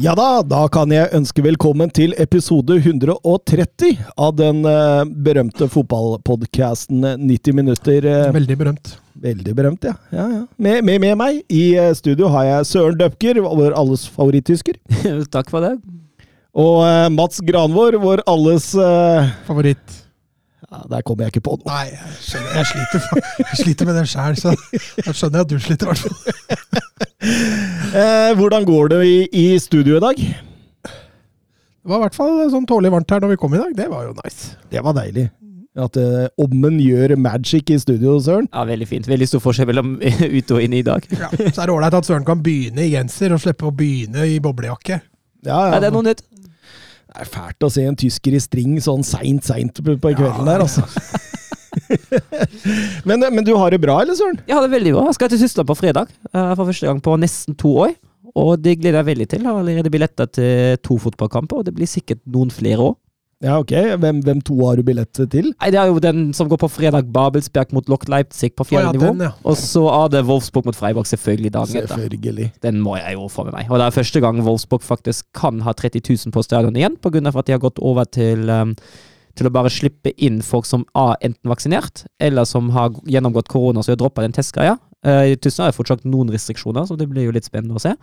Ja da, da kan jeg ønske velkommen til episode 130 av den eh, berømte fotballpodcasten 90 minutter. eh, Veldig berømt. veldig berømt, ja. ja, ja. Med, med, med meg i eh, studio har jeg Søren Døpker, vår alles favoritttysker. Takk for det. Og uh, Mats Granvor, vår alles uh... Favoritt. ja, Der kommer jeg ikke på noe. Nei, jeg, skjønner, jeg, sliter, jeg sliter med det sjæl, så jeg skjønner at du sliter, i hvert fall. Eh, hvordan går det i, i studio i dag? Det var i hvert fall sånn tålelig varmt her når vi kom i dag. Det var jo nice. Det var deilig. At eh, ommen gjør magic i studio, Søren. Ja, Veldig fint. Veldig stor forskjell mellom ute og inne i dag. Ja. Så er det ålreit at Søren kan begynne i genser og slippe å begynne i boblejakke. Ja, Ja, det er noe nytt. Det er fælt å se en tysker i string sånn seint, seint på på kvelden der, altså. men, men du har det bra, eller, Søren? Jeg har det veldig bra. Jeg skal til Tyskland på fredag eh, for første gang på nesten to år. Og det gleder jeg veldig til. Jeg har allerede billetter til to fotballkamper, og det blir sikkert noen flere òg. Ja, ok. Hvem, hvem to har du billett til? Nei, Det er jo den som går på fredag. Babelsberg mot Loch Leipzig på ja, fjerde nivå. den, ja. Og så er det Wolfsburg mot Freiburg selvfølgelig dagen etter. Selvfølgelig. Den må jeg jo få med meg. Og det er første gang Wolfsburg faktisk kan ha 30 000 på stadion igjen, pga. at de har gått over til, um, til å bare slippe inn folk som er enten vaksinert, eller som har gjennomgått korona, så de har droppa den testgreia. Uh, I Tyskland er det fortsatt noen restriksjoner, så det blir jo litt spennende å se.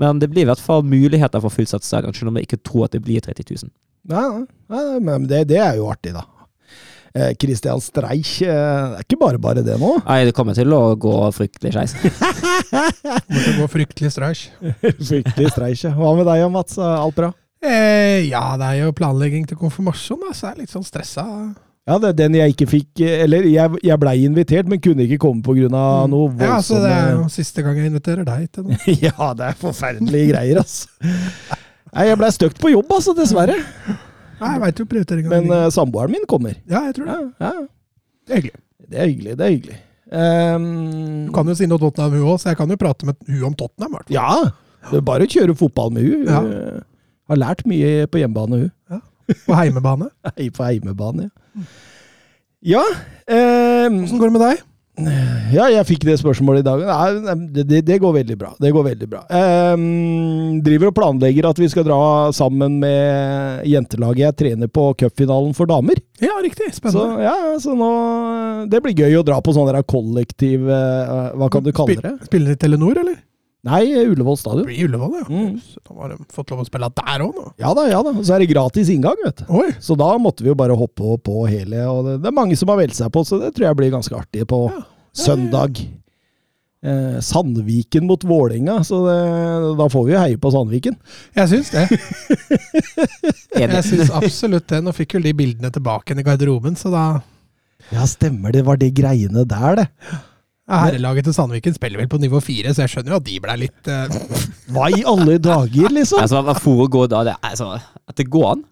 Men det blir i hvert fall muligheter for fullsatt stadion, selv om jeg ikke tror at det blir 30 000. Ja, ja, men det, det er jo artig, da. Eh, Christian Streich, eh, det er ikke bare bare det nå. Nei, det kommer til å gå fryktelig skeis. Kommer til å gå fryktelig streich. Fryktelig Streich. ja. Hva med deg, Mats? Alt bra? Eh, ja, det er jo planlegging til konfirmasjon, da, så jeg er litt sånn stressa. Ja, det er den jeg ikke fikk eh, Eller jeg, jeg blei invitert, men kunne ikke komme pga. noe Mm. Ja, så det er jo siste gang jeg inviterer deg til noe. Ja, det er forferdelige greier, altså. Nei, jeg blei støkt på jobb, altså, dessverre. Nei, jeg veit jo prioriteringa. Men uh, samboeren min kommer. Ja, jeg tror det. Ja, ja. Det er hyggelig. Det er hyggelig. Det er hyggelig. Um, Du kan jo si noe Tottenham, hun òg, så jeg kan jo prate med hun om Tottenham. i hvert fall. ja, det er bare å kjøre fotball med hun. Ja. Har lært mye på hjemmebane, hun. På heimebane. Hei på heimebane, ja. Ja, Åssen går det med deg? ja, jeg fikk det spørsmålet i dag. Nei, det, det, det går veldig bra. Det går veldig bra. Um, driver og planlegger at vi skal dra sammen med jentelaget jeg trener på cupfinalen for damer. Ja, riktig. Så, Spennende. ja, så nå Det blir gøy å dra på sånn kollektiv eh, Hva kan du kalle det? Spiller i Telenor, eller? Nei, Ullevål stadion. blir Ullevål, ja. Mm. Da har de fått lov å spille der òg, nå. Ja da, ja da. Så er det gratis inngang, vet du. Oi! Så da måtte vi jo bare hoppe på, på hele. Og det, det er mange som har meldt seg på, så det tror jeg blir ganske artig på Ja. søndag. Eh, Sandviken mot Vålerenga, så det, da får vi jo heie på Sandviken. Jeg syns det. Jeg syns absolutt det. Nå fikk vel de bildene tilbake i garderoben, så da Ja, stemmer det. Var det greiene der, det. Ja, Herrelaget til Sandviken spiller vel på nivå fire, så jeg skjønner jo at de ble litt uh... Hva i alle dager, liksom? Altså, hva foregår da? Det altså, at det går an?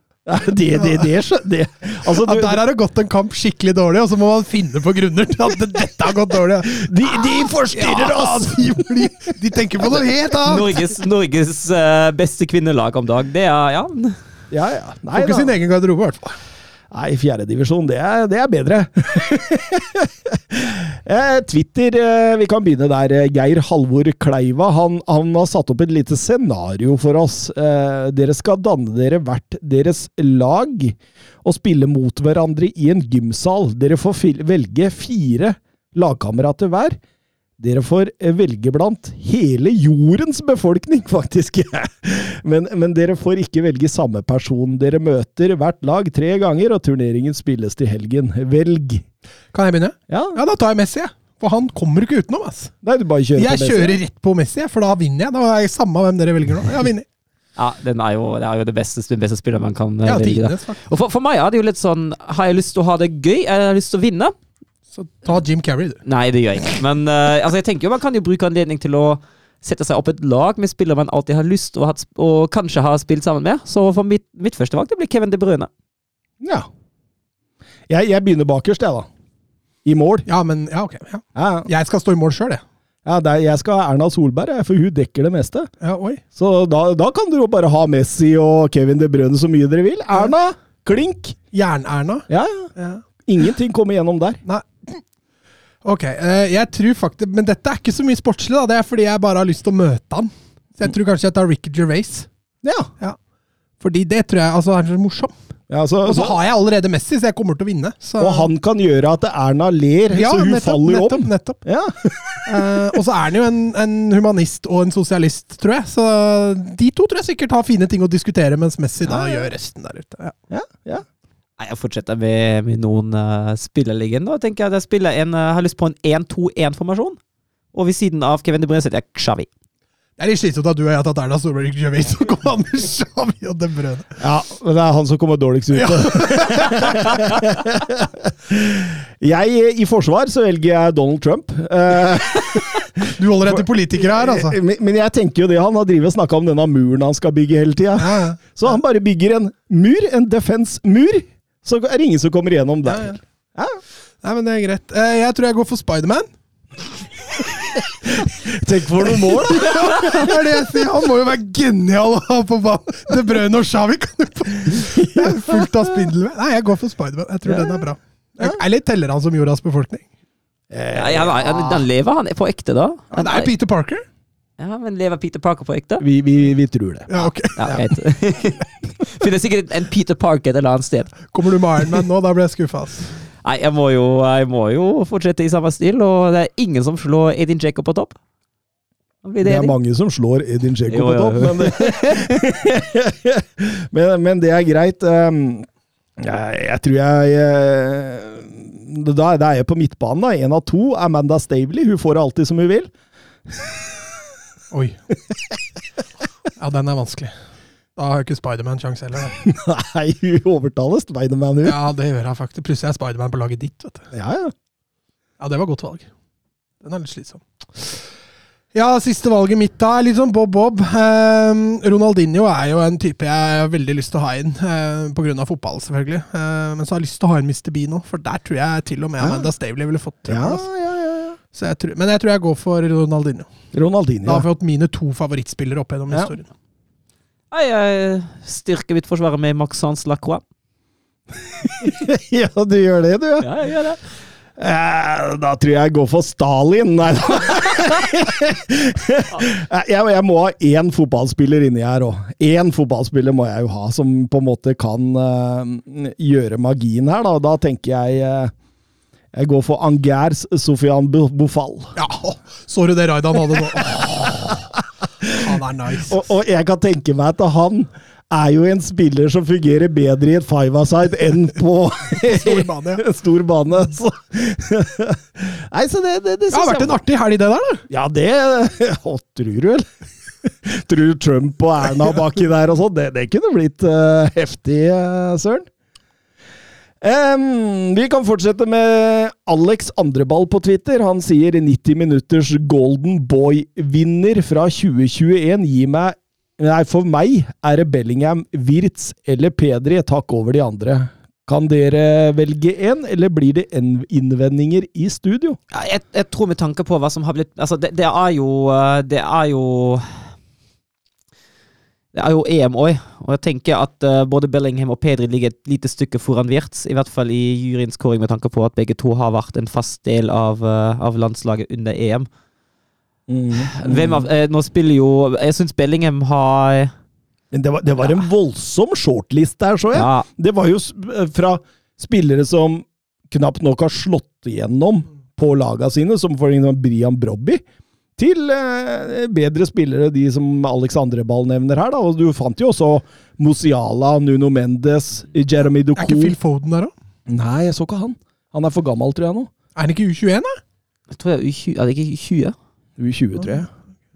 Det, det, det, skjø- det. Altså, ja, du, Der har det gått en kamp skikkelig dårlig, og så må man finne på grunner til at dette har gått dårlig. de, de forstyrrer oss! De, blir- de tenker på noe helt annet! Norges, Norges eh, beste kvinnelag om dag. Det er ja. Ja, ja. Nei Får ikke sin egen garderobe, i hvert fall. Nei, fjerdedivisjon, det, det er bedre. Eh, Twitter, eh, vi kan begynne der. Eh, Geir Halvor Kleiva han, han har satt opp et lite scenario for oss. Dere skal danne dere hvert deres lag og spille mot hverandre i en gymsal. Dere får velge fire lagkamerater hver. Dere får eh, velge blant hele jordens befolkning, faktisk. men, men dere får ikke velge samme person. Dere møter hvert lag tre ganger, og turneringen spilles til helgen. Velg. Kan jeg begynne? Ja, Ja, da tar jeg Messi, jeg. For han kommer ikke utenom, ass. Nei, du bare kjører Jeg på kjører rett på Messi, for da vinner jeg. Da er jeg samme hvem dere velger nå. Jeg vinner. ja den er jo, det er jo det beste, den beste spilleren man kan eh, Ja, velge. da. Og for, for meg er det jo litt sånn Har jeg lyst til å ha det gøy? Har jeg lyst til å vinne? Så ta Jim Carrey, du. Nei, det gjør jeg ikke. Men uh, altså, jeg tenker jo man kan jo bruke anledning til å sette seg opp et lag med spillere man alltid har lyst og, hatt, og kanskje har spilt sammen med. Så for mitt, mitt første valg det blir Kevin De Bruyne. Ja. Jeg, jeg begynner bakerst, jeg, da. I mål. Ja, men Ja, ok. Ja. Ja, Jeg skal stå i mål sjøl, jeg. ja det er, jeg skal ha Erna Solberg, for hun dekker det meste. Ja, oi. Så da, da kan du jo bare ha Messi og Kevin De Bruyne så mye dere vil. Erna, klink! Jern-Erna. Ja, ja. Ja. Ingenting kommer gjennom der. Nei. Ok, eh, jeg tror faktisk Men dette er ikke så mye sportslig, da. Det er fordi jeg bare har lyst til å møte han. Så jeg tror kanskje jeg tar Ricky Gervais. Ja. Fordi det tror jeg altså, er så morsom. ja så, Og så har jeg allerede Messi, så jeg kommer til å vinne. Så. og han kan gjøre at Erna ler, ja, så hun nettopp, faller nettopp, om. Nettopp. Ja. uh, og så er han jo en, en humanist og en sosialist, tror jeg. Så de to tror jeg sikkert har fine ting å diskutere, mens Messi da Ja, ja. gjør resten der ute. Ja. Ja, ja. Jeg fortsetter med, med noen uh, spillerliggen. Da tenker jeg at jeg spiller en, uh, har lyst på en 1-2-1-formasjon. Og ved siden av Kevin De Bruyne setter jeg Xavi. Det er litt slitsomt at du og jeg har tatt Erna Solberg Xavi, så kommer han med Xavi og De Bruyne. ja, men det er han som kommer dårligst ut. jeg, I forsvar så velger jeg Donald Trump. Eh, Du holder etter politikere her, altså. men, men jeg tenker jo det, han har drivet og snakka om denne muren han skal bygge hele tida. Ja, ja. Så han bare bygger en mur, en defense-mur, så er det ingen som kommer igjennom der. Ja, Ja. Nei, men det er greit. Eh, Jeg tror jeg går for Spiderman. Tenk for noen mål, da! Det er det jeg sier. Han må jo være genial å ha på banen. De Bruyne og Shawi kan jo få fullt av spindel. Nei, jeg går for Spiderman. Jeg tror Ja. den er bra. Eller teller han som jordas befolkning? Ja, ja, han- den lever han på ekte, da? Han, det er Peter Parker. Ja, men lever Peter Parker på ekte? Vi, vi, vi tror det. Ja, ok. Ja. Finnes sikkert en Peter Parker et eller annet sted. Kommer du med Iron Man nå? Da blir jeg skuffa. Nei, jeg må, jo, jeg må jo fortsette i samme stil, og det er ingen som slår Edin Jacob på topp. Det det er mange som slår Edin Jacob Jo, på topp, men det, men, men det er greit. Um, jeg, jeg tror jeg eh, Da da er jeg på midtbanen. da. En av to. Amanda Stavely. Hun får det alltid som hun vil. Oi. Ja, den er vanskelig. Da har jo ikke Spiderman sjanse heller. Da. Nei, hun overtaler Spiderman, hun. Ja, det gjør jeg faktisk. Plutselig er Spiderman på laget ditt. vet du. Ja, ja. Ja, det var godt valg. Den er litt slitsom. Ja, siste valget mitt da er litt sånn bob-bob. Eh, Ronaldinho er jo en type jeg har veldig lyst til å ha inn, eh, pga. fotball, selvfølgelig. Eh, men så har jeg lyst til å ha inn Mr. Bean òg, for der tror jeg til og med. Amanda Stavely ville fått til. Ja, altså. ja, ja, jeg tror, men jeg tror jeg går for Ronaldinho. Ronaldinho. Da har jeg fått mine to favorittspillere opp gjennom Ja. historien. Nei, jeg styrker mitt forsvar med Maxence Lacroix. ja, du gjør det, du. ja. Ja, jeg gjør det. Eh, da tror jeg jeg går for Stalin. Nei da. jeg, jeg må ha én fotballspiller inni her òg. Én fotballspiller må jeg jo ha, som på en måte kan eh, gjøre magien her. Da, da tenker jeg eh, Jeg går for Angers Sofian Bofal. Ja, Så du det raidet han hadde nå? Han er nice. Og, og jeg kan tenke meg at han er jo en spiller som fungerer bedre i et five-a-side enn på Stor bane, ja. stor bane. Så. Nei, så det, det, det Det har vært en artig helg, det der. da. Ja, det Å, tror du vel? Tror du Trump og Erna baki der og sånn? Det, det kunne blitt uh, heftig, uh, Søren. Em, vi kan fortsette med Alex Andreball på Twitter. Han sier 90 minutters Golden Boy-vinner fra 2021 Gi meg Nei, for meg er det Bellingham, Wirtz eller Pedri Takk over de andre. Kan dere velge én, eller blir det innvendinger i studio? Ja, jeg, jeg tror med tanke på hva som har blitt Altså, det, det er jo eh, Det er jo Det er jo EM òg, og jeg tenker at uh, både Bellingham og Pedri ligger et lite stykke foran Wirtz. I hvert fall i juryens kåring, med tanke på at begge to har vært en fast del av, uh, av landslaget under EM. Hvem av, uh, nå spiller jo Jeg syns Bellingham har Men det var, det var en voldsom shortlist der, så jeg. Ja, Det var jo fra spillere som knapt nok har slått igjennom på laga sine, som for eksempel Brian Brobby, til eh, bedre spillere, de som Alexandre Ball nevner her. da, og Du fant jo også Musiala, Nuno Mendes, Jeremy Er ikke Phil Foden der da? Nei, jeg så ikke han. Han er for gammel, tror jeg nå. Er han ikke U21, da? jeg tror jeg er U20, er det ikke U20? U20, tror jeg.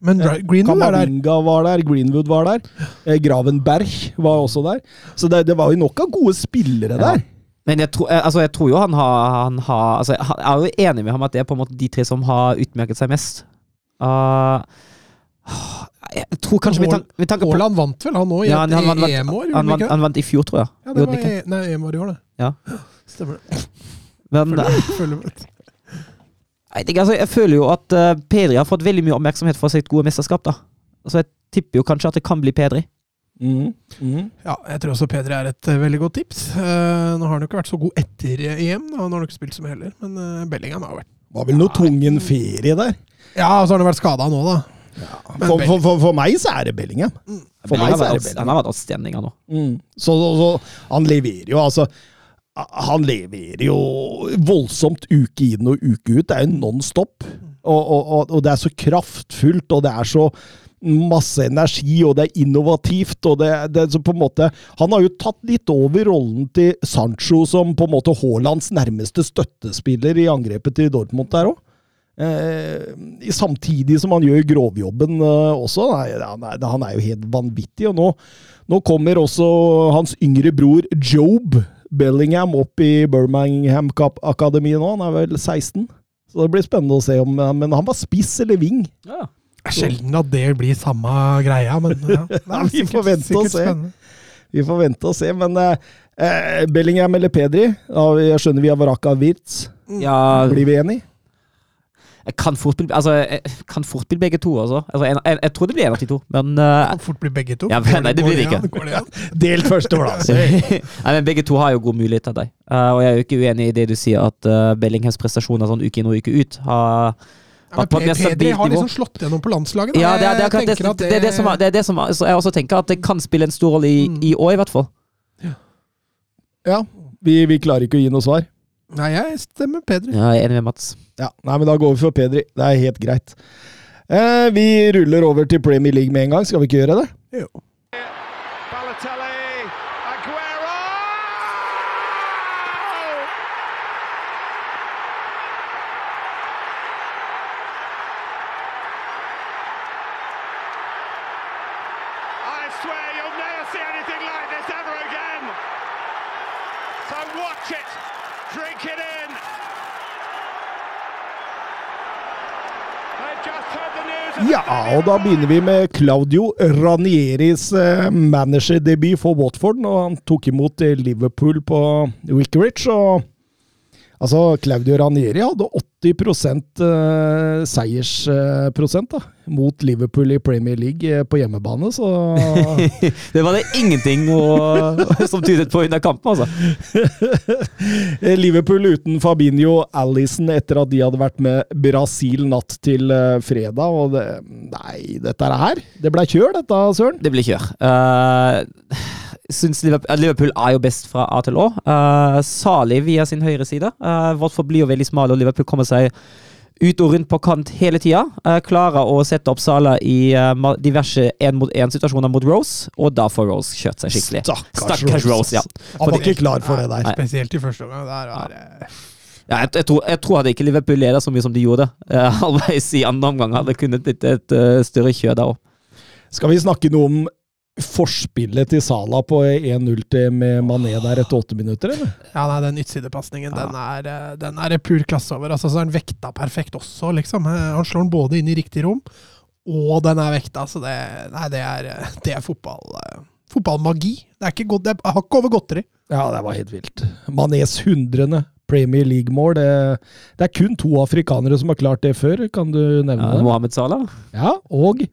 Men Greenwood var der. Var der, Greenwood var der. Eh, Gravenberg var også der. Så det, det var jo nok av gode spillere Ja. der. Men jeg tror, eh, altså, jeg tror jo han har, han har altså, Jeg er jo enig med ham at det er på en måte de tre som har utmerket seg mest. Uh, Jeg tror kanskje vi tanke, med tanke på Haaland vant vel, han òg, i Ja, et han, han, vant, EM-år? han, han han vant i fjor, tror jeg. Ja, det var e- nei, EM-år i år, det. Ja. Stemmer det. Men eh, Følger- følger med. jeg, altså, jeg føler jo at uh, Pedri har fått veldig mye oppmerksomhet for sitt gode mesterskap. da. Så jeg tipper jo kanskje at det kan bli Pedri. Mm. Mm. Ja, jeg tror også Pedri er et uh, veldig godt tips. Uh, nå har han jo ikke vært så god etter EM, da. han har nok ikke spilt så mye heller. Men Bellingham har vært Var vel noe tungen ferie der. Ja, og så har han vært skada nå, da. Ja, For, for, for, for meg så er det Bellingham. For meg så er det Bellingham. han har vært outstanding, nå. Mm. Så, så, så han leverer jo, altså Han leverer jo voldsomt uke inn og uke ut. Det er jo non stop. Og, og, og, og det er så kraftfullt, og det er så masse energi, og det er innovativt. og det, det så på en måte, Han har jo tatt litt over rollen til Sancho som på en måte Haalands nærmeste støttespiller i angrepet til Dortmund der òg. Eh, samtidig som han gjør grovjobben eh, også. Nei, han, er, han er jo helt vanvittig. og nå, nå kommer også hans yngre bror Job Bellingham opp i Birmingham Akademiet nå. Han er vel 16. Så det blir spennende å se om Men han var spiss eller ving. Ja. Det er sjelden at det blir samme greia, men ja. Nei, vi får vente og se. spennende. Vi får vente og se, men eh, eh, Bellingham eller Pedri? Jeg skjønner vi har Varaka Wirtz. ja Blir vi enige? jeg kan fort bli altså, jeg kan fort bli begge to, altså. altså jeg, jeg, jeg tror det blir en av de to, men uh, Kan fort bli begge to. Ja, men nei, det blir det ikke. Går det an? Delt førsteplass. Nei, men Begge to har jo god mulighet til deg. Uh, og jeg er jo ikke uenig i det du sier, at uh, Bellinghams prestasjoner sånn uke inn og uke ut har Ja, men Pedri har liksom slått gjennom på landslaget. da. Ja, det er, det, er akkurat det, det, er det som er, det er det som er, jeg også tenker at det kan spille en stor rolle i, Mm. i år, i hvert fall. Ja, vi, vi klarer ikke å gi noe svar. Nei, jeg stemmer Pedri. Ja, jeg er enig med Mats. Ja, nei, men Da går vi for Pedri. Det er helt greit. Eh, vi ruller over til Premier League med en gang. Skal vi ikke gjøre det? Jo. Watch it, drink it in. Ja, og da begynner vi med Claudio Ranieris eh, managerdebut for Watford og han tok imot eh, Liverpool på Wickridge. og Altså, Claudio Ranieri hadde 80 eh, seiersprosent da, mot Liverpool i Premier League eh, på hjemmebane, så Det var det ingenting å, som tydet på under kampen, altså. Eh, Liverpool uten Fabinho Alison etter at de hadde vært med Brasil natt til eh, fredag. Og det, nei, dette er her. Det ble kjør, dette, Søren. Det ble kjør. Uh, syns Liverpool, Liverpool er jo best fra A til Å. Uh, Salig via sin høyre side. Uh, Watford blir jo veldig smal, og Liverpool kommer seg ut og rundt på kant hele tida. Uh, klarer å sette opp Sala i uh, diverse én-mot-én-situasjoner mot Rose, og da får Rose kjørt seg skikkelig. Stakkars, Rose, ja. Han var ikke klar for det der. Nei. Spesielt i første omgang. Der var det Ja, jeg, jeg, tror, jeg tror hadde ikke Liverpool leda så mye som de gjorde, uh, halvveis i andre omgang, hadde kunnet blitt et uh, større kjør da òg. Skal vi snakke noe om forspillet til Sala på 1-0 til med Mané der etter åtte minutter, eller? Ja, nei, den yttersidepasningen, den, er, eh, den er pur klasse over. Altså, så er den vekta perfekt også, liksom. Eh, Han slår den både inn i riktig rom, og den er vekta, så det, nei, det er, eh, det er fotball, eh, fotballmagi. Det er ikke godt, det er hakk over godteri. Ja, det var helt vilt. Manés hundrende Premier League-mål. Det, det er kun to afrikanere som har klart det før, kan du nevne Ja, det? Mohammed Salah. Ja, og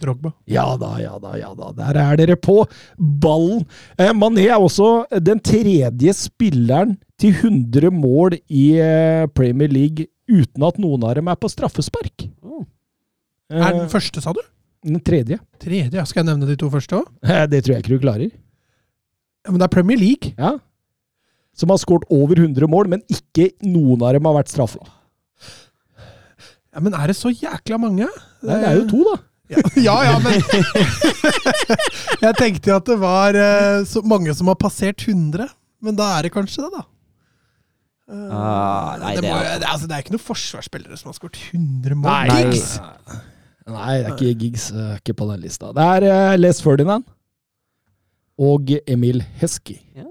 Drogba. Ja da, ja da, ja da. Der er dere på ballen. Eh, Mané er også den tredje spilleren til 100 mål i eh, Premier League uten at noen av dem er på straffespark. Eh, Er den første, sa du? den tredje. Tredje? Skal jeg nevne de to første òg? Eh, det tror jeg ikke du klarer. Ja, men det er Premier League. Ja. Som har skåret over 100 mål, men ikke noen av dem har vært straffer. Ja, Men er det så jækla mange? Nei, det er jo to, da. Ja, ja, ja, men Jeg tenkte jo at det var eh, så mange som har passert 100. Men da er det kanskje det, da. Eh, Ah, nei, det, det er- altså, det er ikke noen forsvarsspillere som har skåret 100 mål. Nei. gigs! Nei, det er ikke Giggs. Er ikke på den lista. Det er eh, Les Ferdinand og Emil Heskey. Ja.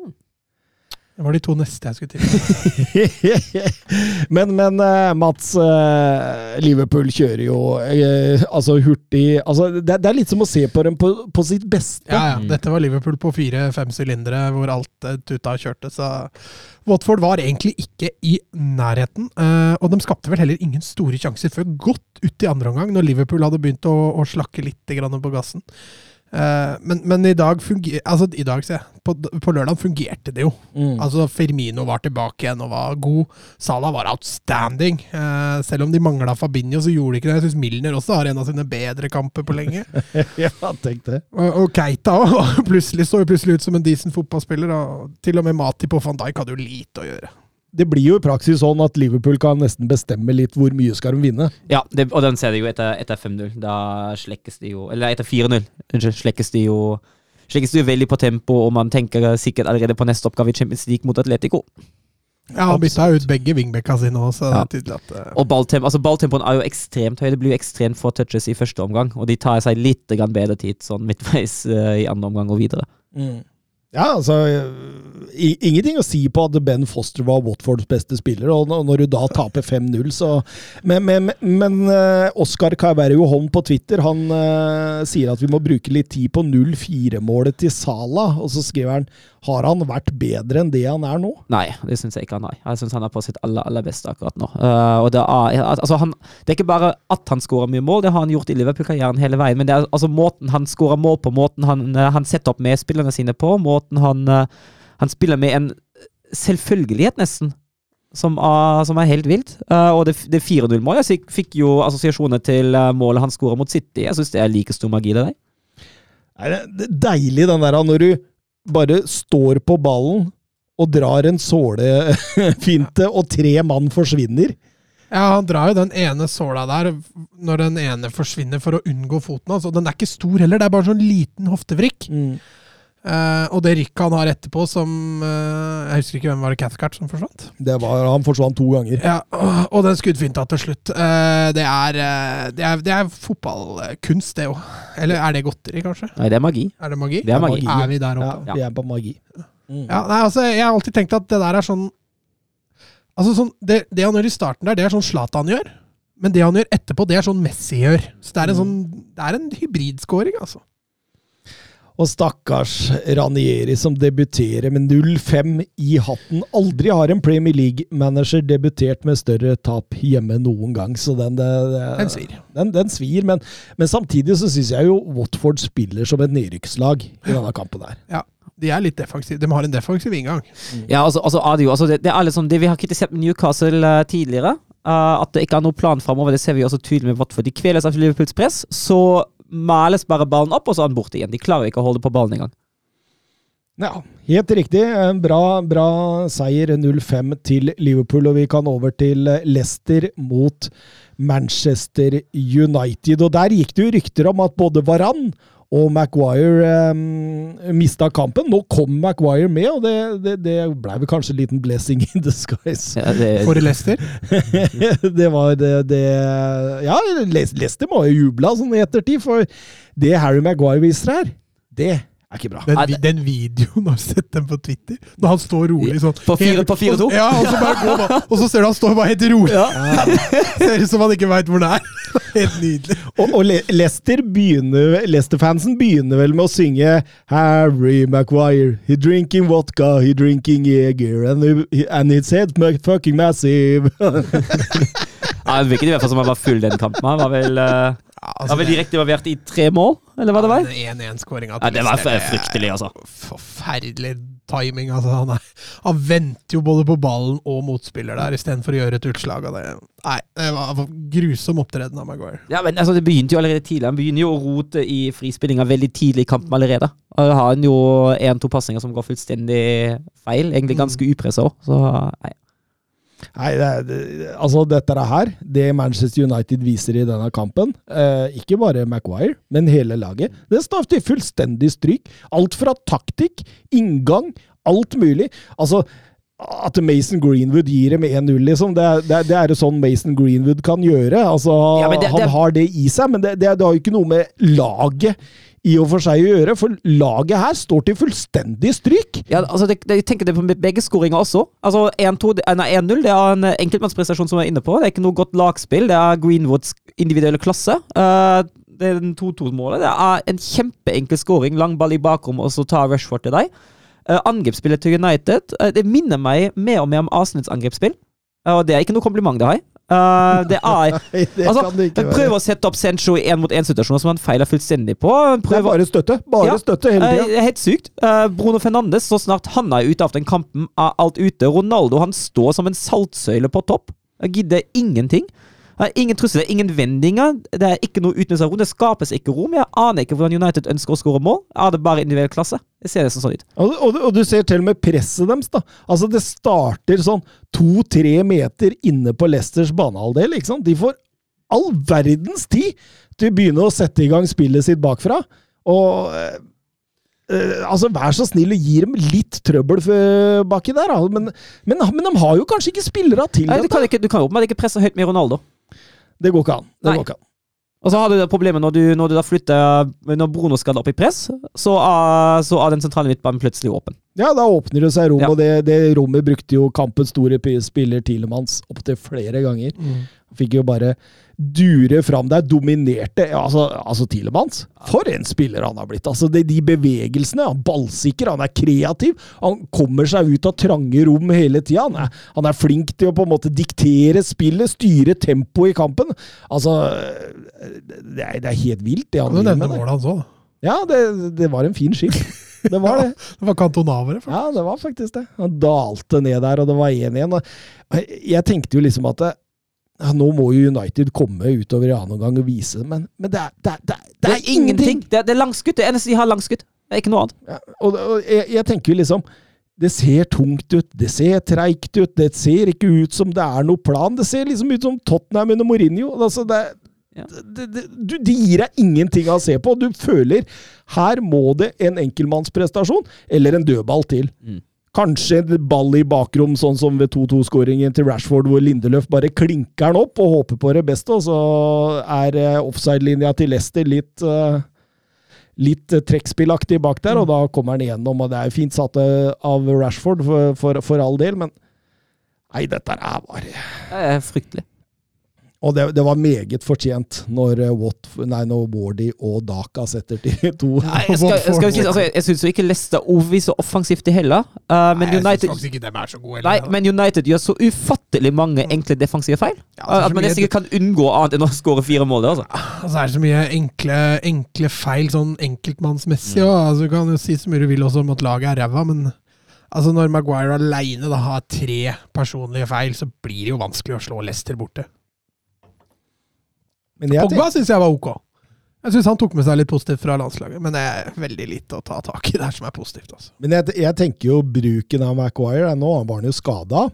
Det var de to neste jeg skulle til. men, men eh, Mats, eh, Liverpool kjører jo eh, altså hurtig altså, det, er litt som å se på dem på, på sitt beste. Ja, ja. Dette var Liverpool på fire-fem sylindere hvor alt tuta kjørte, så Watford var egentlig ikke i nærheten. og de skapte vel heller ingen store sjanser før godt ut i andre omgang, når Liverpool hadde begynt å, å slakke litt på gassen. Eh, men, men i dag funger, altså i dag, se. På, på lørdag fungerte det jo. Mm. Altså Firmino var tilbake igjen og var god. Salah var outstanding. Eh, selv om de mangla Fabinho, så gjorde de ikke det. Jeg syns Milner også har en av sine bedre kamper på lenge. ja, tenk det. Og, og Keita òg. Plutselig så jo plutselig ut som en decent fotballspiller. Og til og med Mati på van Dijk hadde jo lite å gjøre. Det blir jo i praksis sånn at Liverpool kan nesten bestemme litt hvor mye skal de vinne. Ja, det, og den ser de jo etter, etter 5-0. Da slekkes de jo Eller etter 4-0. Unnskyld. Slekkes de jo Slekkes de jo veldig på tempo, og man tenker sikkert allerede på neste oppgave i Champions League mot Atletico. Ja, Han bytta ut begge wingbacka sine òg, så det er tydelig at uh... Og balltem altså balltempoen er jo ekstremt høy. Det blir jo ekstremt få touches i første omgang, og de tar seg litt grann bedre tid sånn midtveis uh, i andre omgang og videre. Ja, altså Ingenting å si på at Ben Foster var Watfords beste spiller, og når- du da taper 5-0, så Men, men, men Oskar Oscar Carverio Holm på Twitter han uh, sier at vi må bruke litt tid på 0-4-målet til Sala, og så skriver han har han vært bedre enn det han er nå? Nei, det syns jeg ikke han har. Jeg syns han er på sitt aller, aller beste akkurat nå. Uh, det er, altså han, det er ikke bare at han skårer mye mål, det har han gjort i Liverpool-karrieren hele veien, men det er altså måten han skårer mål på, måten han, eh, han setter opp medspillerne sine på, måten han, eh, han spiller med en selvfølgelighet, nesten. Som er, som er helt vilt. Uh, og det, det 4-0-målet Jeg fikk jo assosiasjoner til målet han skåra mot City. Jeg syns det er like stor magi, det der. Er det det er deilig den der når du bare står på ballen og drar en sålefinte, og tre mann forsvinner. Ja, han drar jo den ene såla der når den ene forsvinner for å unngå foten hans. Og den er ikke stor heller, det er bare sånn liten hoftevrikk. Eh, og det rykket han har etterpå, som uh, Jeg husker ikke hvem var det Cathcart som forsvant? Det var, han forsvant to ganger. Ja, og- Og den skuddfinta til slutt. Uh, det, er, eh, det, er, det er fotballkunst, det òg. Eller er det godteri, kanskje? Nei, det er magi. Er det magi? Det er magi. Er vi der Ja, oppe? vi er på magi. Mm. Ja, nei, altså, jeg har alltid tenkt at det der er sånn Altså sånn, det, det han gjør i starten der, det er sånn Zlatan gjør. Men det han gjør etterpå, det er sånn Messi gjør. Så det er en sånn Det er en hybridskåring, altså. Og stakkars Ranieri som debuterer med 0-5 i hatten. Aldri har en Premier League-manager debutert med større tap hjemme noen gang, så den, det, det, Den svir. Den, den svir, men, men samtidig så syns jeg jo Watford spiller som et nedrykkslag i denne kampen her. Ja. De er litt defensive. De har en defensiv inngang. Ja, altså, altså Adio, altså, det, det er sånn, det vi har kritisert med Newcastle eh, tidligere, Uh, at det ikke er noen plan framover. Det ser vi også tydelig med Watford. De kveles av Liverpools press, så males bare ballen opp, og så er han borte igjen. De klarer ikke å holde på ballen engang. Ja, helt riktig. Bra, bra seier 0-5 til Liverpool, og vi kan over til Leicester mot Manchester United. Og der gikk det jo rykter om at både Varan og Maguire um, mista kampen. Nå kom Maguire med, og det, det, det ble vel kanskje en liten blessing in disguise. Ja, det, For Leicester. det var det, det Ja, Leicester må jo juble sånn i ettertid, for det Harry Maguire viser her, det er ikke bra. Den, vi- den videoen, har du sett den på Twitter? Når han står rolig sånn På fire- på 4-2? Ja, og så, bare går man, og så ser du han står bare helt rolig. Ser ut som han ikke veit hvor det er. Helt nydelig. Og, og Leicester begynner Leicester-fansen begynner vel med å synge Harry Maguire, he drinking vodka, he drinking Jeger, and, he, and his head fucking massive. ja, det virket i hvert fall som han var full den kampen. Han var vel, uh, Ja, var vel direkte involvert i tre mål, eller hva det var? Den 1-1-skåringa Ja, det var fryktelig, altså. Forferdelig timing. Altså, han, er, han venter jo både på ballen og motspiller der, istedenfor å gjøre et utslag av det. Nei, det var grusom opptreden av Maguire. Ja, men altså, Det begynte jo allerede tidlig. Han begynner jo å rote i frispillinga veldig tidlig i kampen allerede. Og har han jo én-to pasninger som går fullstendig feil. Egentlig ganske upressa òg, så nei. Nei, det, det, altså dette her, det Manchester United viser i denne kampen, eh, ikke bare Maguire, men hele laget, det står til fullstendig stryk. Alt fra taktikk, inngang, alt mulig. Altså, at Mason Greenwood gir dem 1-0, liksom, det, det, det er det sånn Mason Greenwood kan gjøre. Altså, Ja, det- han har det i seg, men det, det, det har jo ikke noe med laget i og for seg å gjøre, for laget her står til fullstendig stryk. Ja, altså det, det, jeg tenker det på begge skåringer også. Altså 1-2, det- nei, 1-0 det er en enkeltmannsprestasjon som jeg er inne på. Det er ikke noe godt lagspill. Det er Greenwoods individuelle klasse. Uh, det er den 2-2-målet. Det er en kjempeenkel skåring. Lang ball i bakrom, og så tar Rashford til deg. Uh, angrepsspillet til United uh, Det minner meg mer og mer om Arsenals angrepsspill. Eh, og det er ikke noe kompliment, det har jeg. Eh, det er Nei, det Altså, prøver å sette opp Sancho i én-mot-én-situasjoner som han feiler fullstendig på. Han Det er bare støtte. Bare Ja. støtte hele Eh, tida. Er helt sykt. Uh, Bruno Fernandes, så snart han er ute av den kampen, er alt ute. Ronaldo han står som en saltsøyle på topp. Jeg gidder ingenting. Det er ingen trusler, ingen vendinger. Det er ikke noe utnyttelse av rom. Det skapes ikke rom. Jeg aner ikke hvordan United ønsker å skåre mål. Er det bare individuell klasse? Det ser nesten sånn ut. Og, og, og du ser til og med presset deres. da. Altså Det starter sånn to-tre meter inne på Leicesters banehalvdel. ikke sant? De får all verdens tid til å begynne å sette i gang spillet sitt bakfra. Og øh, øh, altså Vær så snill og gi dem litt trøbbel baki der. Men, men, men de har jo kanskje ikke spillere til Nei, du dette. kan ikke, du kan åpenbart ikke presse høyt med Ronaldo. Det går ikke an. Det Nei. går ikke an. Og så har du det problemet når du, når du da flytter Når Bruno skal opp i press, så er, så er den sentrale midtbanen plutselig åpen. Ja, da åpner det seg rom, Ja. og det, det rommet brukte jo kampens store spiller Tilemanns opptil flere ganger. Fikk jo bare dure fram der, dominerte. Altså, altså Tilemanns. for en spiller han har blitt! Altså, De, De bevegelsene, han er ballsikker, han er kreativ. Han kommer seg ut av trange rom hele tida. Han, er- han er flink til å på en måte diktere spillet, styre tempoet i kampen. Altså, det er, det er helt vilt, det han driver med. målet hans òg, da? Ja, det, det var en fin skill. Det var det. Det var kantonavere. faktisk. Ja, det var faktisk det. Han dalte ned der, og det var 1-1. Jeg tenkte jo liksom at ja, nå må jo United komme utover i annen omgang og vise men, men det, er, det, er, det, er, Det er ingenting! Det er, det langskudd. Det eneste de har, langskutt. langskudd. Det er ikke noe annet. Ja, og, og jeg, jeg tenker jo liksom Det ser tungt ut, det ser treigt ut, det ser ikke ut som det er noe plan. Det ser liksom ut som Tottenham under Mourinho. Altså det, Ja. du, det gir deg ingenting å se på. Du føler her må det en enkeltmannsprestasjon eller en dødball til. Mm. Kanskje en ball i bakrom, sånn som ved 2-2-skåringen til Rashford, hvor Lindeløf bare klinker den opp og håper på det beste, og så er eh, offside-linja til Leicester litt eh, litt eh, trekkspillaktig bak der, og da kommer han igjennom, og det er fint satt av Rashford, for, for, for all del, men Nei, dette er bare Det er fryktelig. Og det, det var meget fortjent når, nei, når Wardy og Daka setter til to. Nei, jeg skal, jeg, skal si, altså, jeg syns ikke Leicester overviser offensivt det heller. Uh, men, Nei, jeg United, er så gode. nei, men United gjør så ufattelig mange enkle defensive feil. Ja, så at man nesten ikke kan unngå annet enn å skåre fire mål. Altså. Altså, er det så mye enkle, enkle feil, sånn enkeltmannsmessig. Mm. Altså, du kan jo si så mye du vil også om at laget er ræva, men altså, når Maguire aleine har tre personlige feil, så blir det jo vanskelig å slå Leicester borte. Men jeg, Pogba syns jeg var ok. Jeg syns han tok med seg litt positivt fra landslaget, men det er veldig lite å ta tak i der som er positivt. altså. men jeg, jeg tenker jo bruken av Maguire Nå var han jo skada,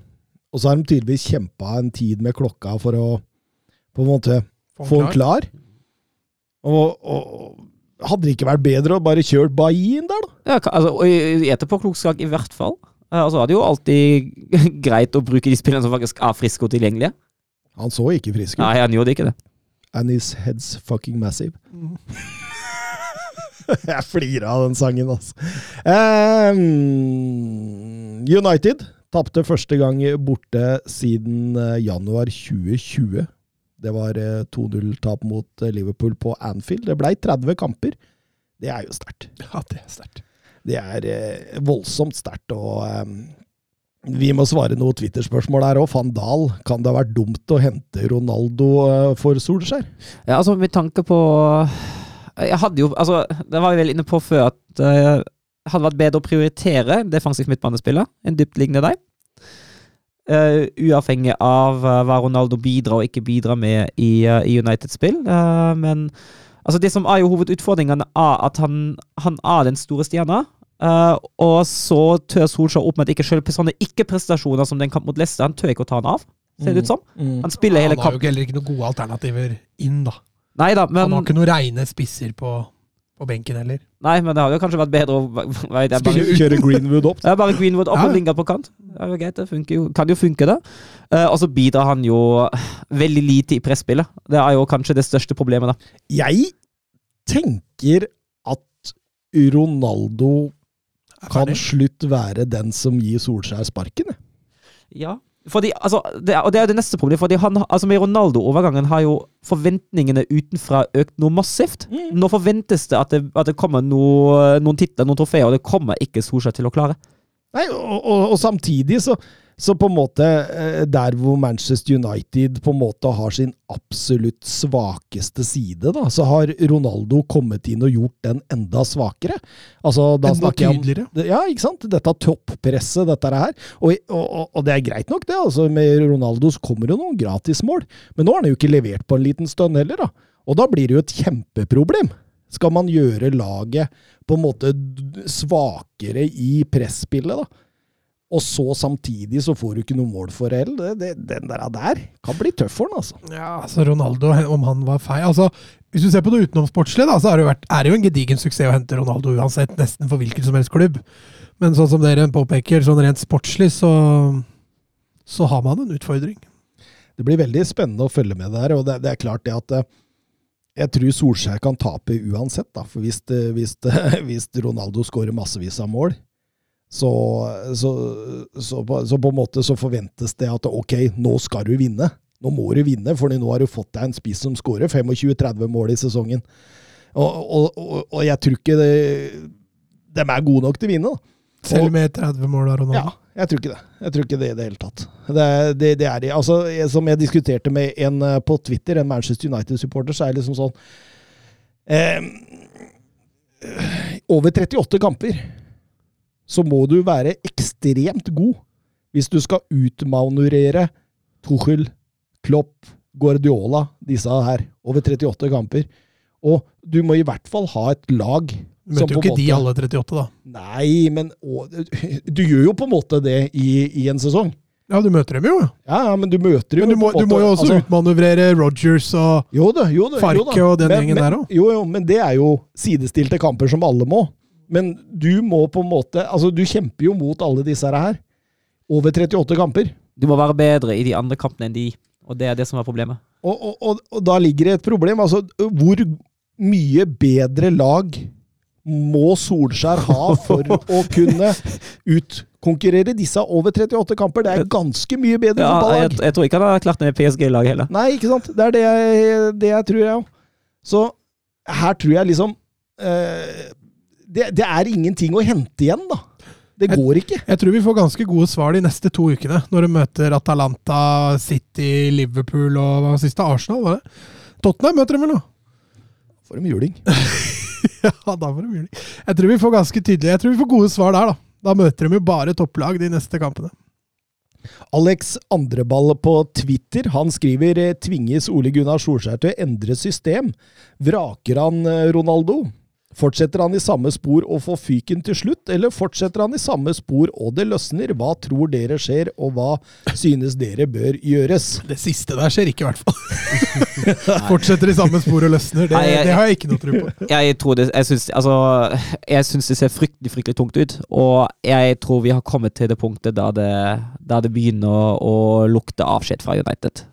og så har de tydeligvis kjempa en tid med klokka for å på en måte få han klar. Og, og hadde det ikke vært bedre å bare kjørt Bailly der, da? Ja, altså, etterpåklokskap i hvert fall. Og så er det jo alltid greit å bruke de spillerne som faktisk er friske og tilgjengelige. Han så ikke frisk ut. Nei, han gjorde ikke det. And his head's fucking massive. Mm. Jeg flirer av den sangen, altså. Um, United tapte første gang borte siden eh, januar 2020. Det var eh, 2-0-tap mot eh, Liverpool på Anfield. Det blei 30 kamper. Det er jo sterkt. Ja, det er sterkt. Det er eh, voldsomt sterkt. Og ehm, vi må svare noe Twitter-spørsmål her òg. Van Dahl, kan det ha vært dumt å hente Ronaldo eh, for Solskjær? Ja, altså med tanke på Jeg hadde jo Altså, det var vi vel inne på før at det hadde vært bedre å prioritere defensivt midtbanespiller enn dyptliggende deg. Uh, uavhengig av uh, hva Ronaldo bidrar og ikke bidrar med i, i United-spill. Men altså det som er jo hovedutfordringen, er at han, han er den store stjerna. Uh, og så tør Solskjær opp med at ikke selv sånne ikke-prestasjoner som den kamp mot Leicester, han tør ikke å ta han av, ser det ut som. Han spiller hele Han har jo ikke heller ikke noen gode alternativer inn, da. Neida, men... Han har ikke noen reine spisser på, på benken heller. nei, men det hadde jo kanskje vært bedre å bare. Kjøre Greenwood opp. er bare Greenwood opp Ja. og Lingard på kant. Det er greit, det jo, kan jo funke, det. Uh, og så bidrar han jo veldig lite i presspillet. Det er jo kanskje det største problemet, da. Jeg tenker at Ronaldo kan slutt være den som gir Solskjær sparken. Ja. Fordi, altså, det, og det er det neste problemet. Fordi han, altså Med Ronaldo-overgangen har jo forventningene utenfra økt noe massivt. Nå forventes det at det, at det kommer noe, noen titler, noen trofeer, og det kommer ikke Solskjær til å klare. Nei, og, og, og samtidig så, så på en måte eh, Der hvor Manchester United på en måte har sin absolutt svakeste side, da, så har Ronaldo kommet inn og gjort den enda svakere. Altså, da Enda tydeligere? om. Ja, ikke sant? Dette toppresset, dette her. Og, og- og det er greit nok, det. altså Med Ronaldo så kommer det noen gratismål. Men nå har han jo ikke levert på en liten stund heller, da. Og da blir det jo et kjempeproblem. Skal man gjøre laget på en måte svakere i presspillet, da? Og så samtidig så får du ikke noe mål for L. Det, det, den der, der kan bli tøff for han, altså. Ja, altså Ronaldo, om han var feil altså, Hvis du ser på det utenomsportslige, så er det jo vært, er det jo en gedigen suksess å hente Ronaldo uansett, nesten for hvilken som helst klubb. Men sånn som dere påpeker, sånn rent sportslig, så, så har man en utfordring. Det blir veldig spennende å følge med der, og det, det er klart det at eh, jeg tror Solskjær kan tape uansett, da. For hvis, hvis, hvis Ronaldo skårer massevis av mål, så, så, så, på, så på en måte så forventes det at ok, nå skal du vinne. Nå må du vinne, for nå har du fått deg en spiss som skårer 25-30 mål i sesongen. Og, og, og, og jeg tror ikke det, de er gode nok til å vinne. da. Selv med 30 mål av Ronaldo. ja, jeg tror ikke det. Jeg tror ikke det i det hele tatt. Det, det, det er. Altså, som jeg diskuterte med en eh, på Twitter, en Manchester United-supporter, så er det liksom sånn eh, Over 38 kamper så må du være ekstremt god hvis du skal utmanøvrere Tuchel, Klopp, Guardiola, disse her, over 38 kamper. Og du må i hvert fall ha et lag møter jo ikke ikke de alle 38, da. Nei, men å, du gjør jo på en måte det i, i en sesong. Ja, du møter dem jo. Ja, ja, men du møter jo Men du må, du må jo også altså, utmanøvrere Rogers og Jo da, jo da. jo Farke da. og den Men- gjengen men, der òg. Jo, jo, men det er jo sidestilte kamper som alle må. Men du må på en måte Altså, du kjemper jo mot alle disse her. Over 38 kamper. Du må være bedre i de andre kampene enn de, og det er det som er problemet. Og, og, og, og da ligger det et problem. Altså, hvor mye bedre lag må Solskjær ha for å kunne utkonkurrere disse over 38 kamper? Det er ganske mye bedre Ja, fotballag. jeg, jeg tror ikke han har klart det med PSG-laget heller. Nei, ikke sant? Det er det jeg, det jeg tror, jeg òg. Så her tror jeg liksom eh, det, det er ingenting å hente igjen, da. Det går ikke. Jeg tror vi får ganske gode svar de neste to ukene, når de møter Atalanta, City, Liverpool og hva siste Arsenal, var det? Tottenham møter de vel nå? Får de juling. Ja, da får de juling. Jeg tror vi får ganske tydelig, jeg tror vi får gode svar der, da. Da møter de jo bare topplag de neste kampene. Alex Andreball på Twitter han skriver eh, tvinges Ole Gunnar Solskjær til å endre system. Vraker han eh, Ronaldo? Fortsetter han i samme spor og får fyken til slutt, eller fortsetter han i samme spor og det løsner? Hva tror dere skjer, og hva synes dere bør gjøres? Det siste der skjer ikke, i hvert fall. Fortsetter i samme spor og løsner. Det, Nei, jeg- det har jeg ikke noe tro på. Jeg tror det Jeg syns altså, jeg syns det ser fryktelig fryktelig tungt ut. Og jeg tror vi har kommet til det punktet da det, da det begynner å, å lukte avskjed fra United.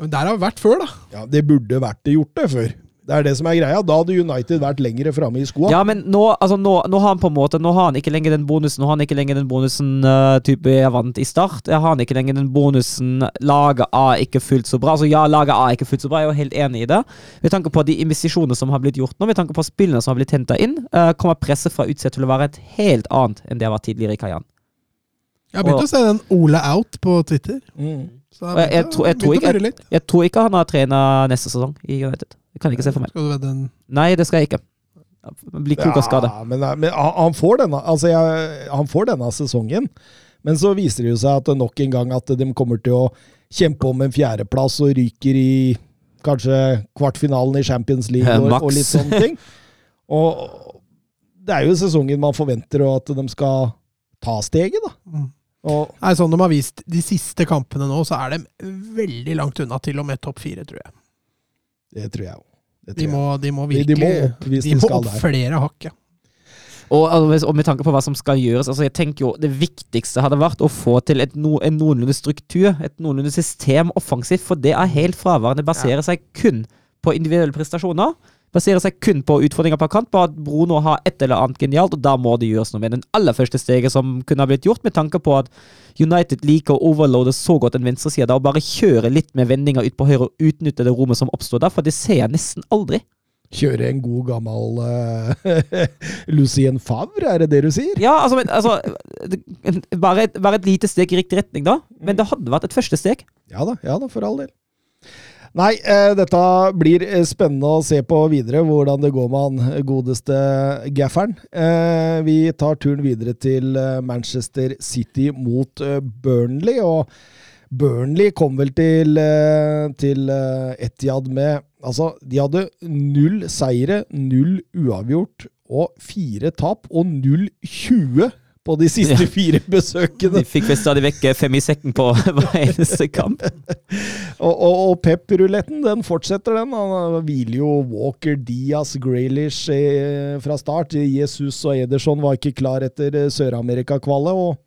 Men der har vi vært før, da. Ja, Det burde vært det gjort det før. Det er det som er greia. Da hadde United vært lengre framme i skoa. Ja, men nå, altså, nå, nå har han på en måte Nå har han ikke lenger den bonusen Nå har han ikke lenger den bonusen uh, type jeg vant i start. Jeg har han ikke lenger den bonusen laget A ikke fullt så bra. Altså ja, laget A ikke fullt så bra, jeg er jo helt enig i det. Med tanke på de investisjonene som har blitt gjort nå, med tanke på spillene som har blitt henta inn, uh, kommer presset fra utsida til å være et helt annet enn det vært tidligere i Kayan. Jeg har begynt å se den Ole Out på Twitter. Mm. Så jeg- jeg jeg tror ikke-. Jeg tror ikke han har trena neste sesong i United. Det kan jeg ikke se for meg. Skal du vedde en Nei, det skal jeg ikke. Blir klok av skade. Ja, men, men han, får denne, altså jeg, han får denne sesongen. Men så viser det jo seg at nok en gang at de kommer til å kjempe om en fjerdeplass og ryker i kanskje kvartfinalen i Champions League og, og litt sånne ting. Og det er jo sesongen man forventer at de skal ta steget, da. Mm. Og Nei, sånn de har vist de siste kampene nå, så er de veldig langt unna til og med topp fire, tror jeg. Det tror jeg òg. De de må De- de må opp hvis de de må skal opp flere hakk, ja. Og, og og med tanke på hva som skal gjøres, altså jeg tenker jo det viktigste hadde vært å få til et no, en noenlunde struktur, et noenlunde system offensivt, for det er helt fraværende. Baserer seg kun på individuelle prestasjoner. Baserer seg kun på utfordringer på kant, på at Bruno har et eller annet genialt, og da må det gjøres noe med. Den aller første steget som kunne ha blitt gjort, med tanke på at United liker å overloade så godt den venstresida, og bare kjøre litt med vendinger ut på høyre og utnytte det rommet som oppstår der, for det ser jeg nesten aldri. Kjøre en god gammel uh, Lucien Favre, er det det du sier? Ja, altså, men, altså bare, et, bare, et, lite steg i riktig retning, da. Men det hadde vært et første steg. Ja da, ja da, for all del. Nei, eh, dette blir eh, spennende å se på videre, hvordan det går med han godeste gafferen. Eh, vi tar turen videre til eh, Manchester City mot eh, Burnley. og Burnley kom vel til, til Etiad med Altså, de hadde null seire, null uavgjort og fire tap, og 0-20 på de siste fire besøkene. De fikk vel stadig vekk fem i sekken på hver eneste kamp. og, og, og Pep-ruletten, den fortsetter, den. Han hviler jo Walker, Diaz, Graylish eh, fra start. Jesus og Ederson var ikke klar etter Sør-Amerika-kvalet. og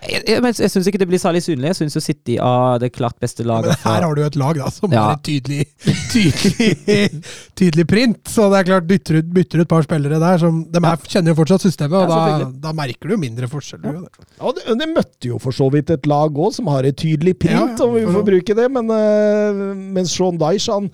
jeg, jeg, jeg syns ikke det blir særlig synlig. Jeg syns jo City er det klart beste laget. Ja, men her har du jo et lag da, som ja. har et tydelig, tydelig, tydelig, print. Så det er klart, bytter ut, bytter ut et par spillere der som De her kjenner jo fortsatt systemet, og da, da, merker du jo mindre forskjell. Ja, ja de, de møtte jo for så vidt et lag òg som har et tydelig print, om vi får bruke det. Men uh, mens Sean Dyche, han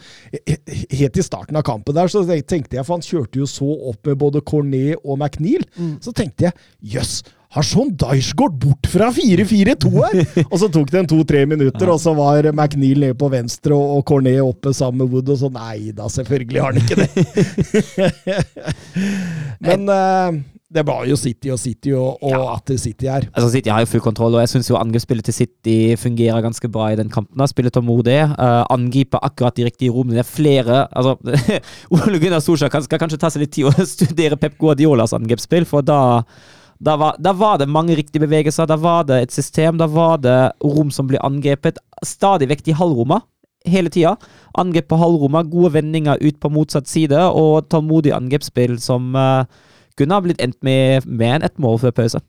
Helt i starten av kampen der, så tenkte jeg, for han kjørte jo så opp med både Cornet og McNeil, mm. så tenkte jeg jøss. Yes, har Sean Dyche gått bort fra 4-4-2 her?! og så tok det en to-tre minutter, og så var McNeil nede på venstre og, Cornet oppe sammen med Wood, og så Nei da, selvfølgelig har han ikke det! Men uh, det var jo City og City og, og ja. at City her. Altså City har jo full kontroll, og jeg syns angrepsspillet til City fungerer ganske bra i den kampen. Spiller tålmodig, uh, angriper akkurat de riktige rommene. Det er flere altså, Ole Gunnar Solskjær skal kanskje ta seg litt tid å studere Pep Guardiolas angrepsspill, for da da var, da var, det mange riktige bevegelser, da var det et system, da var det rom som ble angrepet. Stadig vekk i halvrommet, hele tida. Angrep på halvrommet, gode vendinger ut på motsatt side, og tålmodig angrepsspill som uh, kunne ha blitt endt med mer enn ett mål før pause.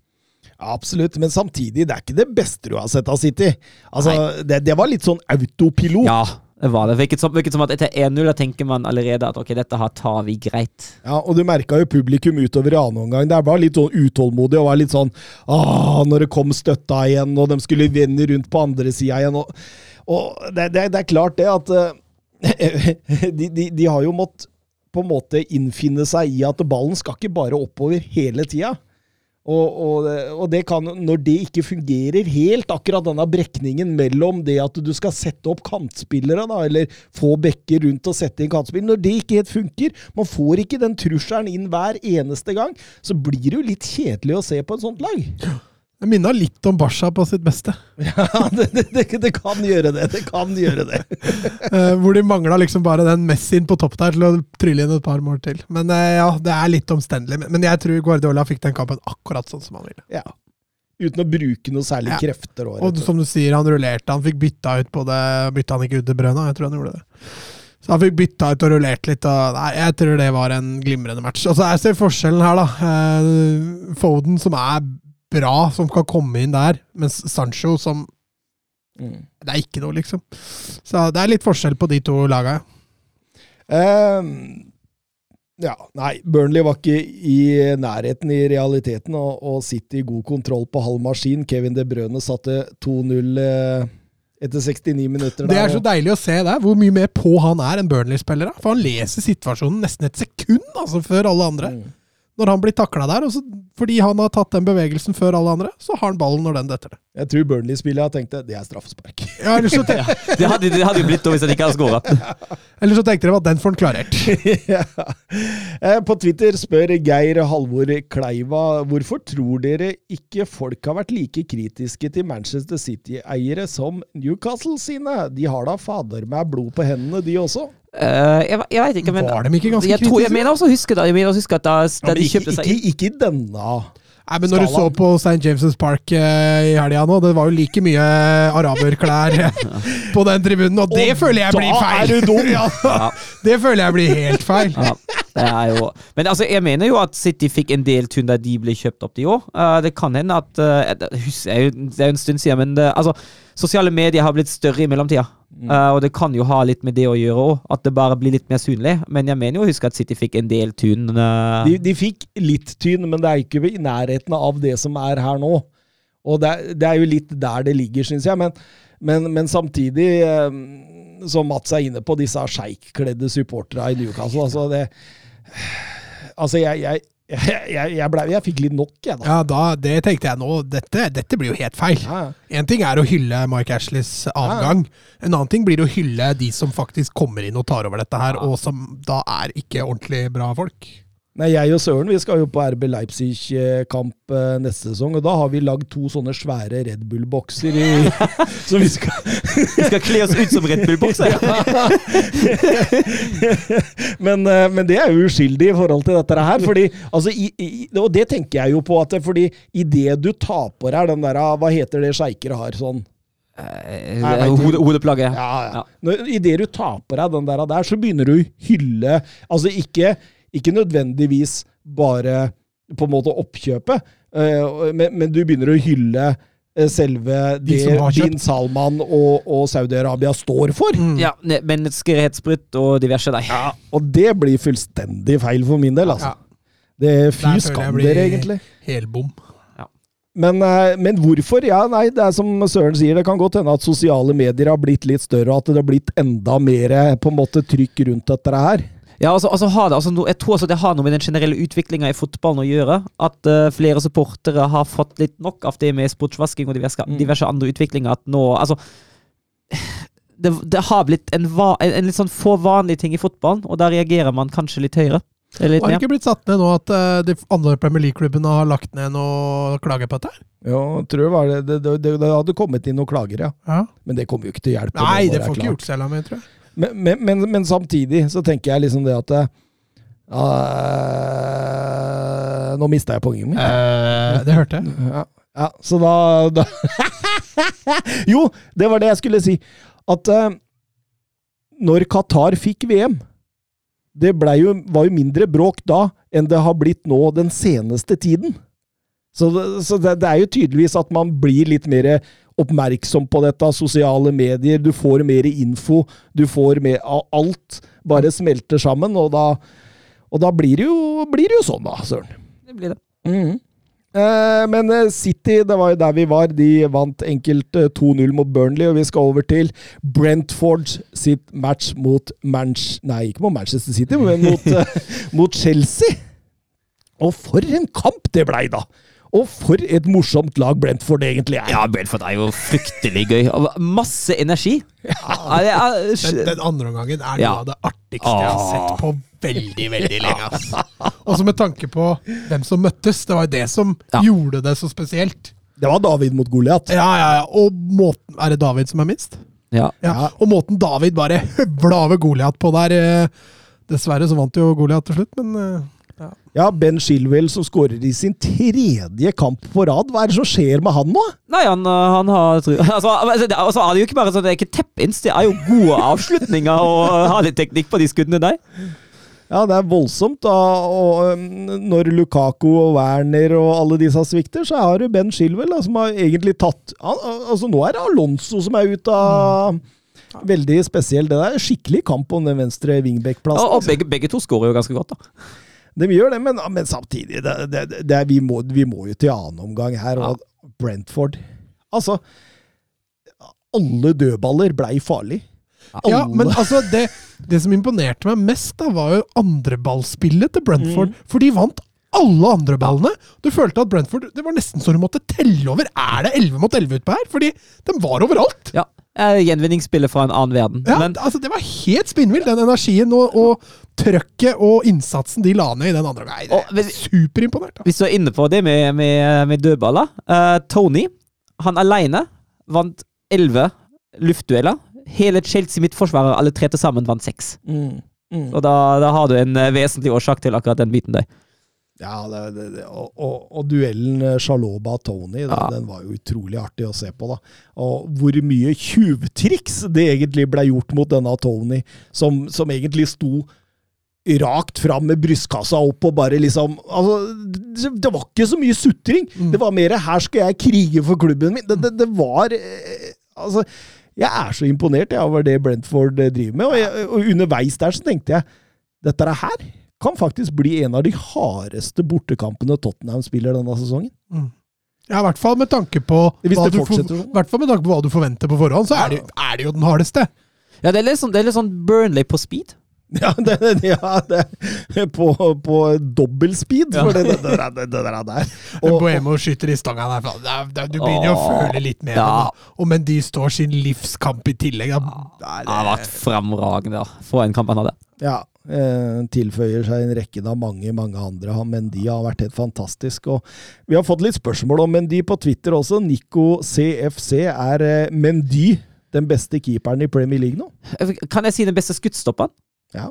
Absolutt, men samtidig, det er ikke det beste du har sett av City. Altså, det, det, var litt sånn autopilot. Ja, det var det. Virket som, virket som at etter 1-0 da tenker man allerede at ok, dette her tar vi greit. Ja, og du merka jo publikum utover i annen omgang. Det var litt sånn utålmodig og var litt sånn ah, Når det kom støtta igjen, og de skulle vende rundt på andre sida igjen. Og, og det, det, det, er klart det at uh, de, de, de, har jo måttet på en måte innfinne seg i at ballen skal ikke bare oppover hele tida. Og, og, og, det kan, når det ikke fungerer helt, akkurat denne brekningen mellom det at du skal sette opp kantspillere, da, eller få bekker rundt og sette inn kantspillere Når det ikke helt funker, man får ikke den trusselen inn hver eneste gang, så blir det jo litt kjedelig å se på et sånt lag. Det minna litt om Basha på sitt beste. Ja, det, det, det, kan gjøre det. Det kan gjøre det. uh, hvor de mangla liksom bare den Messien på topp der til å trylle inn et par mål til. Men uh, ja, det er litt omstendelig. Men jeg tror Guardiola fikk den kampen akkurat sånn som han ville. Ja. Uten å bruke noe særlig ja. krefter. Og, og som du sier, han rullerte. Han fikk bytta ut på det Bytta han ikke ut til Brøna? Jeg tror han gjorde det. Så han fikk bytta ut og rullert litt. Og, nei, jeg tror det var en glimrende match. Altså, jeg ser forskjellen her, da. Uh, Foden, som er bra som kan komme inn der, mens Sancho som mm. Det er ikke noe, liksom. Så det er litt forskjell på de to laga. Um, ja, nei, Burnley var ikke i nærheten i realiteten, og, og i god kontroll på halv maskin. Kevin De Brøne satte 2-0 eh, etter 69 minutter. Det er så deilig å se der, hvor mye mer på han er enn Burnley-spillere. For han leser situasjonen nesten et sekund altså, før alle andre. Mm når han blir takla der. Så, fordi han har tatt den bevegelsen før alle andre, så har han ballen når den detter det. Jeg tror Burnley-spillet tenkte det er straffespark. Ja, eller så ja, det, hadde, det hadde jo blitt hvis han ikke hadde skåra. Eller så tenkte de at den får han klarert. ja. Eh, på Twitter spør Geir Halvor Kleiva hvorfor tror dere ikke folk har vært like kritiske til Manchester City-eiere som Newcastle sine? De har da fader meg blod på hendene, de også? Uh, jeg, jeg veit ikke, men Var de ikke ganske jeg kritiske? jeg mener også å huske, da, jeg mener også huske at da, da ja, de kjøpte seg Ikke, ikke denne Nei, men Når du så på St. James' Park uh, i helga nå, det var jo like mye araberklær på den tribunen, og det og føler jeg blir feil! Da er du dum! ja, det føler jeg blir helt feil. Ja. Det er jo Men altså, jeg mener jo at City fikk en del tun der de ble kjøpt opp i år. Uh, det kan hende at uh, det, er jo, det er jo en stund siden, men det, altså, sosiale medier har blitt større i mellomtida. Uh, og det kan jo ha litt med det å gjøre òg, at det bare blir litt mer synlig. Men jeg mener jo å huske at City fikk en del tun. De, de, fikk litt tyn, men det er ikke i nærheten av det som er her nå. Og det, det er jo litt der det ligger, syns jeg. Men, men, men samtidig som Mats er inne på, disse sjeikkledde supporterne i Newcastle. Altså, det Altså, jeg, jeg jeg, jeg, ble, jeg, fikk litt nok, jeg, da. Ja, da, Det tenkte jeg nå. Dette, dette blir jo helt feil. Ja. ting er å hylle Mike Ashleys avgang. Ja. En annen ting blir å hylle de som faktisk kommer inn og tar over dette her, og som da er ikke ordentlig bra folk. Nei, Jeg og Søren vi skal jo på RB Leipzig-kamp eh, neste sesong, og da har vi lagd to sånne svære Red Bull-bokser Så vi skal Vi skal kle oss ut som Red Bull-bokser! men, eh, men, det er jo uskyldig i forhold til dette her. Fordi, altså, i, i, og det tenker jeg jo på, at fordi idet du tar på deg den der Hva heter det sjeiker har sånn? Eh, hodeplagget. Ja, ja. Idet du tar på deg den der, der, så begynner du å hylle Altså ikke ikke nødvendigvis bare på en måte oppkjøpet, eh, men, men du begynner å hylle eh, selve det din Salman og, og Saudi-Arabia står for. Mm. Ja, menneskerettsbrudd og diverse deg. Ja, og det blir fullstendig feil for min del, altså. Ja. Det er Fy skam dere, egentlig. Helbom. Men, eh, men, hvorfor? Ja, nei, det er som Søren sier, det kan godt hende at sosiale medier har blitt litt større, og at det har blitt enda mer på en måte trykk rundt dette her. Ja, altså, altså har det, altså, Jeg tror også det har noe med den generelle utviklinga i fotballen å gjøre. At uh, flere supportere har fått litt nok av det med sportsvasking og diverse, mm. diverse andre utviklinger. At nå Altså det, det har blitt en, va, en, en, litt sånn få vanlige ting i fotballen, og da reagerer man kanskje litt høyere. Litt, har det ikke blitt satt ned nå at uh, de andre Premier League-klubbene har lagt ned noe klager på dette? Ja, tror jeg var det. Det, det, det hadde kommet inn noen klager, ja. ja. Men det kommer jo ikke til hjelp. Nei, det får ikke gjort selv om jeg tror jeg. Men, men, men, men, samtidig så tenker jeg liksom det at uh, Nå mista jeg poenget mitt. Uh, det hørte jeg. Ja, ja så da, da Jo, det var det jeg skulle si. At uh, når Qatar fikk VM det jo, var jo mindre bråk da enn det har blitt nå den seneste tiden. Så, så det, det, er jo tydeligvis at man blir litt mer oppmerksom på dette, sosiale medier, du får mer info, du får mer Alt bare smelter sammen, og da, og da blir, det jo, blir, det jo, sånn, da, Søren. Det blir det. Mm. Eh, men eh, City, det var jo der vi var, de vant enkelt 2-0 eh, mot Burnley, og vi skal over til Brentford sitt match mot Manch... Nei, ikke mot Manchester City, men mot, mot Chelsea. Og for en kamp det blei, da! Og for et morsomt lag Brentford egentlig er. Ja, Brentford er jo fryktelig gøy. Masse energi. Ja, den, den, andre omgangen er noe av det artigste jeg har sett på veldig, veldig lenge. Altså. Også med tanke på hvem som møttes. Det var jo det som ja. gjorde det så spesielt. Det var David mot Goliat. Ja, ja, ja. Og måten Er det David som er minst? Ja. ja. Og måten David bare høvla over Goliat på der eh, Dessverre så vant jo Goliat til slutt, men eh, ja. ja, Ben Shilwell som skårer i sin tredje kamp på rad. Hva er det som skjer med han nå? Nei, han, eh, han har altså, altså, altså, er det jo ikke bare sånn, det er ikke teppinst, det er jo gode avslutninger og har litt teknikk på de skuddene der. Ja, det er voldsomt. da, og Når Lukaku og Werner og alle disse svikter, så har du Ben Shilwell da, som har egentlig tatt altså Nå er det Alonso som er ute av mm. Veldig spesiell. Det er skikkelig kamp om den venstre wingback-plassen. Og, og begge, begge, to skårer jo ganske godt, da. De gjør det, men, men samtidig det, det, det, vi, må, vi, må, jo til annen omgang her. Og Brentford Altså Alle dødballer blei farlig. Alle. Ja, men altså det, det, som imponerte meg mest, da, var jo andreballspillet til Brentford. Mm. For de vant alle andre ballene. Du følte at Brentford Det var nesten så du måtte telle over. Er det 11 mot 11 utpå her? Fordi de var overalt. Ja. Gjenvinningsspillet fra en annen verden. Ja, Men, altså Det var helt spinnvilt, den energien og, og trøkket og innsatsen de la ned i den andre. Nei, det er Superimponert. Hvis du er inne på det med, med, med dødballer uh, Tony, han aleine vant elleve luftdueller. Hele Chelsea mitt forsvarer, alle tre til sammen, vant seks. Mm, mm. Og da, da, har du en eh, vesentlig årsak til akkurat den biten der. Ja, det, det, det, og, og, og, duellen eh, Shaloba-Tony, ja. den var jo utrolig artig å se på. da. Og hvor mye tjuvtriks det egentlig ble gjort mot denne Tony, som, som egentlig sto rakt fram med brystkassa opp og bare liksom altså, det, var ikke så mye sutring. Det var mer 'her skal jeg krige for klubben min'. Det, det, det var eh, Altså, jeg er så imponert jeg, over det Brentford eh, driver med, og, jeg, og underveis der så tenkte jeg dette her kan faktisk bli en av de hardeste bortekampene Tottenham spiller denne sesongen. Ja, i hvert fall med tanke på Hvis hva det du sånn. i hvert fall med tanke på hva du forventer på forhånd, så er det, er det jo den hardeste. Ja, det er litt sånn, det er litt sånn Burnley på speed. Ja, det, ja det, på, på dobbeltspeed, for det, det, det, det, det der. der. Og, Boemo skyter i stanga der. det er- det er- Du begynner jo å føle litt mer. ja. Og men de står sin livskamp i tillegg. Da, Det har vært fremragende, da. For en kamp han hadde. ja, eh, tilføyer seg en rekke av mange, mange andre. Mendy har vært helt fantastisk. Og vi har fått litt spørsmål om Mendy på Twitter også. Nico CFC, er eh, Mendy den beste keeperen i Premier League nå? Kan jeg si den beste skuddstopperen? Ja,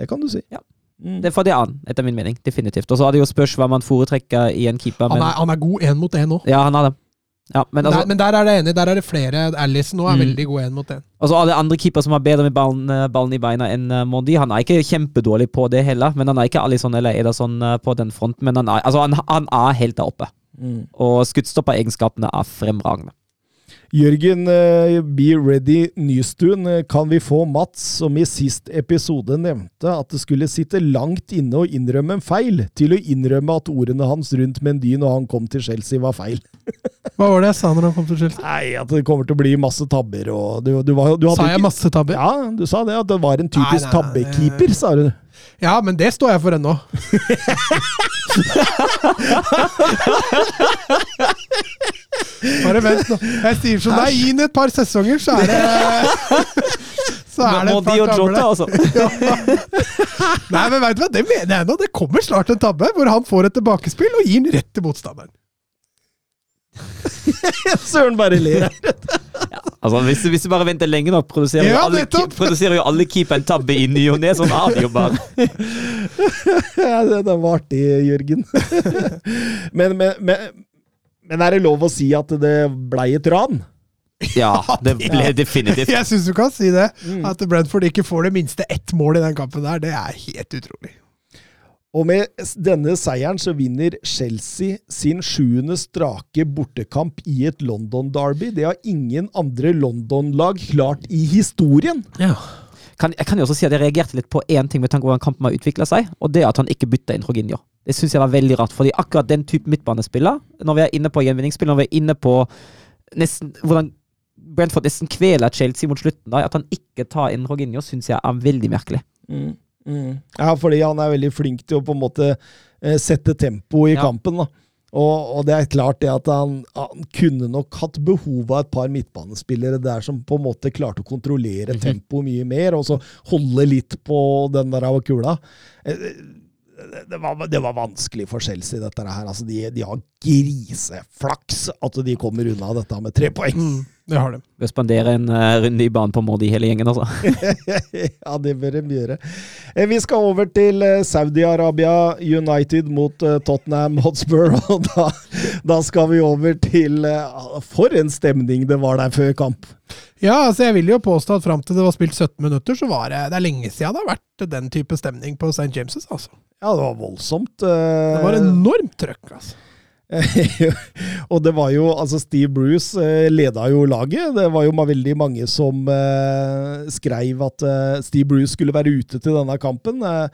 det kan du si. Ja. Mm. Det får det an, etter min mening. Definitivt. Og så er det jo spørs hva man foretrekker i en keeper. han, er, han er god én mot én nå. ja, han er det. Ja, men altså, der, men der er det enig. Der er det flere. Alison nå er Mm. veldig god én mot én. Og så er det andre keepere som har bedre med ballen, eh, ballen i beina enn uh, Mondi. Han er ikke kjempedårlig på det heller, men han er ikke Alison eller Ederson uh, på den fronten. Men han er, altså, han, han er helt der oppe. Mm. Og skuddstopperegenskapene er fremragende. Jørgen eh, Be Ready Nystuen, eh, kan vi få Mats, som i sist episode nevnte at det skulle sitte langt inne å innrømme en feil, til å innrømme at ordene hans rundt Mendy når han kom til Chelsea var feil? Hva var det jeg sa når han kom til Chelsea? Nei, at det kommer til å bli masse tabber og Du, du, var, du Sa jeg ikke- masse tabber? Ja, du sa det, at det var en typisk tabbekeeper, sa du. Ja, men det står jeg for ennå. Bare vent nå. Jeg sier som deg, gi den et par sesonger, så er det Så er det et par der. altså. Nei, men vet du hva, det mener jeg nå. Det kommer snart en tabbe hvor han får et tilbakespill og gir den rett til motstanderen. Søren bare ler. Altså, hvis, hvis du bare venter lenge nok, produserer, Ja, jo alle, produserer jo alle keep en tabbe i ny og ne. Sånn er det jo bare. Ja, det, det var artig, Jørgen. men, men, men, men er det lov å si at det blei et ran? Ja, det ble definitivt. Jeg syns du kan si det. Mm. At Brentford ikke får det minste ett mål i den kampen der, det er helt utrolig. Og med denne seieren så vinner Chelsea sin sjuende strake bortekamp i et London-derby. Det har ingen andre London-lag klart i historien. Kan, jeg kan jo også si at jeg reagerte litt på én ting med tanke på hvordan kampen har utvikla seg, og det er at han ikke bytta inn Jorginho. Det syns jeg var veldig rart, fordi akkurat den type midtbanespiller, når vi er inne på gjenvinningsspill, når vi er inne på nesten hvordan Brentford nesten kveler Chelsea mot slutten, da, at han ikke tar inn Jorginho, syns jeg er veldig merkelig. Ja, fordi han er veldig flink til å på en måte eh, sette tempo i Ja. kampen. da. Og, og det er klart det at han, han kunne nok hatt behov av et par midtbanespillere der som på en måte klarte å kontrollere Mhm. tempoet mye mer, og så holde litt på den der av kula. Det, det, var, det var vanskelig for Chelsea, dette her. Altså, de, de har griseflaks at de kommer unna dette med tre poeng. Mm, det har de. Bør spandere en uh, runde i banen på Mordi hele gjengen, altså. ja, det bør de gjøre. Eh, Vi skal over til eh, Saudi-Arabia United mot uh, Tottenham Hotspur. Og da, da skal vi over til uh, For en stemning det var der før kamp! Ja, altså jeg vil jo påstå at fram til det var spilt 17 minutter, så var det Det er lenge siden det har vært den type stemning på St. James', altså. Ja, det var voldsomt. eh, Det var enormt trøkk, altså. og det var jo Altså, Steve Bruce eh, leda jo laget. Det var jo veldig mange som eh, skrev at eh, Steve Bruce skulle være ute til denne kampen. Eh,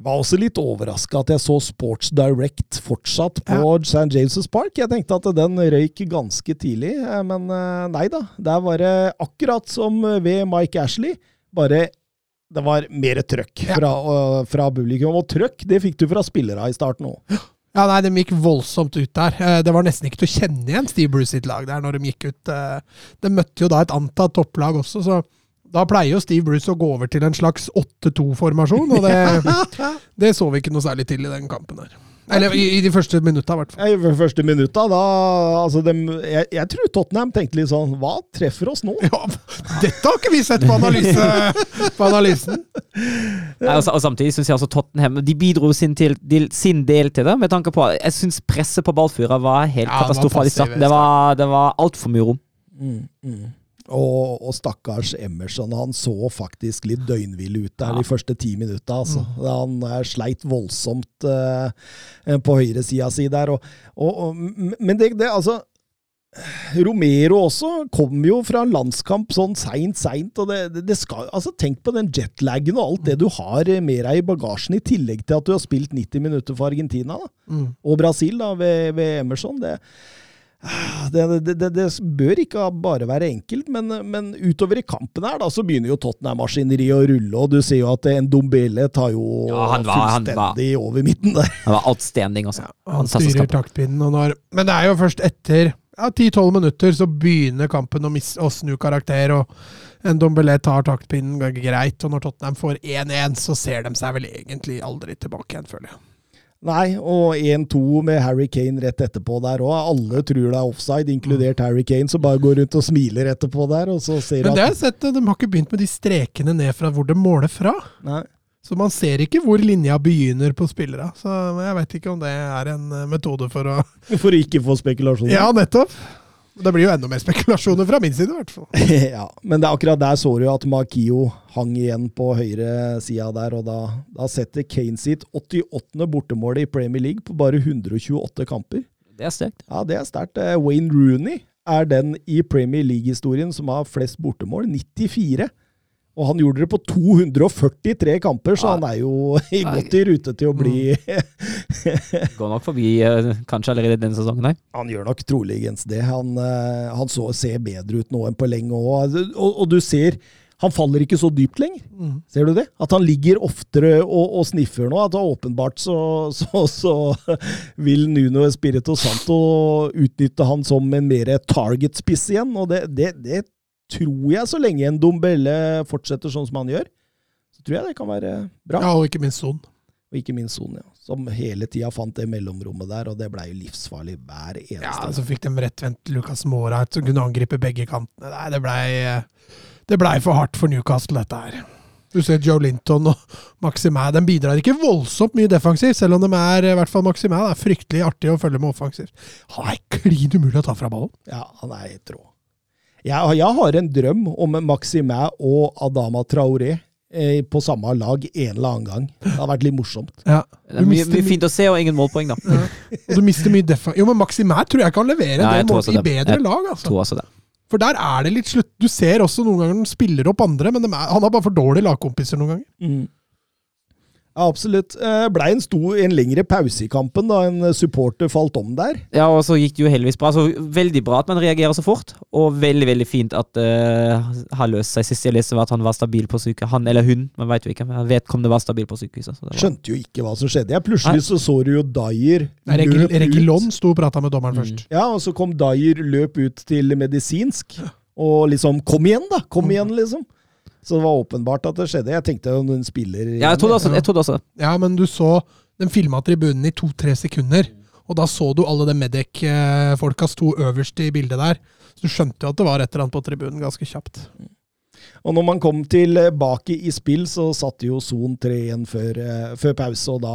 var også litt overraska at jeg så Sports Direct fortsatt på St. James' Park. Jeg tenkte at den røyk ganske tidlig, eh, men eh, nei da. Der var det akkurat som ved Mike Ashley, bare det var mer trøkk Ja. fra, øh, fra publikum. Og trøkk, det fikk du fra spillere i starten òg. Ja, nei, De gikk voldsomt ut der. Eh, Det var nesten ikke til å kjenne igjen Steve Bruce sitt lag der når de gikk ut. eh. De møtte jo da et antatt topplag også, så da pleier jo Steve Bruce å gå over til en slags 8-2-formasjon, og det, det så vi ikke noe særlig til i den kampen her. Eller i, i de første minutta, i hvert fall. I de første minutta, da altså dem, jeg, jeg tror Tottenham tenkte litt sånn Hva treffer oss nå? Ja, dette har ikke vi sett på, analyse, på analysen! Nei, og, og samtidig syns jeg altså Tottenham De bidro sin, til, til, sin del til det, med tanke på Jeg syns presset på ballfyra var helt Ja, katastrofalt i starten. Det var, det var altfor mye rom. Mm, mm. Og, og stakkars Emerson, han så faktisk litt døgnvill ut der Ja. de første ti minutta. Altså. Han eh, sleit voldsomt uh, på høyresida si der. Og, og, men det, det, altså Romero også kom jo fra en landskamp sånn seint, seint. Og det, det, skal, altså tenk på den jetlagen og alt det du har med deg i bagasjen, i tillegg til at du har spilt 90 minutter for Argentina da, Mm. og Brasil da, ved, ved Emerson. Det, det, det, det, det bør ikke bare være enkelt, men, men utover i kampen her da, så begynner jo Tottenham-maskineriet å rulle, og du ser jo at en Dombele tar jo Ja, han var- han var- fullstendig over midten der. Han var outstanding, altså. Han han styrer taktpinnen. Og når, men det er jo først etter ja, 10-12 minutter så begynner kampen å, miss, å snu karakter. og en Dombele tar taktpinnen greit, og når Tottenham får 1-1, så ser de seg vel egentlig aldri tilbake igjen, føler jeg. Nei, og 1-2 med Harry Kane rett etterpå der òg. Alle tror det er offside, inkludert Harry Kane, som bare går rundt og smiler etterpå der, og så ser Men det har jeg sett, de har ikke begynt med de strekene ned fra hvor de måler fra. Nei. Så man ser ikke hvor linja begynner på spillere. Så jeg vet ikke om det er en eh, metode for å For å ikke få spekulasjoner. Ja, nettopp! Det blir jo enda mer spekulasjoner fra min side, i hvert fall. ja, men det er akkurat der så du jo at Makio hang igjen på høyre sida der, og da, da setter Kane sitt 88. bortemål i Premier League på bare 128 kamper. Det er sterkt. Ja, det er sterkt. Eh, Wayne Rooney er den i Premier League-historien som har flest bortemål, 94. Og han gjorde det på 243 kamper, så han er jo i godt i rute til å bli Går nok forbi eh, kanskje allerede denne sesongen. her? Han gjør nok troligens det. Han, eh, han så ser bedre ut nå enn på lenge òg. Og, og du ser, han faller ikke så dypt lenger. Mm. Ser du det? At han ligger oftere og, og sniffer nå. At åpenbart så, så, så vil Nuno Espirito Santo utnytte han som en mer target-spiss igjen. Og det, det, det tror jeg, så lenge en Dombelle fortsetter sånn som han gjør, så tror jeg det kan være bra. Ja, og ikke minst Son. Og ikke minst Son, ja. Som hele tida fant det mellomrommet der, og det blei jo livsfarlig hver eneste Ja, så fikk de rettvendt Lucas Mora som kunne angripe begge kantene. Nei, det blei det ble for hardt for Newcastle, dette her. Du ser Joe Linton og Maximæ. De bidrar ikke voldsomt mye defensivt, selv om de er i hvert fall Maximæ er fryktelig artig å følge med offensivt. Han er klin umulig å ta fra ballen. Ja, han er helt rå. Jeg, jeg har en drøm om Maximæ og Adama Traoré eh, på samme lag en eller annen gang. Det har vært litt morsomt. Ja. Det er mye, mye fint å se, og ingen målpoeng, da. Og du mister mye defa... Jo, men Maximæ tror jeg kan levere Nei, jeg det tror i bedre Jeg lag, altså. Tror også det. For der er det litt slutt. Du ser også noen ganger han spiller opp andre, men er, han har bare for dårlige lagkompiser noen ganger. Ja, absolutt. Eh, Blei en, en lengre pause i kampen da en supporter falt om der. Ja, og så gikk det jo heldigvis bra. Altså, veldig bra at man reagerer så fort, og veldig veldig fint at det har løst seg. Sist jeg leste var at han var stabil på sykehuset. Han eller hun, man vet jo ikke. men Vedkommende var stabil på sykehuset. Så det var, Skjønte jo ikke hva som skjedde. Jeg plutselig så så du jo Dyer Nei, løp ut. Regilon sto og prata med dommeren Mm. først. Ja, og så kom Dyer løp ut til medisinsk. Og liksom Kom igjen, da! Kom igjen, liksom. Så det var åpenbart at det skjedde. Jeg tenkte jo noen spiller ja, jeg trodde også, jeg trodde også. Ja, men du så Den filma tribunen i to-tre sekunder, og da så du alle de Medec-folka sto øverst i bildet der. Så du skjønte jo at det var et eller annet på tribunen ganske kjapt. Og når man kom tilbake i spill, så satte jo Son 3-1 før, eh, før pause, og da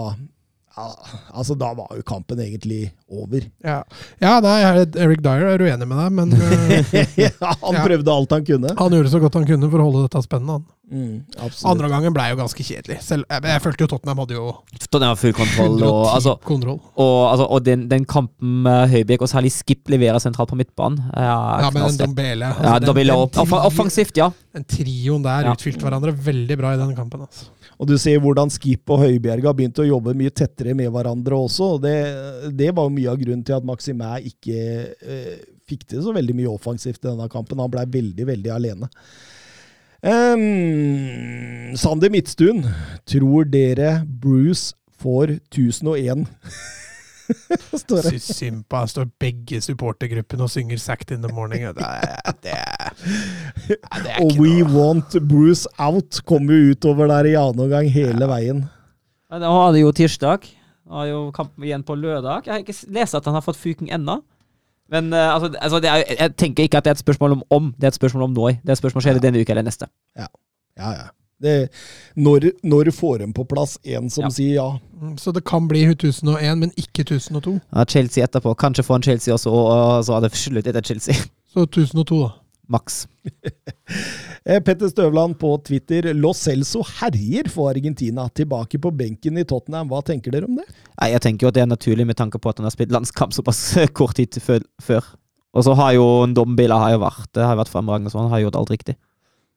ja, Altså, da var jo kampen egentlig over. Ja, ja nei, Eric Dyer er uenig med deg, men eh, ja, han Ja. prøvde alt han kunne. han gjorde så godt han kunne for å holde dette spennende. Han. Mm. Andre gangen ble jo ganske kjedelig. Selv, jeg, jeg følte jo Tottenham hadde jo Tottenham full kontroll. Og, altså, kontroll. og, altså, og den, den kampen med Høibjerg, og særlig Skip leverer sentralt på midtbanen Ja, Ja, men den. Dombele altså, ja, den- den. Off- trio- Offensivt, ja. Den trioen der Ja. utfylte hverandre veldig bra i den kampen. Altså. Og du ser hvordan Skip og Høibjerg har begynt å jobbe mye tettere med hverandre også. og Det, det var mye av grunnen til at Maximæ ikke eh, fikk til så veldig mye offensivt i denne kampen. Han blei veldig, veldig alene. Um, Sander Midtstuen, tror dere Bruce får 1001? Står det. Han står begge supportergruppene og synger 'Sacked in the Morning'. Det det er, det er Og We noe Want Bruce Out kommer jo utover der i annen omgang hele veien. Men han hadde jo tirsdag. Han har jo kamp igjen på lørdag. Jeg har ikke lest at han har fått fyken ennå. Men eh, altså, altså det er, jeg tenker ikke at det er et spørsmål om om, det er et spørsmål om når. Det er et spørsmål skjer det denne uka eller neste. Ja, Ja, ja. Det, når, når får en på plass en som Ja. sier ja? Mm, Så det kan bli 1001, men ikke 1002. Ja, Chelsea etterpå. Kanskje få en Chelsea også, og, så er det slutt etter Chelsea. Så 1002, da. maks. Eh, Petter Støvland på Twitter. Lo Celso herjer for Argentina. Tilbake på benken i Tottenham. Hva tenker dere om det? Nei, Jeg tenker jo at det er naturlig med tanke på at han har spilt landskamp såpass kort tid før. Og så har jo en har jo vært det har vært fremragende, så han har gjort alt riktig.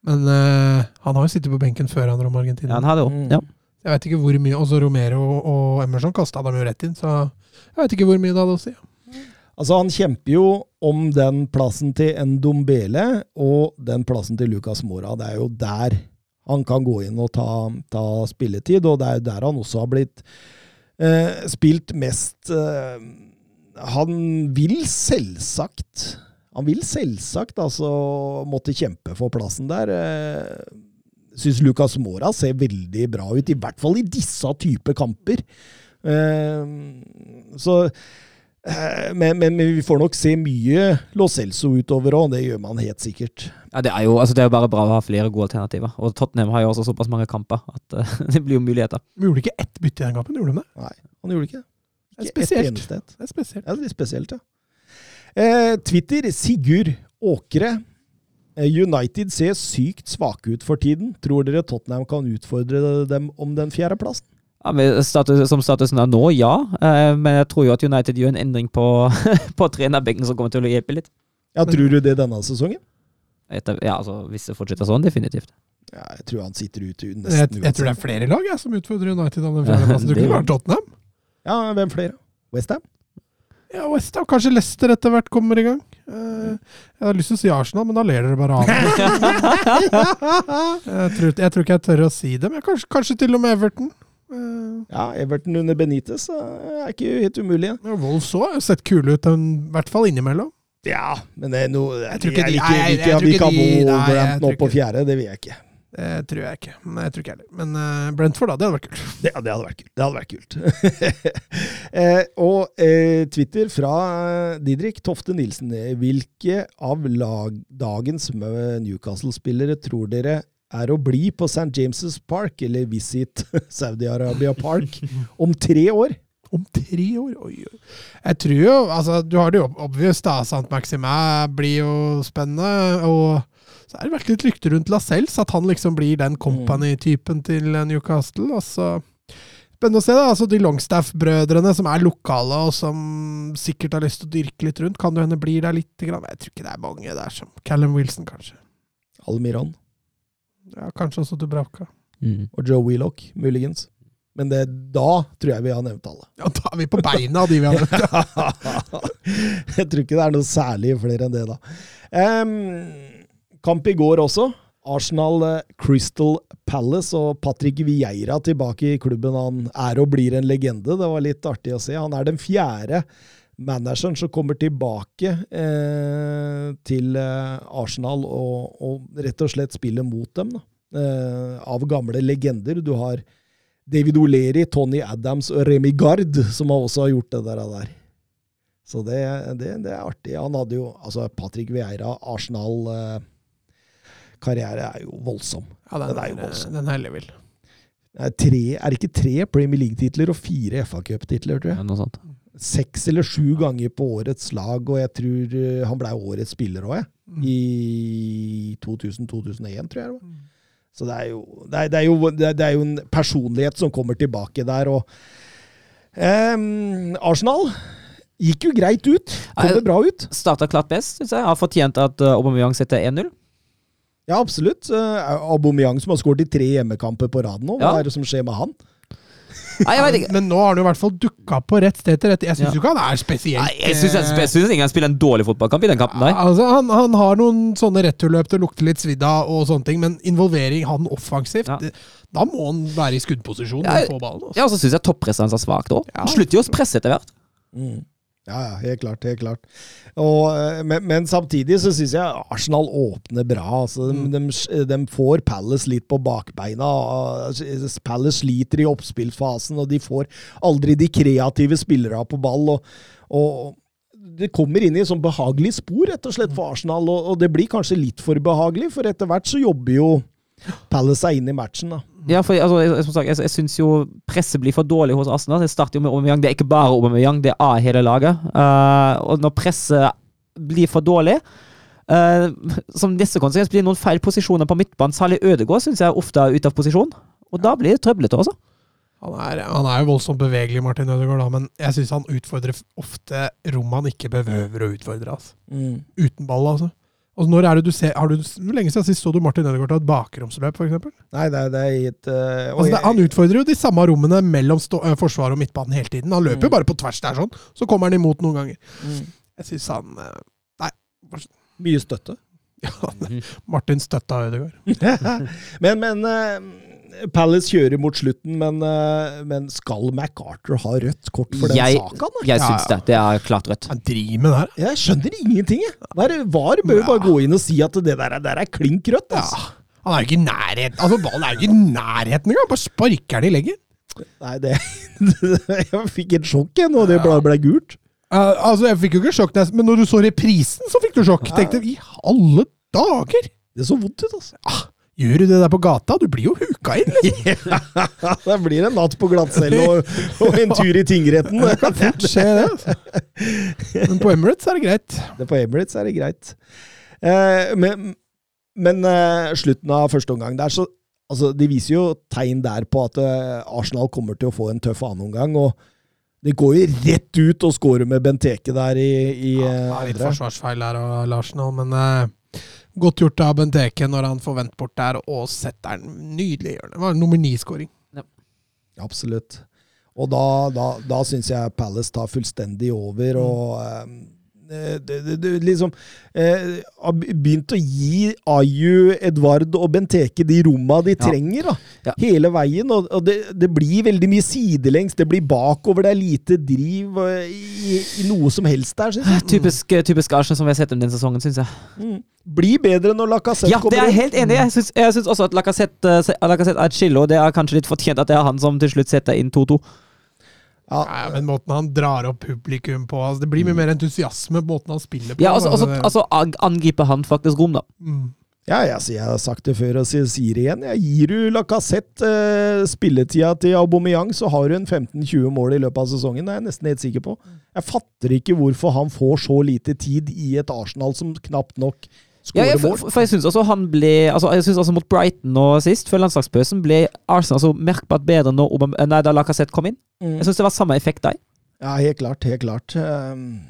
Men uh, han har jo sittet på benken før han om Argentina. Ja, han har det Mm. Ja. Jeg vet ikke hvor mye Også Romero og Emerson kasta dem jo rett inn, så jeg vet ikke hvor mye det hadde å si. Altså, han kjemper jo om den plassen til Ndombele og den plassen til Lucas Mora. Det er jo der han kan gå inn og ta, ta spilletid, og det er jo der han også har blitt eh, spilt mest eh, Han vil selvsagt Han vil selvsagt altså måtte kjempe for plassen der. Eh, Syns Lucas Mora ser veldig bra ut, i hvert fall i disse type kamper. Eh, så Eh, Men, men, men vi får nok se mye Lo Celso utover òg, det gjør man helt sikkert. Ja, det er jo altså det er jo bare bra å ha flere gode alternativer. Og Tottenham har jo også såpass mange kamper at uh, det blir jo muligheter. Vi gjorde ikke ett bytte i den kampen, gjorde de det? Nei, han gjorde ikke det. Det er Ikke ett spesielt. Det er spesielt. Ja, det er spesielt, ja. Eh, Twitter, Sigurd Åkre. Eh, United ser sykt svake ut for tiden. Tror dere Tottenham kan utfordre dem om den fjerdeplassen? Ja, status, som statusen er nå, ja. Eh, men jeg tror jo at United gjør en endring på, på trenerbenken som kommer til å hjelpe litt. Ja, Tror du det denne sesongen? Etter, ja, altså Hvis det fortsetter sånn, definitivt. Ja, jeg tror han sitter ute nesten Jeg, jeg tror det er flere lag jeg, som utfordrer United om den fjerdeplassen. Du Det- kunne vært Tottenham. Ja, hvem flere? Westham? Ja, West Ham. Kanskje Leicester etter hvert kommer i gang. Eh, jeg har lyst til å si Arsenal, men da ler dere bare av meg. jeg, tror, jeg tror ikke jeg tør å si det, men kanskje, kanskje til og med Everton. Eh, Ja, Everton under Benitez er ikke helt umulig. ja, Wolves òg har sett kule ut, i hvert fall innimellom. Ja, men det er noe Jeg tror ikke de- jeg- jeg jeg på fjerde, det vil jeg ikke. Det tror jeg ikke. Nei, jeg tror ikke heller. Men uh, Brentford, da. Det hadde vært kult. Det, det hadde vært kult. Det hadde vært kult. eh, og eh, Twitter fra eh, Didrik Tofte Nilsen. Hvilke av lag, dagens Newcastle-spillere tror dere er å bli på St. James' Park, eller Visit Saudi-Arabia Park, om tre år? Om tre år? Oi, oi. Jeg tror jo Altså, du har det jo obvious, da. Sant Maximin blir jo spennende. Og så er det vært litt rykter rundt Lascelles, at han liksom blir den company-typen til Newcastle. Og så Spennende å se, da. Altså, de Longstaff-brødrene som er lokale, og som sikkert har lyst til å dyrke litt rundt, kan det hende blir der litt? grann. Jeg tror ikke det er mange der som Callum Wilson, kanskje. Almiron Ja, Kanskje også Dubravka. Mm. og Joe Wheelock, muligens. Men det, da tror jeg vi har nevnt alle. Ja, da er vi på beina av de vi har nevnt. jeg tror ikke det er noe særlig flere enn det, da. Em, kamp i går også. Arsenal eh, Crystal Palace og Patrick Vieira tilbake i klubben. Han er og blir en legende. Det var litt artig å se. Han er den fjerde manageren som kommer tilbake eh, til eh, Arsenal og, og rett og slett spiller mot dem. Eh, av gamle legender. Du har David O'Leary, Tony Adams og Remy Gard, som også har gjort det der. Så det, det, det er artig. Han hadde jo altså Patrick Vieira, Arsenal-karriere er jo voldsom. Ja, den, Den er jo voldsom. den er ellevill. Det er, tre, er det ikke tre Premier League-titler og fire FA Cup-titler, tror jeg? Ja, noe sånt. Seks eller sju ganger på årets lag, og jeg tror eh, han blei årets spiller òg, jeg. I 2000-2001, tror jeg det var. Så det er, jo, det, er, det, er jo, det, er, jo en personlighet som kommer tilbake der. Og Ehm, Arsenal gikk jo greit ut. Kom det bra ut? Starta klart best, syns jeg. Har fortjent at uh, Aubameyang setter 1-0. Ja, absolutt. Uh, Aubameyang som har skåret i tre hjemmekamper på rad nå. Hva Ja. er det som skjer med han? Nei, jeg vet ikke. Men nå har han i hvert fall dukka på rett sted til rett. Jeg syns Ja. jo ikke han er spesielt Nei, jeg syns ikke han ingen spiller en dårlig fotballkamp i den kampen eh, der. Altså, han, han har noen sånne returløp det lukter litt svidd av, og sånne ting, men involvering han offensivt Ja. Da må han være i skuddposisjon Ja, og ballen. Altså. Ja, og så syns jeg toppresset hans er svakt òg. Ja. Han slutter jo å presse etter hvert. Mm. Ja, ja, helt klart. helt klart. Og, eh, men, men samtidig så syns jeg Arsenal åpner bra. Altså, de, de, de får Palace litt på bakbeina. og Palace sliter i oppspillsfasen, og de får aldri de kreative spillerne på ball. og, og det kommer inn i et sånn behagelig spor rett og slett for Arsenal, og, og det blir kanskje litt for behagelig, for etter hvert så jobber jo Palace seg inn i matchen. da. Ja, for altså, jeg, som sagt, jeg, jeg syns jo presset blir for dårlig hos Arsenal. Det starter jo med Aubameyang. Det er ikke bare Aubameyang, det er av hele laget. Uh, og når presset blir for dårlig, uh, som neste konsekvens blir det noen feil posisjoner på midtbanen. Særlig Ødegaard syns jeg ofte er ute av posisjon. Og da blir det trøblete også. Han er, han er jo voldsomt bevegelig, Martin Ødegaard, da, men jeg syns han utfordrer ofte rom han ikke behøver å utfordre. Altså. Mm. Uten ball, altså. Og når er det du ser, har du, Hvor lenge siden sist så du Martin Ødegaard ta et bakromsløp, f.eks.? Nei, det er, det er helt uh, Altså, det- han utfordrer jo de samme rommene mellom stå, uh, forsvar og midtbanen hele tiden. Han løper jo Mm. bare på tvers der, sånn. Så kommer han imot noen ganger. mm. Jeg syns han eh, Mye støtte. ja, Martin støtta Ødegaard. men men Palace kjører mot slutten, men, eh, men skal MacArthur ha rødt kort for den Jeg- saka? da? Jeg Ja, syns det. Det er klart rødt. Han driver med det her. Jeg skjønner ingenting, jeg. Hva er VAR bør jo bare gå inn og si at det der, er- der er klink rødt. Ja. Altså. Han er jo ikke i nærheten Altså, ballen er jo ikke i nærheten engang. Bare sparker den i leggen. Nei, det Jeg fikk et sjokk jeg, nå det ble, ble gult. Uh, altså, Jeg fikk jo ikke sjokk, men når du så reprisen, så fikk du sjokk. Tenkte i alle dager! Det så vondt ut, altså. Gjør du det der på gata? Du blir jo huka inn, liksom. det blir en natt på glattcelle og, og en tur i tingretten. Det kan fort skje, det. altså. Men på Emirates er det greit. Det på Emirates er det greit. Eh, men men eh, slutten av første omgang der, så altså, De viser jo tegn der på at eh, Arsenal kommer til å få en tøff annenomgang. Det går jo rett ut og scorer med Benteke der i, i Ja, eh, det er litt andre. forsvarsfeil der av Larsen, men eh, godt gjort av Benteke når han får vendt bort der og setter den nydelig i hjørnet. Det var nummer ni-skåring. Absolutt. Og da, da, da syns jeg Palace tar fullstendig over, og eh, det, liksom eh, Har begynt å gi Ayu, Edvard og Benteke de romma de Ja. trenger, da. Ja. Hele veien. Og, og det, det blir veldig mye sidelengs, det blir bakover, det er lite driv eh, i, i noe som helst der, Synes jeg. Typisk, typisk Arsenal som vi har sett om den sesongen, syns jeg. Mm. Blir bedre når Lacassette Ja, det er jeg helt enig i. Jeg syns, også at Lacassette, eh, er et skille, og det er kanskje litt fortjent at det er han som til slutt setter inn 2-2. Ja, Nei, men måten han drar opp publikum på altså, Det blir mye mer entusiasme på måten han spiller på. Ja, altså, altså, altså angriper han faktisk rom, da. mm. Ja, jeg, jeg har sagt det før og sier sier det igjen. Jeg gir du Lacassette eh, spilletida til Aubameyang, så har du en 15-20 mål i løpet av sesongen. Det er jeg nesten helt sikker på. Jeg fatter ikke hvorfor han får så lite tid i et Arsenal som knapt nok Ja, mål. for- for jeg syns også han ble altså, Jeg synes også Mot Brighton nå sist, før landslagspausen, ble Arsenal altså merkbart bedre når Obama, nei, da Lacassette kom inn. Mm. Jeg syns det var samme effekt der. Ja, helt klart. Helt klart. Um,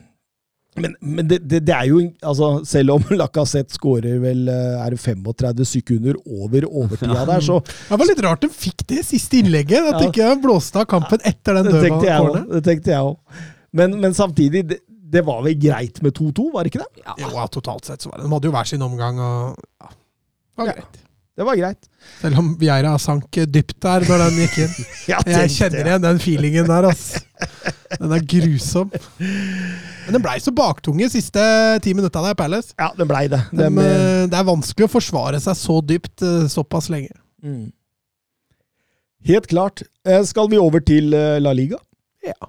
Men, men det, det, det er jo altså, Selv om Lacassette skårer vel eh, er det 35 sekunder over overtida der, så Det var litt rart de fikk det siste innlegget. At Ja. ikke blåste av kampen etter den Det tenkte jeg òg. Det tenkte jeg også. Men, men samtidig, det, det var vel greit med 2-2, var det ikke det? Jo, ja, totalt sett så var det. De hadde jo hver sin omgang, og ja, det var Ja. greit. Det var greit. Selv om Vieira sank dypt der når den gikk inn. jeg, Jeg kjenner igjen den feelingen der, ass. Den er grusom. Men den blei så baktunge siste ti minutta der, Palace. Ja, den blei det. De, det eh, det er vanskelig å forsvare seg så dypt eh, såpass lenge. mm. Helt klart. Eh, Skal vi over til eh, La Liga? Ja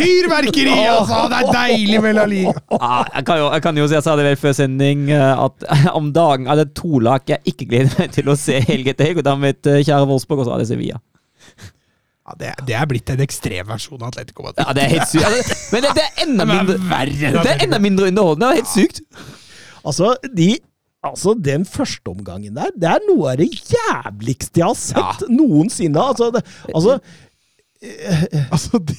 Fyrverkeri, altså! Det er deilig med La Liga! Ah, jeg, kan jo, jeg kan jo si, jeg sa det vel før sending, eh, at om dagen er det to lag jeg ikke gleder meg til å se helg etter helg. Og da mitt eh, kjære Wolfsburg, og så er det Sevilla. Ja, det, det er blitt en ekstrem versjon av Atletico Madrid. Ja, det er helt sykt. Altså, men det, det er enda mindre Det er enda mindre underholdende. Det er helt sykt. Altså, de Altså, Den første omgangen der, det er noe av det jævligste jeg har sett noensinne. Altså, det, altså Altså, de,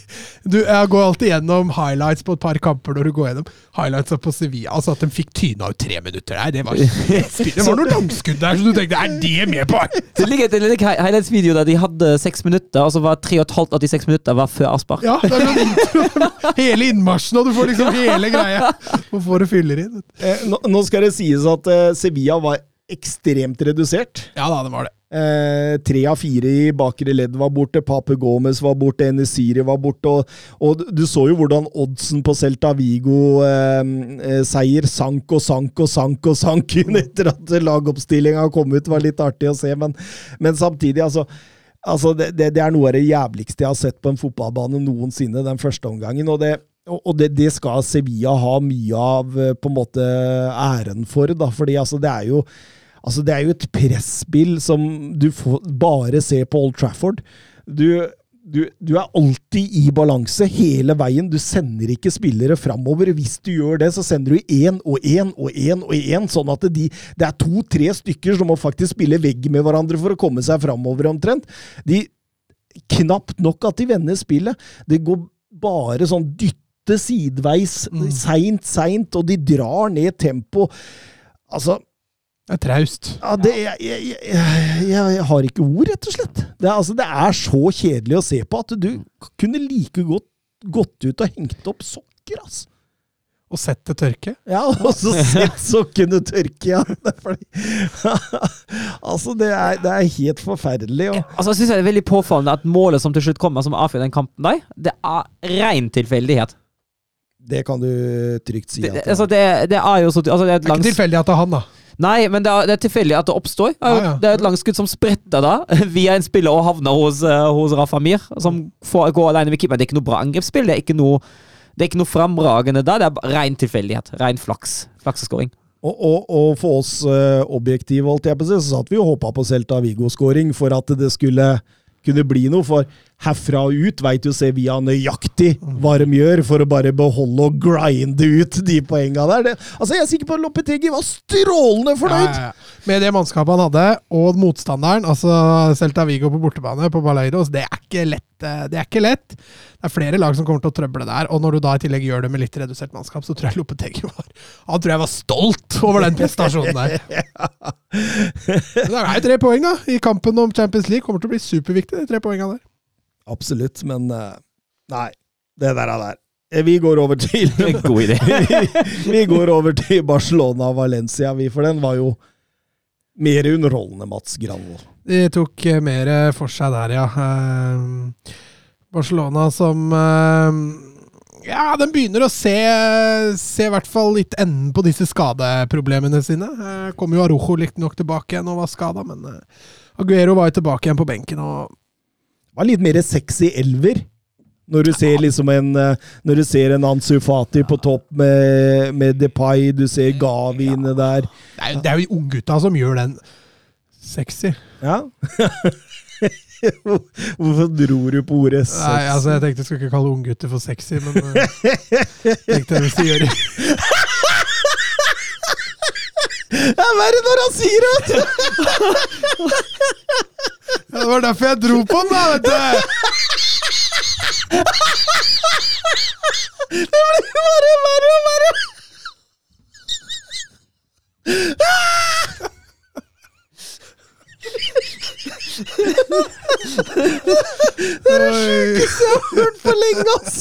du, jeg går alltid gjennom highlights på et par kamper når du går gjennom highlights på Sevilla. Altså At de fikk tyna ut tre minutter der, det var Det var noen langskudd der som du tenkte Er det med på? Det ligger et det highlights-video der de hadde seks minutter, og så var tre og et halvt av de seks minutter var før avspark. Ja, det er. Hele innmarsjen, og du får liksom hele greia. Og får du fyller inn. eh, nå, nå skal det sies at eh, Sevilla var ekstremt redusert. Ja da, det var det. Eh, tre av fire i bakre ledd var borte. Pape Gomez var borte. Enesiri var borte. Og, og du så jo hvordan oddsen på Celta Vigo-seier eh, sank og sank og sank og sank etter at lagoppstillinga kom ut. Det var litt artig å se, men, men samtidig, altså. altså det, det, det, er noe av det jævligste jeg har sett på en fotballbane noensinne, den første omgangen. og det og det, det, skal Sevilla ha mye av eh, på en måte æren for, da, fordi altså, det er jo Altså, det er jo et presspill som du får, bare ser på Old Trafford. Du, du, du, er alltid i balanse hele veien. Du sender ikke spillere framover. Hvis du gjør det, så sender du én og én og én og én, sånn at de, det er to-tre stykker som må faktisk spille vegg med hverandre for å komme seg framover, omtrent. De, knapt nok at de vender spillet. Det går bare sånn dytte sideveis, mm. seint, seint, og de drar ned tempo. Altså det er traust. Ja, det, jeg, jeg, jeg, jeg, har ikke ord, rett og slett. Det er, altså, det er, så kjedelig å se på at du kunne like godt gått ut og hengt opp sokker, altså. Og sett det tørke? Ja, og så sett sokkene tørke, ja. altså, det er, det er, helt forferdelig. Og... Altså, jeg synes det er veldig påfallende at målet som til slutt kommer, som avgjør den kampen der, det er ren tilfeldighet. Det kan du trygt si. Det, det, altså, det, det er jo så altså, det er, langs... ikke tilfeldig at det er han, da. Nei, men det er, det er tilfeldig at det oppstår. Ah, ja. Det er et langskudd som spretter da, via en spiller og havner hos, uh, hos Rafa Mir, som får gå alene med keeper. Det er ikke noe bra angrepsspill. Det er ikke noe, det er ikke noe framragende da. Det er ren tilfeldighet. Ren flaks. Flakseskåring. Og, og, og, for oss uh, objektive, holdt jeg på å si, så satt vi og håpa på Celta Vigo-skåring for at det skulle kunne bli noe. For herfra og ut veit jo Sevilla nøyaktig hva de gjør for å bare beholde og grinde ut de poenga der. Det, altså Jeg er sikker på at Loppetegi var strålende fornøyd! Ja, ja, ja. Med det mannskapet han hadde, og motstanderen, altså Celta Vigo på bortebane på Baleiros, det er ikke lett. Eh, det er ikke lett. Det er flere lag som kommer til å trøble der, og når du da i tillegg gjør det med litt redusert mannskap, så tror jeg Lopetegi var Han tror jeg var stolt over den prestasjonen der. det er jo tre poeng, da, i kampen om Champions League. Kommer til å bli superviktig, de tre poengene der. Absolutt, men uh, nei. Det der er der. Eh, vi går over til God idé. vi går over til Barcelona-Valencia, vi, for den var jo mer underholdende, Mats Granvold. De tok eh, mer for seg der, ja. Barcelona som ja, den begynner å se, se i hvert fall litt enden på disse skadeproblemene sine. Kommer kom jo Arojo nok tilbake igjen og var skada, men Aguero var jo tilbake igjen på benken. og var litt mer sexy elver. Når du ser liksom en Når du ser en Ansu Fati på topp med, med Depay, du ser Gavi inne der. Det er, det er jo unggutta som gjør den sexy. Ja. Hvorfor dro du på ordet sexy? Nei, altså Jeg tenkte jeg skulle ikke kalle unggutter for sexy, men uh, tenkte jeg hvis de gjør det. Det er verre når han sier det! det var derfor jeg dro på den, da, vet du. Det blir bare verre og verre! Det er det sjukeste jeg har hørt på lenge, ass!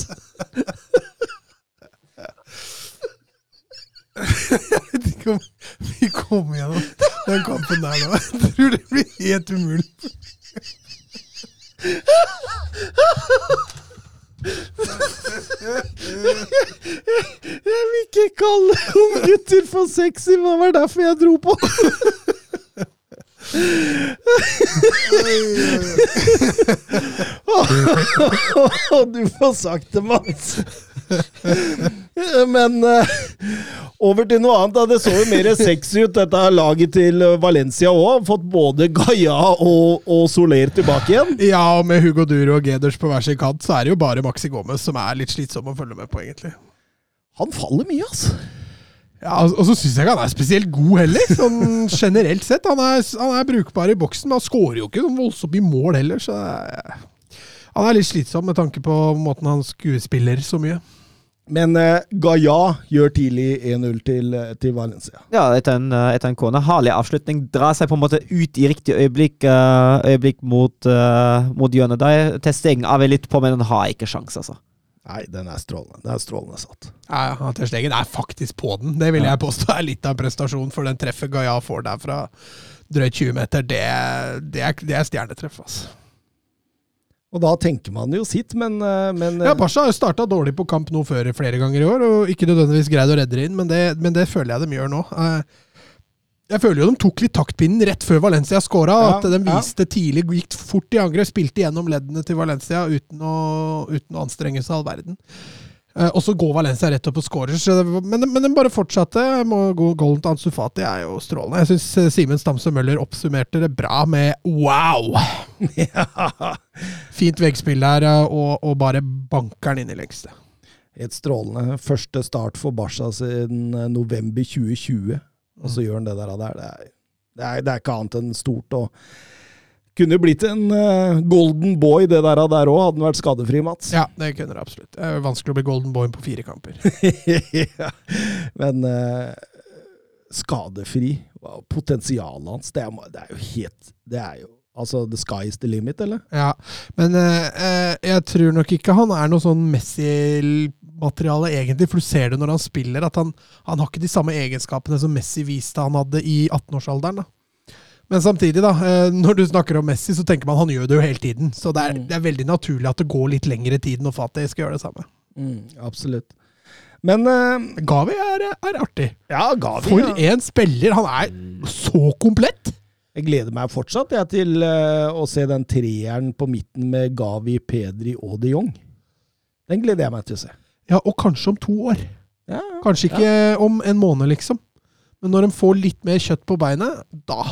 Jeg vet ikke om vi kommer gjennom den kampen der nå. Jeg tror det blir helt umulig. Jeg vil ikke kalle unggutter for sexy, men det var derfor jeg dro på. Du får sagt det, Mats. Men uh, over til noe annet. Da. Det så jo mer sexy ut, dette laget til Valencia òg. Fått både Gaia og, og, Soler tilbake igjen. Ja, og med Hugo Duro og Geders på hver sin kant, så er det jo bare Maxi Gomez som er litt slitsom å følge med på, egentlig. Han faller mye, altså. Ja, Og så syns jeg ikke han er spesielt god heller, sånn generelt sett. Han er, han er brukbar i boksen, men han skårer jo ikke sånn voldsomt i mål heller. så Han er litt slitsom med tanke på måten han skuespiller så mye. Men uh, Gaia gjør tidlig 1-0 til, eh, til, Valencia. Ja, etter en, eh, etter en kone. Herlig avslutning. Drar seg på en måte ut i riktig øyeblikk, uh, øyeblikk mot, uh, mot hjørnet. Der tester jeg av litt på, men den har ikke sjans, altså. Nei, den er strålende. Den er strålende satt. Ja, ja, Ter Stegen er faktisk på den. Det vil jeg påstå er litt av en prestasjon, for den treffet Gaia får der fra drøyt 20 meter, det, det, er, det er stjernetreff, altså. Og da tenker man jo sitt, men, eh, men Ja, Basha har jo starta dårlig på kamp nå før flere ganger i år, og ikke nødvendigvis greid å redde det inn, men det, men det føler jeg de gjør nå. Eh, Jeg føler jo de tok litt taktpinnen rett før Valencia skåra. Ja, at de ja. viste tidlig, gikk fort i angrep, spilte gjennom leddene til Valencia uten å, uten å anstrenge seg all verden. Eh, og så går Valencia rett opp og skårer. Men, men de bare fortsatte. Golden til Ansu Fati er jo strålende. Jeg syns Simen Stamse Møller oppsummerte det bra med wow! ja, Fint veggspill der, eh, og, og bare banker den inn i lengste. Et strålende. Første start for Barca siden eh, november 2020. Og så gjør han det der. Det, er, det, er, det er ikke annet enn stort. og Kunne jo blitt en uh, golden boy, det der òg, hadde han vært skadefri, Mats. Ja, det kunne det absolutt. Det er vanskelig å bli golden boy på fire kamper. ja. Men uh, skadefri Potensialet hans, det er, det er jo helt Det er jo Altså, the sky is the limit, eller? Ja, men eh, jeg tror nok ikke han er noe sånn Messi-materiale, egentlig. For du ser det når han spiller, at han, han har ikke de samme egenskapene som Messi viste han hadde i 18-årsalderen. da. Men samtidig, da, eh, når du snakker om Messi, så tenker man han gjør det jo hele tiden. Så det er, Mm. det er veldig naturlig at det går litt lengre tid når Fatih skal gjøre det samme. absolutt. Men uh, Gavi er, er artig. ja, Gavi For ja. en spiller! Han er så komplett! Jeg gleder meg fortsatt jeg, til uh, å se den treeren på midten med Gavi, Pedri og de Jong. Den gleder jeg meg til å se. Ja, og kanskje om to år. Ja, ja. Kanskje ikke om en måned, liksom. Men når de får litt mer kjøtt på beinet, da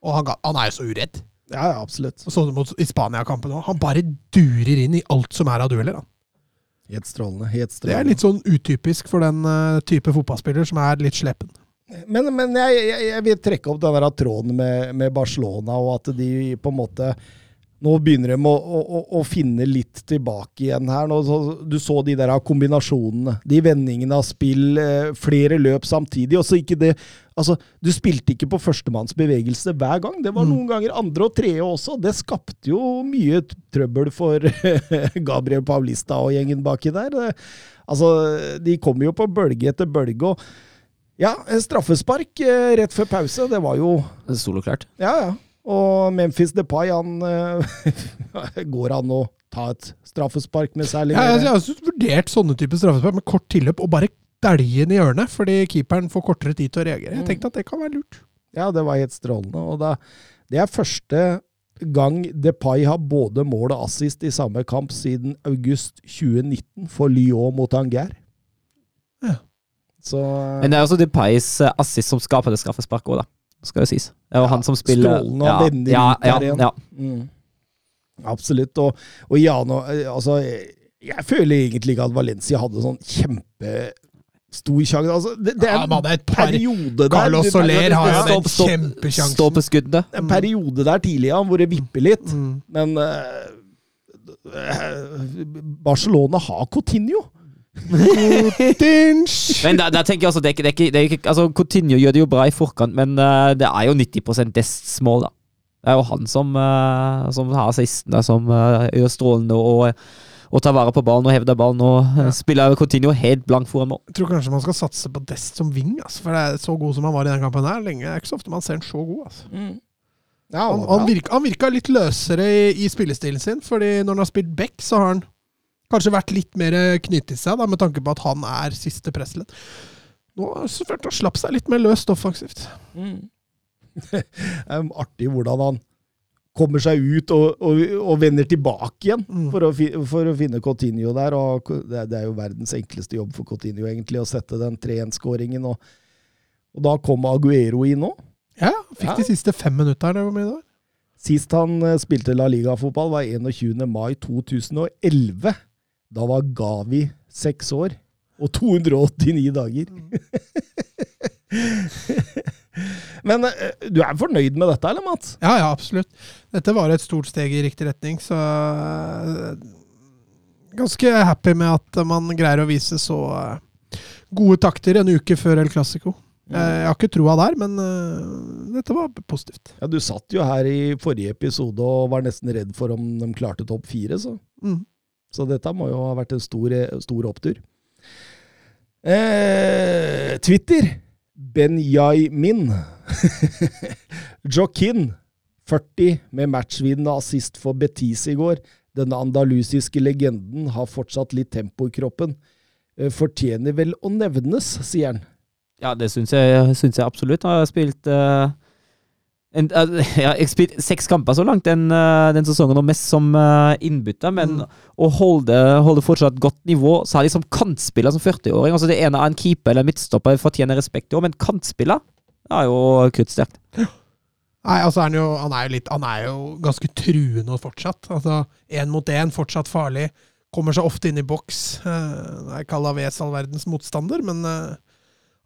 Og han, han er jo så uredd. ja, ja absolutt. Sånn som mot i Spania-kampen òg. Han bare durer inn i alt som er av dueller. Han. Helt strålende. Helt Det er litt sånn utypisk for den uh, type fotballspiller som er litt sleppen. Men, men jeg, jeg, jeg vil trekke opp den der tråden med, med Barcelona, og at de på en måte Nå begynner de å, å, å- finne litt tilbake igjen her. Nå, så, du så de der kombinasjonene. De vendingene av spill, eh, flere løp samtidig. og så ikke det, altså, Du spilte ikke på førstemanns bevegelse hver gang. Det var Mm. noen ganger andre og tredje også. Det skapte jo mye trøbbel for Gabriel Paulista og gjengen baki der. Altså, De kommer jo på bølge etter bølge. og ja, straffespark eh, rett før pause. Det var jo Soloklart. Ja, ja. Og Memphis Depay, han eh, Går an å ta et straffespark med særlig Ja, jeg, jeg har vurdert sånne typer straffespark med kort tilløp og bare dælje den i hjørnet, fordi keeperen får kortere tid til å reagere. Jeg tenkte at det kan være lurt. Ja, det var helt strålende. Og da, det er første gang Depay har både mål og assist i samme kamp siden august 2019 for Lyon mot Anger. Ja. Så Men det er også Depays eh, assist som skaper det straffesparket òg, da. Skal jo sies. Det er jo Ja, han som spiller strålende og ja, ja, der igjen. ja. Mm. Absolutt. Og, og Jano, eh, altså, jeg, føler egentlig ikke at Valencia hadde sånn kjempestor sjanse. Altså, det, det er Ja, en man hadde et par periode der Carlos Soler har jo den kjempesjansen. Stå på skuddet. En periode der tidlig ja, hvor det vipper litt, Mm. men eh, eh, Barcelona har Coutinho. Men der, der tenker jeg også, det er ikke, det er ikke, det er ikke altså Coutinho gjør det jo bra i forkant, men uh, det er jo 90% Dests mål, da. Det er jo han som, uh, som har assisten, da, som uh, gjør strålende og, og tar vare på ballen og hevder ballen. Og ja. spiller Coutinho helt blank foran mål. Jeg tror kanskje man skal satse på Dest som wing, altså, for det er så god som han var i den kampen her. Lenge. Det er ikke så ofte man ser han så god. Altså. Ja, Han, han, virka, han virka litt løsere i, i spillestilen sin, fordi når han har spilt back, så har han kanskje vært litt mer knyttet seg, da, med tanke på at han er siste pressledd. Nå har jeg følt han slapp seg litt mer løst offensivt. det er artig hvordan han kommer seg ut og, og, og vender tilbake igjen Mm. for, å, fi- for å finne Coutinho der. og det, er- det er jo verdens enkleste jobb for Coutinho, egentlig, å sette den 3-1-skåringen. Og, og da kom Aguero inn òg. Ja, fikk Ja. de siste fem minutterne. Hvor mye det var? Sist han eh, spilte La Liga-fotball, var 21. mai 2011. Da var Gavi seks år og 289 dager. Men eh, du er fornøyd med dette, eller, Mats? Ja, ja, absolutt. Dette var et stort steg i riktig retning, så eh, Ganske happy med at man greier å vise så eh, gode takter en uke før El Clásico. Eh, Jeg har ikke troa der, men dette var positivt. Ja, Du satt jo her i forrige episode og var nesten redd for om de klarte topp fire, så Mm. Så dette må jo ha vært en stor, stor opptur. Eh, Twitter. Benjamin. Jokin, 40 med matchvinnende assist for Betis i går. Denne andalusiske legenden har fortsatt litt tempo i kroppen. Eh, Fortjener vel å nevnes, sier han. Ja, det syns jeg, jeg absolutt. Han har spilt eh, en, eh, ja, seks kamper så langt den, eh, den sesongen, og mest som uh, innbytter. Men å holde, holde fortsatt godt nivå, så har de som kantspiller som 40-åring altså Det ene er en keeper eller midtstopper fortjener respekt, jo, men kantspiller er jo kruttsterkt. Nei, altså han, jo, han, er jo litt, han er jo ganske truende fortsatt. Altså, Én mot én, fortsatt farlig. Kommer seg ofte inn i boks. Eh, Det er Calaves all verdens motstander, men eh,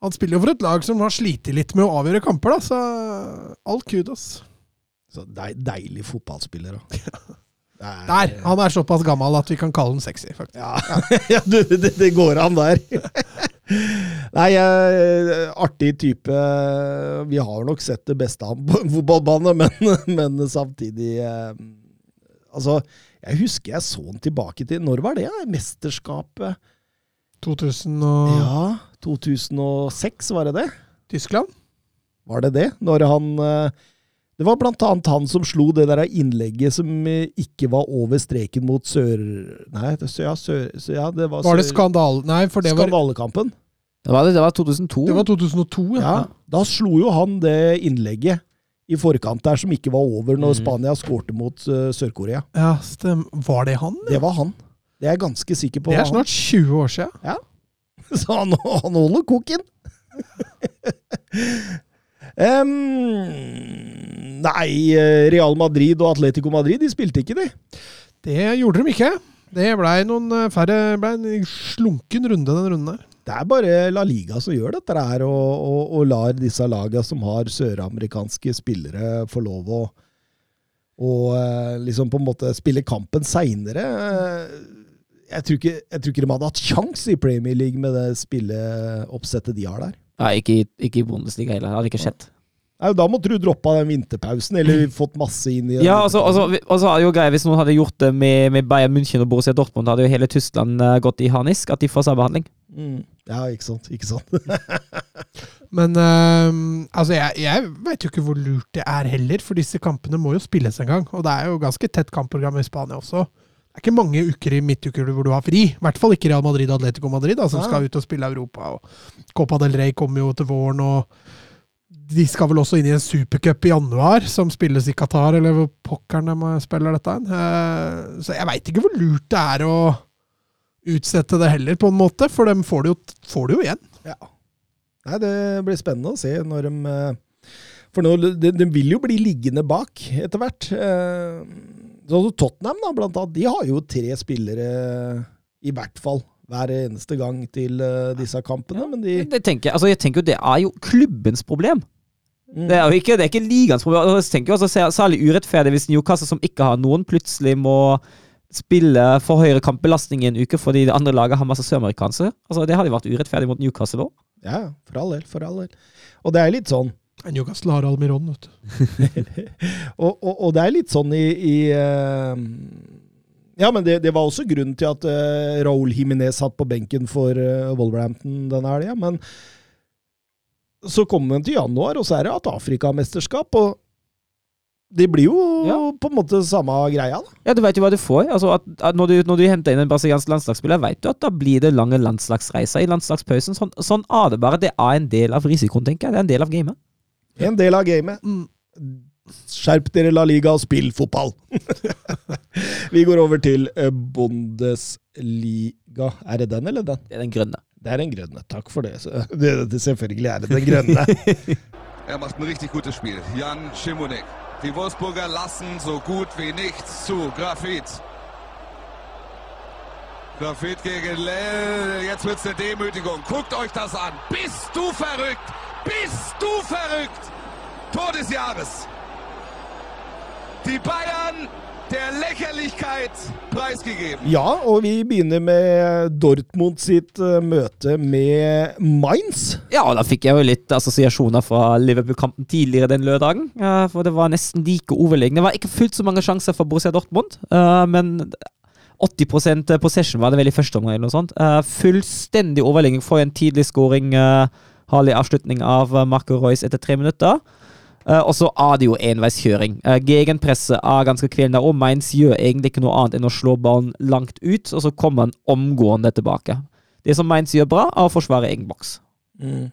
han spiller jo for et lag som har slitt litt med å avgjøre kamper, da, så all kudos. Så deil, deilig fotballspiller, da. Det er- Der! Han er såpass gammel at vi kan kalle han sexy, faktisk. Ja, ja du, det, det går an der. Nei, eh, artig type. Vi har nok sett det beste av ham på en fotballbane, men, men samtidig eh, Altså, jeg husker jeg så han tilbake til Når var det? Ja? Mesterskapet 2000 og Ja, 2006, var det det? Tyskland? Var det det? Når han eh, Det var blant annet han som slo det der innlegget som eh, ikke var over streken mot Sør... Nei, det, ja, sør, så ja, det var, Var det skandal... skandale... Nei, for det var, Skandalekampen. Det var, det, det var 2002. det var 2002, ja. Ja, da slo jo han det innlegget i forkant der som ikke var over når Mm. Spania skårte mot uh, Sør-Korea. Ja, stem. Var det han? Det var han. Det er jeg ganske sikker på. Det er snart 20 år siden. han. Så han, han holder koken. um, nei, eh, Real Madrid og Atletico Madrid de spilte ikke, de. Det gjorde de ikke. Det blei noen eh, færre ble en slunken runde den runden der. Det er bare La Liga som gjør dette her, og, og, og lar disse lagene som har søramerikanske spillere, få lov å og eh, liksom på en måte spille kampen seinere. Jeg, tror ikke- jeg tror ikke de hadde hatt sjans i Premier League med det spilleoppsettet de har der. Nei, ikke, i- ikke i Bundesliga heller. Det hadde ikke skjedd. Nei, Da måtte du droppa den vinterpausen, eller fått masse inn i den Ja, altså, altså, altså jo greit, Hvis noen hadde gjort det med, med Bayern München og Borussia Dortmund, hadde jo hele Tyskland eh, gått i harnisk. At de får særbehandling. mm. Ja, ikke sant. Ikke sant. Men eh, altså, jeg, jeg veit jo ikke hvor lurt det er heller, for disse kampene må jo spilles en gang. Og det er jo ganske tett kampprogram i Spania også. Det er ikke mange uker i midtuker hvor du har fri. I hvert fall ikke Real Madrid og Atletico Madrid, da, som ja. skal ut og spille Europa. Og Copa del Rey kommer jo til våren, og de skal vel også inn i en supercup i januar, som spilles i Qatar, eller hvor pokkeren de spiller dette hen. Eh, Så jeg veit ikke hvor lurt det er å utsette det heller, på en måte, for de får det jo, får det jo igjen. Ja. Nei, det blir spennende å se når de eh, For nå, de, de vil jo bli liggende bak etter hvert. Sånn Tottenham, da, blant annet. De har jo tre spillere, i hvert fall, hver eneste gang til uh, disse kampene. Men de Det tenker jeg, altså jeg tenker jo det er jo klubbens problem. Mm. Det er jo ikke, det er ikke ligaens problem. Altså, Jeg tenker jo også Særlig urettferdig hvis Newcastle, som ikke har noen, plutselig må spille for høyere kampbelastning i en uke fordi det andre laget har masse søramerikanere. Altså, det hadde vært urettferdig mot Newcastle òg. Ja, ja, for all del. For all del. Og det er litt sånn Newcastle har Almiron, vet du. og, og, og det er litt sånn i, i uh, Ja, men det, det var også grunnen til at uh, Raúl Jiménez satt på benken for uh, Wolverhampton denne helga. Men så kommer den til januar, og så er det at Afrikamesterskap. Og det blir jo Ja. på en måte samme greia, da. Ja, du vet jo hva du får. Altså, at, at når, du, når du henter inn en brasiliansk landslagsspiller, vet du at da blir det lange landslagsreiser i landslagspausen. Sånn, sånn er det bare. Det er en del av risikoen, tenker jeg. Det er en del av gamet. En del av gamet. Skjerp dere La Liga og spill fotball! Vi går over til eh, Bundesliga. Er det den eller den? Det er den grønne. Det er den grønne. Takk for det. Så- det, det selvfølgelig er det den grønne. Er macht ein richtig gutes Spiel. Jan Schimonek. Die Wolfsburger lassen so gut wie nichts zu. Grafit. Grafit gegen Lell. Jetzt wird's eine Demütigung. Guckt euch das an. Bist du verrückt? Bist du verrückt? Tor des Jahres. Die Bayern der Lächerlichkeit preisgegeben. Ja, og vi begynner med Dortmund sitt eh, møte med Mainz. Ja, og da fikk jeg jo litt assosiasjoner fra Liverpool-kampen tidligere den lørdagen. eh, For det var nesten like overlegne. Det var ikke fullt så mange sjanser for Borussia Dortmund, eh, men 80% possession var det vel i første omgang. eller noe sånt. Eh, fullstendig overlegging. for en tidlig scoring. Uh, Harlig avslutning av uh, Marco Royce etter tre minutter. Uh, og så er det jo enveiskjøring. Uh, Gegenpresset er ganske kvelende, og Mainz gjør egentlig ikke noe annet enn å slå ballen langt ut, og så kommer han omgående tilbake. Det som Mainz gjør bra, er å forsvare egen boks. Mm.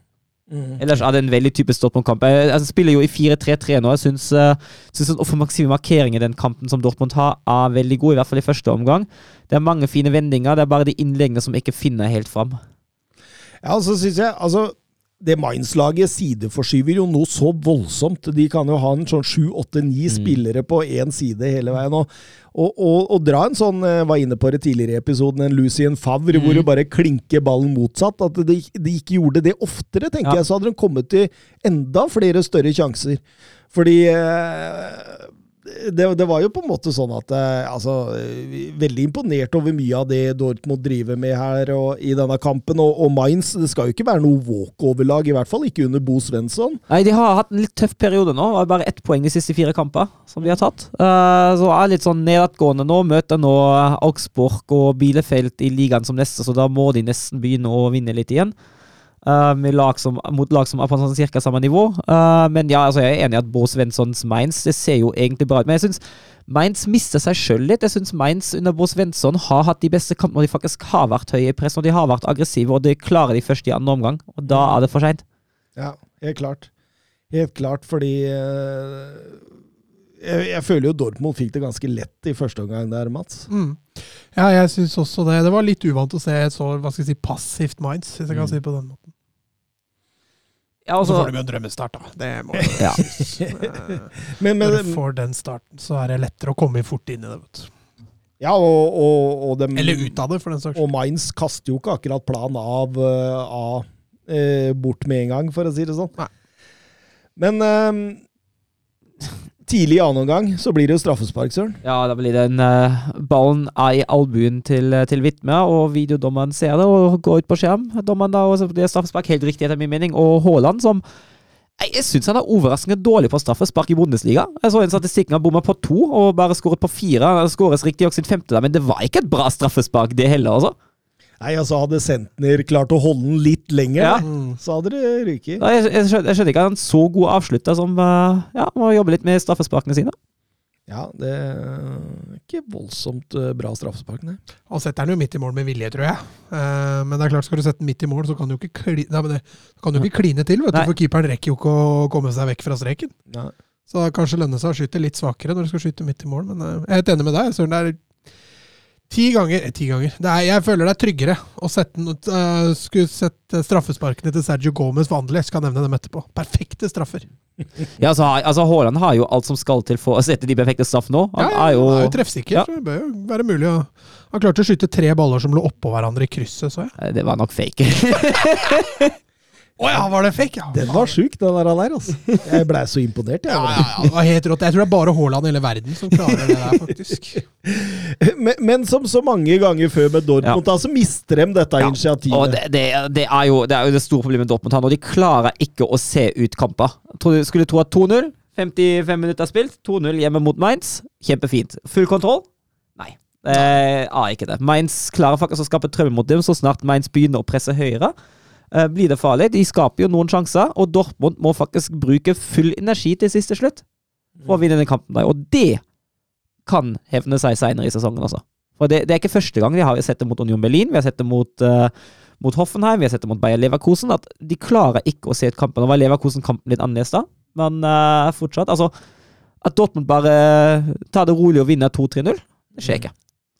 Mm. Ellers er det en veldig typisk Dortmund-kamp. Jeg, jeg spiller jo i 4-3-3 nå. Jeg syns, uh, syns den offensive markeringen i den kampen som Dortmund har, er veldig god, i hvert fall i første omgang. Det er mange fine vendinger, det er bare de innleggene som ikke finner helt fram. Ja, altså synes jeg altså det Mainz-laget sideforskyver jo noe så voldsomt. De kan jo ha en sånn sju, åtte, ni spillere på én side hele veien. Og, og, og, og dra en sånn, jeg var inne på det tidligere i episoden, en Lucien Favre, hvor du bare klinker ballen motsatt. At de, de ikke gjorde det oftere, tenker Ja. jeg, så hadde de kommet til enda flere større sjanser. Fordi eh, det, det var jo på en måte sånn at eh, altså, Veldig imponert over mye av det Dortmund driver med her og, i denne kampen. Og, og Mainz det skal jo ikke være noe walkover-lag, i hvert fall ikke under Bo Svensson. Nei, de har hatt en litt tøff periode nå. Bare ett poeng de siste fire kamper som de har tatt. Uh, så er litt sånn nedadgående nå. Møter nå Augsburg og Bielefeld i ligaen som neste, så da må de nesten begynne å vinne litt igjen. Med lag som, mot lag som er på sånn cirka samme nivå. Uh, men ja, altså jeg er enig i at Bo Svenssons Mainz det ser jo egentlig bra ut. Men jeg syns Mainz mister seg sjøl litt. Jeg syns Mainz under Bo Svensson har hatt de beste kampene når de faktisk har vært høye i press, når de har vært aggressive, og det klarer de først i andre omgang. Og da er det for seint. Ja, helt klart. Helt klart, fordi eh, jeg, jeg føler jo Dortmund fikk det ganske lett i første omgang der, Mats. Mm. Ja, jeg syns også det. Det var litt uvant å se et så hva skal jeg si, passivt Mainz, hvis jeg kan Mm. si det på den måten. Ja, Og så altså, får de jo en drømmestart, da. Det må jo Ja. Eh, Men, men, Når du får den starten, så er det lettere å komme fort inn i det. vet du. ja, og, og, og dem, Eller ut av det, for den saks Og skyld. Mainz kaster jo ikke akkurat plan av, eh, av eh, bort med en gang, for å si det sånn. Nei. Men eh, tidlig i annen omgang så blir det jo straffespark, Søren. Ja, da blir det en uh, ballen er i albuen til, eh, til Vitme, og videodommeren ser det og går ut på skjerm. Dommeren da, og så blir det straffespark, helt riktig etter min mening. Og Haaland, som Jeg syns han er overraskende dårlig på straffespark i Bundesliga. Jeg så en statistikken han bomma på to, og bare skåret på fire. Han skåres riktignok sitt femte, der, men det var ikke et bra straffespark, det heller, altså. Nei, altså Hadde Sentner klart å holde den litt lenger, Ja. da, så hadde det ryket. Nei, Jeg, jeg, skjønner, jeg skjønner ikke at han en så god avslutta som eh, ja, må jobbe litt med straffesparkene sine. Ja, det er ikke voldsomt eh, bra straffespark, nei. Han setter den jo midt i mål med vilje, tror jeg. Eh, men det er klart, skal du sette den midt i mål, så kan du ikke, kli, nei, men det, kan du ikke kline til, vet du, for keeperen rekker jo ikke å komme seg vekk fra streken. Nei. Så det kanskje lønner seg å skyte litt svakere når du skal skyte midt i mål. Men jeg er helt enig med deg. Søren, det er ti ganger eh, Ti ganger. Det er, jeg føler det er tryggere å sette, uh, skulle sette straffesparkene til Sergio Gomez vanlig. Jeg skal nevne dem etterpå. Perfekte straffer. Ja, altså, altså Haaland har jo alt som skal til for å sette de perfekte straffene nå. Han Ja, ja, er jo, han er jo treffsikker, Ja. det bør jo være mulig å Han klarte å skyte tre baller som lå oppå hverandre i krysset, så jeg. Eh, Det var nok fake. Å ja, var det fake? Ja, Den var sjuk, den der, der altså. Jeg blei så imponert, jeg. Ja, ja, ja, det var helt rått. Jeg tror det er bare Haaland i hele verden som klarer det der, faktisk. Men, men som så mange ganger før med Dortmund, da, så mister de dette Ja, initiativet. Og det, det, det, er jo, det er jo det store problemet med Dortmund her nå. De klarer ikke å se ut kamper. Tror- Skulle tro at 2-0, 55 minutter spilt, 2-0 hjemme mot Mainz. Kjempefint. Full kontroll? Nei. Eh, er ikke det. Mainz klarer faktisk å skape trøbbel mot dem så snart Mainz begynner å presse høyere. Eh, blir det farlig. De skaper jo noen sjanser, og Dortmund må faktisk bruke full energi til siste slutt for å vinne den kampen. der. Og det kan hevne seg seinere i sesongen, altså. For det, det er ikke første gang vi har sett det mot Union Berlin, vi har sett det mot, uh, mot Hoffenheim, vi har sett det mot Bayer Leverkusen. At de klarer ikke å se ut kampen. Nå var Leverkusen-kampen litt annerledes da, men uh, fortsatt. Altså, at Dortmund bare tar det rolig og vinner 2-3-0, det skjer ikke.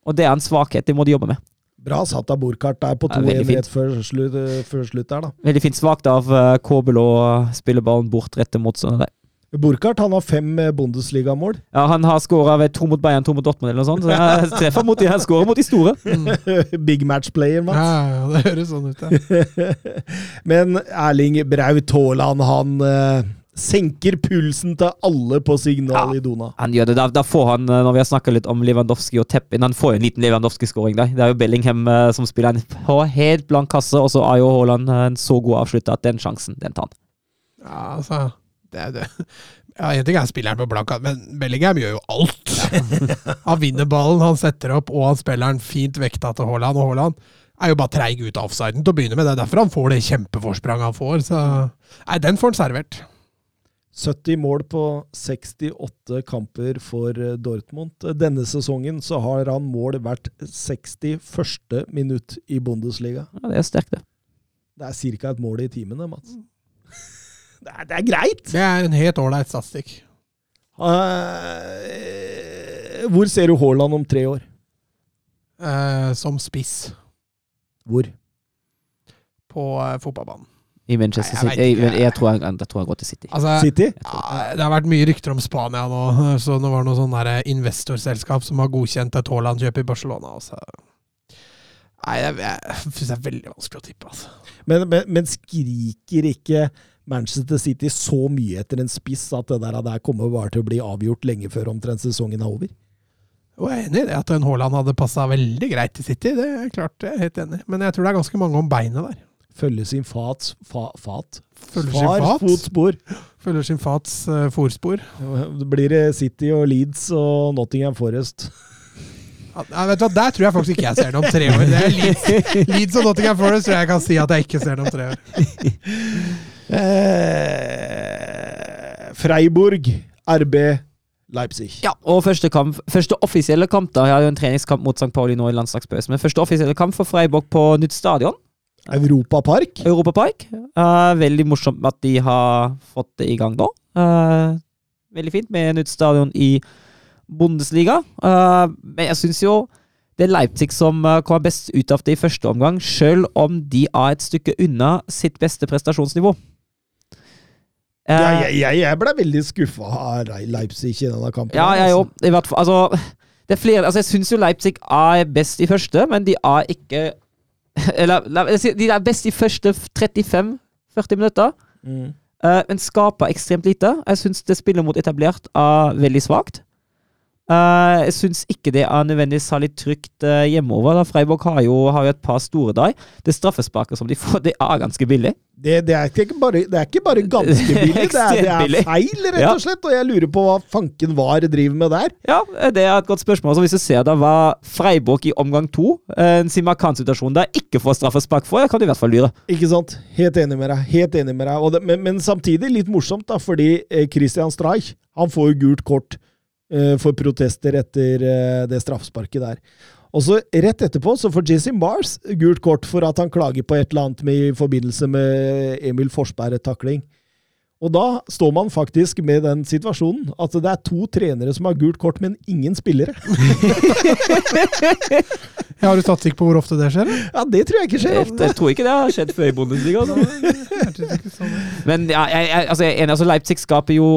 Og det er en svakhet, de må de jobbe med. Bra satt av Burkhardt der på 2-1 fint. rett før slutt, eh, før slutt der, da. Veldig fint svakt av uh, Kobel å spille ballen bort rett til der. Burkhardt han har fem Bundesliga-mål. Ja, han har skåra ved to mot Bayern, to mot Dortmund eller noe sånt. Så jeg treffer mot de her, skårer mot de store. Big match-player, Ja, Mats. ja, det høres sånn ut, ja. Men Erling Braut Haaland, han eh, senker pulsen til alle på Signal Ja. Iduna. Han gjør det. Da, da får han, eh, når vi har snakka litt om Lewandowski og Teppin, han får jo en liten Lewandowski-skåring der. Det er jo Bellingham eh, som spiller en på helt blank kasse, og så er jo Haaland eh, en så god avslutter at den sjansen, den tar han. Ja, altså det er det. Ja, En ting er spilleren på blank, men Bellingham gjør jo alt. Han vinner ballen, han setter opp, og han spiller den fint vekta til Haaland. Og Haaland er jo bare treig ut av offsiden til å begynne med. Det er derfor han får det kjempeforspranget han får. Så Nei, den får han servert. 70 mål på 68 kamper for eh, Dortmund. Denne sesongen så har han mål hvert 61. minutt i Bundesliga. Ja, det er sterkt, det. Det er ca. et mål i timen, det, Mats. Det er, det er greit! Det er en helt ålreit statistikk. Uh, hvor ser du Haaland om tre år? Uh, som spiss Hvor? på uh, fotballbanen. I Manchester Nei, jeg City. Jeg, jeg, tror han, jeg tror han går til City. Altså, City? ja, det har vært mye rykter om Spania nå, så nå var det noe sånn der investorselskap som har godkjent et Haaland-kjøp i Barcelona. Og. Nei, jeg, jeg syns det er veldig vanskelig å tippe. altså. Men, men, men skriker ikke Manchester City så mye etter en spiss at det der, der kommer bare til å bli avgjort lenge før omtrent sesongen er over? Og jeg er enig i det, at en Haaland hadde passa veldig greit til City. Det er klart, jeg er helt enig. Men jeg tror det er ganske mange om beinet der. Følge sin fats fa, fat? Følger sin Far fats. fotspor. Følger sin fats uh, fòrspor. Det blir det City og Leeds og Nottingham Forest. Ja, vet du hva, Der tror jeg faktisk ikke jeg ser det om tre år. Det er Leeds, Leeds og Nottingham Forest tror jeg jeg kan si at jeg ikke ser det om tre år. Eh, Freiburg, RB, Leipzig. Ja, og første, kamp, første offisielle kamp da, Jeg har jo en treningskamp mot St. Pauli nå i landslagspausen, men første offisielle kamp for Freiburg på nytt stadion. Europapark. Europapark. Uh, veldig morsomt at de har fått det i gang nå. Uh, veldig fint med nytt stadion i Bundesliga. Uh, men jeg syns jo det er Leipzig som kommer best ut av det i første omgang, selv om de er et stykke unna sitt beste prestasjonsnivå. Ja, jeg, jeg, jeg ble veldig skuffa av Leipzig i denne kampen. Ja, jeg altså. òg. I. Altså, det er flere Altså, jeg syns jo Leipzig er best i første, men de er ikke Eller la de er best i første 35-40 minutter, Mm. uh, men skaper ekstremt lite. Jeg syns det spillet mot etablert er veldig svakt. Eh, jeg syns ikke det er nødvendigvis særlig trygt uh, hjemover. da Freiburg har jo, har jo et par store dager. Det straffesparket som de får, det er ganske billig. Det, det, er ikke bare, det er ikke bare ganske billig, det er, det er feil, rett og slett. Og jeg lurer på hva fanken var driver med der. Ja, det er et godt spørsmål. Så hvis du ser da var Freiburg i omgang to, eh, en Simakan-situasjon der ikke får straffespark for, kan du i hvert fall lure. Ikke sant? Helt enig med deg. Helt enig med deg. Og det, men, men samtidig litt morsomt, da, fordi eh, Christian Streich han får jo gult kort eh, for protester etter eh, det straffesparket der. Og så Rett etterpå så får Jesse Mars gult kort for at han klager på et eller annet med, i forbindelse med Emil Forsberg-takling. Og da står man faktisk med den situasjonen at det er to trenere som har gult kort, men ingen spillere. Ja, har du statistikk på hvor ofte det skjer? Ja, Det tror jeg ikke skjer Jeg, ofte. jeg tror ikke det har skjedd før i Bundesliga. Men ja, jeg, jeg, altså, jeg er enig, altså, Leipzig skaper jo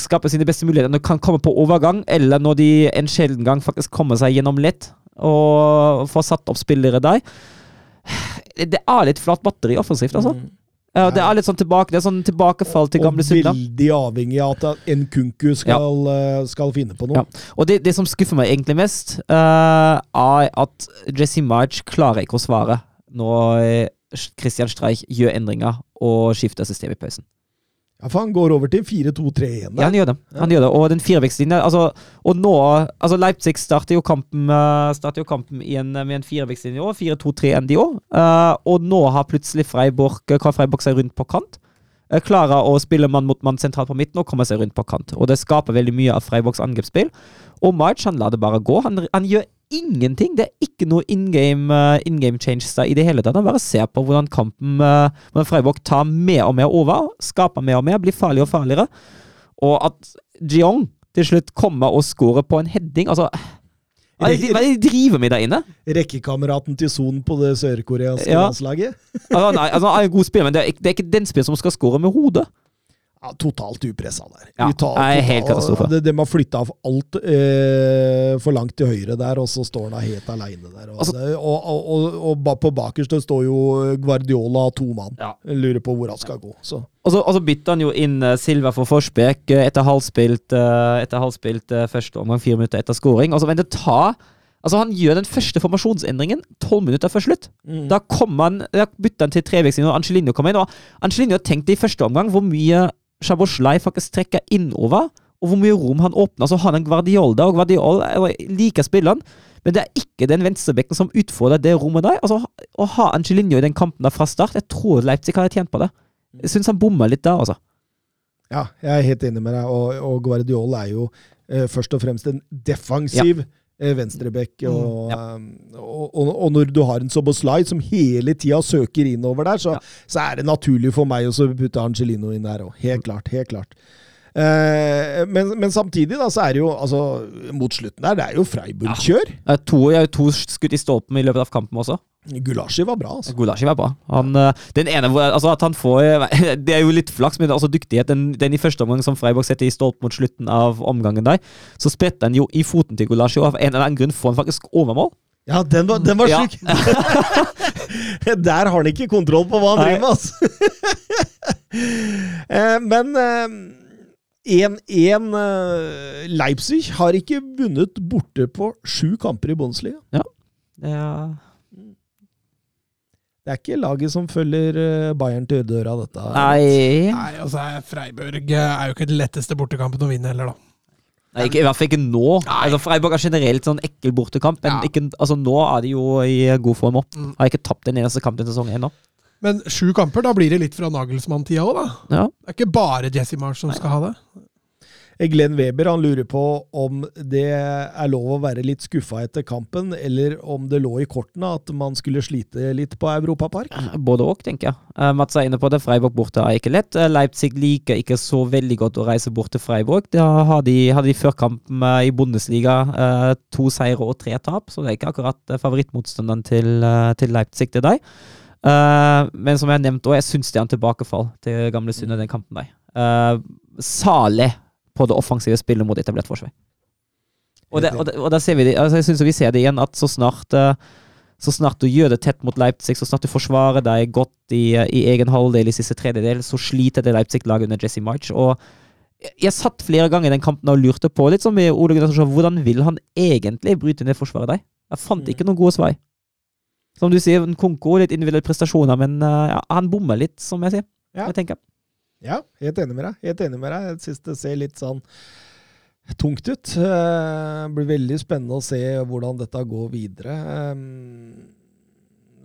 Skaper sine beste muligheter når de kan komme på overgang, eller når de en sjelden gang faktisk kommer seg gjennom lett og får satt opp spillere der. Det er litt flatt batteri offensivt, altså. Mm. Ja, det er litt sånn tilbake Det er sånn tilbakefall til gamle og synder. veldig avhengig av at en kunku skal, ja. skal finne på noe. Ja. Og det, det som skuffer meg egentlig mest, uh, er at Jesse March klarer ikke å svare når eh, Christian Streich gjør endringer og skifter system i pausen. Ja, For han går over til 4-2-3 igjen. Ja, han gjør det. Han gjør det. Og den firevektslinja altså, Og nå altså Leipzig starter jo kampen, eh, starter jo kampen i en, med en firevektslinje i år. 4-2-3-1 de år. Uh, og nå har plutselig Freiburg, kan Freiburg seg rundt på kant. Uh, klarer å spille mann mot mann sentralt på midten og kommer seg rundt på kant. Og det skaper veldig mye av Freiburgs angrepsspill. Og March han lar det bare gå. Han, han gjør ingenting. Det er ikke noe in game, eh, in game changes der i det hele tatt. Han bare ser på hvordan kampen med hvordan Freiburg tar mer og mer over, skaper mer og mer, blir farligere og farligere. Og at Jiong til slutt kommer og scorer på en heading altså Hva er det de- hva er det de driver med der inne? Rekkekameraten til Son på det sørkoreanske Ja. landslaget. Altså, nei, altså, han er en god spiller, men det er, ikke- det er ikke den spilleren som skal score med hodet. Ja, totalt upressa der. Ja, det er helt katastrofe. De, de har flytta av alt eh, for langt til høyre der, og så står han da helt aleine der. Og, Altså- og, og, og, på bakerst står jo Guardiola to mann. Ja. Lurer på hvor han skal gå. Så. Og så, så bytter han jo inn eh, Silva for Forsbekk eh, etter halvspilt, uh, etter halvspilt eh, første omgang, fire minutter etter scoring. Og så venter ta Altså, han gjør den første formasjonsendringen tolv minutter før slutt. Mm. Da han, da bytta han til treveksling, og Angelino kom inn. Og Angelino tenkte i første omgang hvor mye Shaboslai faktisk trekker innover, og hvor mye rom han åpner. Så har han en Guardiol der, og Guardiol liker spilleren, men det er ikke den venstrebekken som utfordrer det rommet der. Altså, Å ha Angelinho i den kampen der fra start, jeg tror Leipzig hadde tjent på det. Jeg syns han bomma litt der, altså. Ja, jeg er helt enig med deg, og, og Guardiol er jo eh, først og fremst en defensiv eh, venstrebekk. Og, ja. og, og, og når du har en Soboslai som hele tida søker innover der, så, Ja. så er det naturlig for meg å putte Angelino inn der òg. Helt klart. Helt klart. Eh, men, men samtidig, da, så er det jo altså Mot slutten der, det er jo Freiburg-kjør. Ja. To, jeg har jo to skutt i stolpen i løpet av kampen også. Gulasji var bra, altså. Gulashi var bra. Han, eh, den ene altså at han får Det er jo litt flaks, men også dyktighet. Den, den i første omgang som Freiburg setter i stolp mot slutten av omgangen der, så spretter han jo i foten til Gulashi, og av en eller annen grunn får han faktisk overmål. Ja, den var, den var Ja. syk! Der har han ikke kontroll på hva han driver med, altså. Eh, Men eh, 1-1 eh, Leipzig har ikke vunnet borte på sju kamper i Bundesliga. Det er, Det er ikke laget som følger eh, Bayern til døra, dette. nei, Nei, altså Freiburg er jo ikke den letteste bortekampen å vinne heller, da. nei ikke, i hvert fall ikke nå. Altså, Freiburg har generelt sånn ekkel bortekamp, men Ja. ikke, altså, nå er de jo i god form opp. Mm. Har ikke tapt en eneste kamp i sesongen ennå. Men sju kamper, da blir det litt fra Nagelsmann-tida òg, da. Ja. Det er ikke bare Jesse Marsh som skal ha det. Glenn Weber han lurer på om det er lov å være litt skuffa etter kampen, eller om det lå i kortene at man skulle slite litt på Europapark. Både òg, tenker jeg. Eh, Mats er inne på det. Freiburg borte er ikke lett. Eh, Leipzig liker ikke så veldig godt å reise bort til Freiburg. Da har de, hadde de før kampen eh, i Bundesliga eh, to seire og tre tap, så det er ikke akkurat eh, favorittmotstanderen til, eh, til Leipzig til deg. Eh, men som jeg har nevnt òg, jeg syns det er en tilbakefall til gamle Sunne den kampen der. Uh, Salig på det offensive spillet mot etablert forsvar. Og, det, og, det, og ser vi det, altså jeg synes vi ser det igjen, at så snart eh, så snart du gjør det tett mot Leipzig, så snart du forsvarer deg godt i, i egen halvdel i siste tredjedel, så sliter det Leipzig-laget under Jesse March. Og jeg, satt flere ganger i den kampen og lurte på litt som med Ole Gunnar Solskjær, hvordan vil han egentlig bryte ned forsvaret deg? Jeg fant ikke noen gode svar. Som du sier, Konko, litt individuelle prestasjoner, men eh, ja, han bommer litt, som jeg sier. Ja. Jeg tenker. Ja, helt enig med deg. Helt enig med deg. Jeg syns det ser litt sånn tungt ut. Eh, Det blir veldig spennende å se hvordan dette går videre. Eh,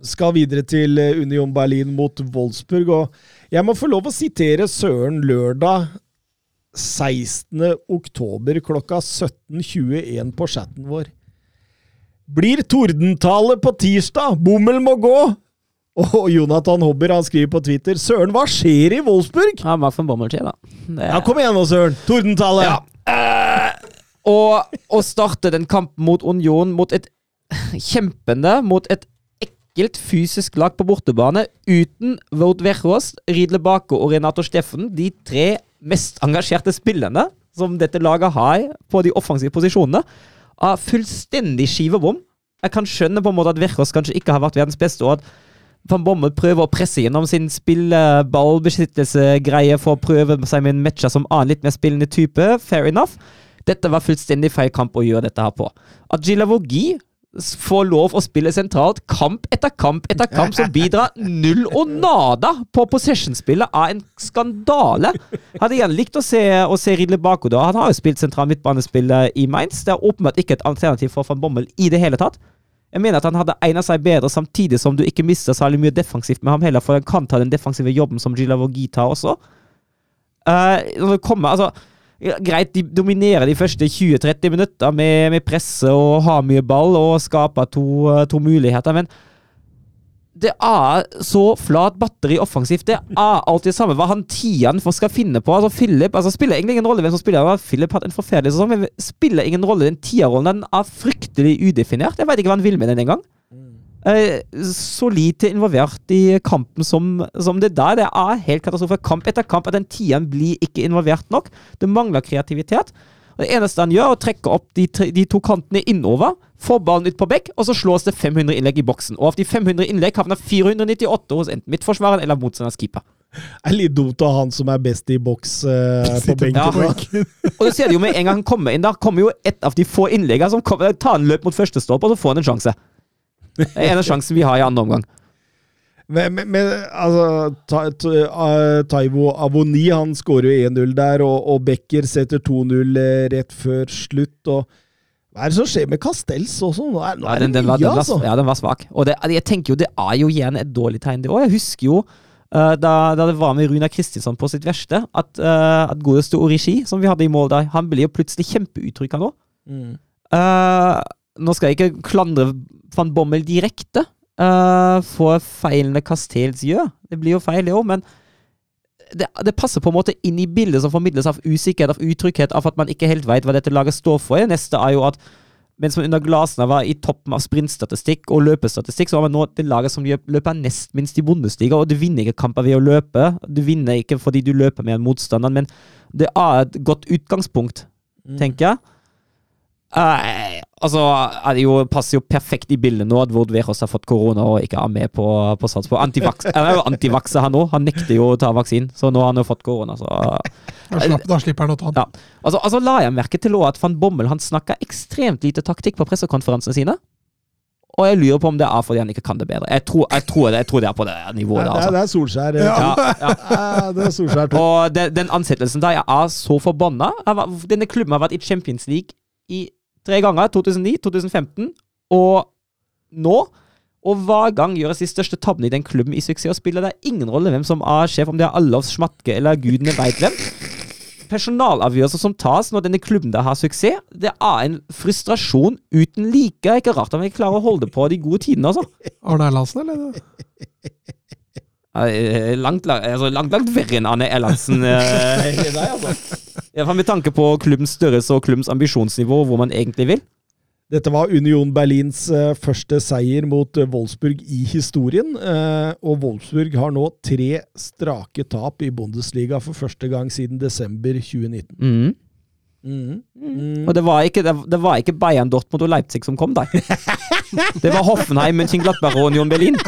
Skal videre til eh, Union Berlin mot Wolfsburg, og jeg må få lov å sitere Søren lørdag 16. oktober klokka 17.21 på chatten vår. Blir tordentale på tirsdag, bommel må gå! Og Jonathan Hobber han skriver på Twitter Søren, hva skjer i Wolfsburg? Ja, Mark van Bommel da. Det, Ja, kom igjen nå, Søren! Tordentallet! Ja. Uh, og å starte den kampen mot Union, mot et kjempende, mot et ekkelt fysisk lag på bortebane, uten Wout Weghorst, Riedle Bake og Renato Steffen, de tre mest engasjerte spillerne som dette laget har på de offensive posisjonene, av fullstendig skivebom. Jeg kan skjønne på en måte at Weghorst kanskje ikke har vært verdens beste, og at Van Bommel prøver å presse gjennom sin spilleballbeskyttelsegreie for å prøve seg med en matcher som annen litt mer spillende type. Fair enough. Dette var fullstendig feil kamp å gjøre dette her på. At Gilavogi får lov å spille sentralt kamp etter kamp etter kamp, som bidrar null og nada på possession-spillet, er en skandale. Hadde gjerne likt å se, å se Ridle Bako da. Han har jo spilt sentral midtbanespill i Mainz. Det er åpenbart ikke et alternativ for van Bommel i det hele tatt. Jeg mener at han hadde egnet seg bedre, samtidig som du ikke mister særlig mye defensivt med ham heller, for han kan ta den defensive jobben som Gilavogi tar også. Uh, kommer, altså Greit, de dominerer de første 20-30 minutter med, med presse og har mye ball og skaper to, eh, to muligheter, men det er så flat batteri offensivt. Det er alltid det samme hva han tieren for skal finne på. Altså Philip altså spiller egentlig ingen rolle hvem som spiller. Philip hadde en forferdelig sesong, men spiller ingen rolle. Den tierrollen den er fryktelig udefinert. Jeg veit ikke hva han vil med den engang. Eh, så lite involvert i kampen som, som det der. Det er helt katastrofe. Kamp etter kamp at den tieren blir ikke involvert nok. Det mangler kreativitet. Og Det eneste han gjør, er å trekke opp de, tre, de to kantene innover, få ballen ut på bekk, og så slås det 500 innlegg i boksen. Og av de 500 innlegg havner 498 hos enten midtforsvareren eller motstanders keeper. Det er litt dumt av han som er best i boks eh, på benken. Ja. Og du ser det jo med en gang han kommer inn, da kommer jo et av de få innleggene som kommer, tar en løp mot første stolpe, og så får han en sjanse. Det er en av sjansen vi har i andre omgang. Men, men, men altså, Ta- Ta- uh, Taivo Avoni han skårer jo 1-0 der, og, og Becker setter 2-0 eh, rett før slutt. og Hva er det som skjer med Castells også? Nå er, nå Ja, er den, det den, var, den, var, altså. ja, den var svak. Og det, jeg tenker jo, det er jo igjen et dårlig tegn, det òg. Jeg husker jo uh, da, da det var med Runa Kristinsson på sitt verste, at, uh, at godeste Origi, som vi hadde i mål der, han blir jo plutselig kjempeutrykk, han òg. Mm. Uh, nå skal jeg ikke klandre van Bommel direkte uh, for feilene Castells gjør. Det blir jo feil, det òg, men det, det passer på en måte inn i bildet som formidles av usikkerhet, av utrygghet, av at man ikke helt vet hva dette laget står for. Det neste er jo at mens man under Glasner var i toppen av sprintstatistikk og løpestatistikk, så har man nå det laget som løper nest minst i Bundesliga, og du vinner ikke kamper ved å løpe. Du vinner ikke fordi du løper med en motstander, men det er et godt utgangspunkt, tenker jeg. Eh, altså, er det jo, passer jo perfekt i bildet nå at Vord Veros har fått korona og ikke er med på, på Salzburg. Antivaks, han er jo antivakser, han òg. Han nekter jo å ta vaksinen, så nå har han jo fått korona. Så. Slapp, da slipper han å ta den. Ja. Altså, altså la jeg merke til at van Bommel han snakker ekstremt lite taktikk på pressekonferansene sine. Og jeg lurer på om det er fordi han ikke kan det bedre. Jeg tror, jeg tror, det, jeg tror det er på det nivået Det, er, Altså. det er Solskjær. eh, Ja, ja. Ja, det er Solskjær. Og den, den ansettelsen der, jeg er så forbanna. Denne klubben har vært i Champions League i tre ganger. 2009, 2015 og nå. Og hver gang gjøres de største tabbene i den klubben i suksess og spiller. Det er ingen rolle hvem som er sjef, om det er Allov Schmatke eller gudene veit hvem. Personalavgjørelser som tas når denne klubben der har suksess, det er en frustrasjon uten like. Det ikke rart om vi klarer å holde på de gode tidene, altså. Arne Erlandsen, eller? Eh, Langt, langt, altså, langt, langt verre enn Arne Erlandsen. eh, dag, altså. Ja, for Med tanke på klubbens størrelse og klubbens ambisjonsnivå, hvor man egentlig vil. Dette var Union Berlins eh, første seier mot eh, Wolfsburg i historien. eh, og Wolfsburg har nå tre strake tap i Bundesliga for første gang siden desember 2019. Mm. Mm. Mm. Og det var, ikke, det, det var ikke Bayern, Dortmund og Leipzig som kom da. Det var Hoffenheim, Mönchengladbach og Union Berlin.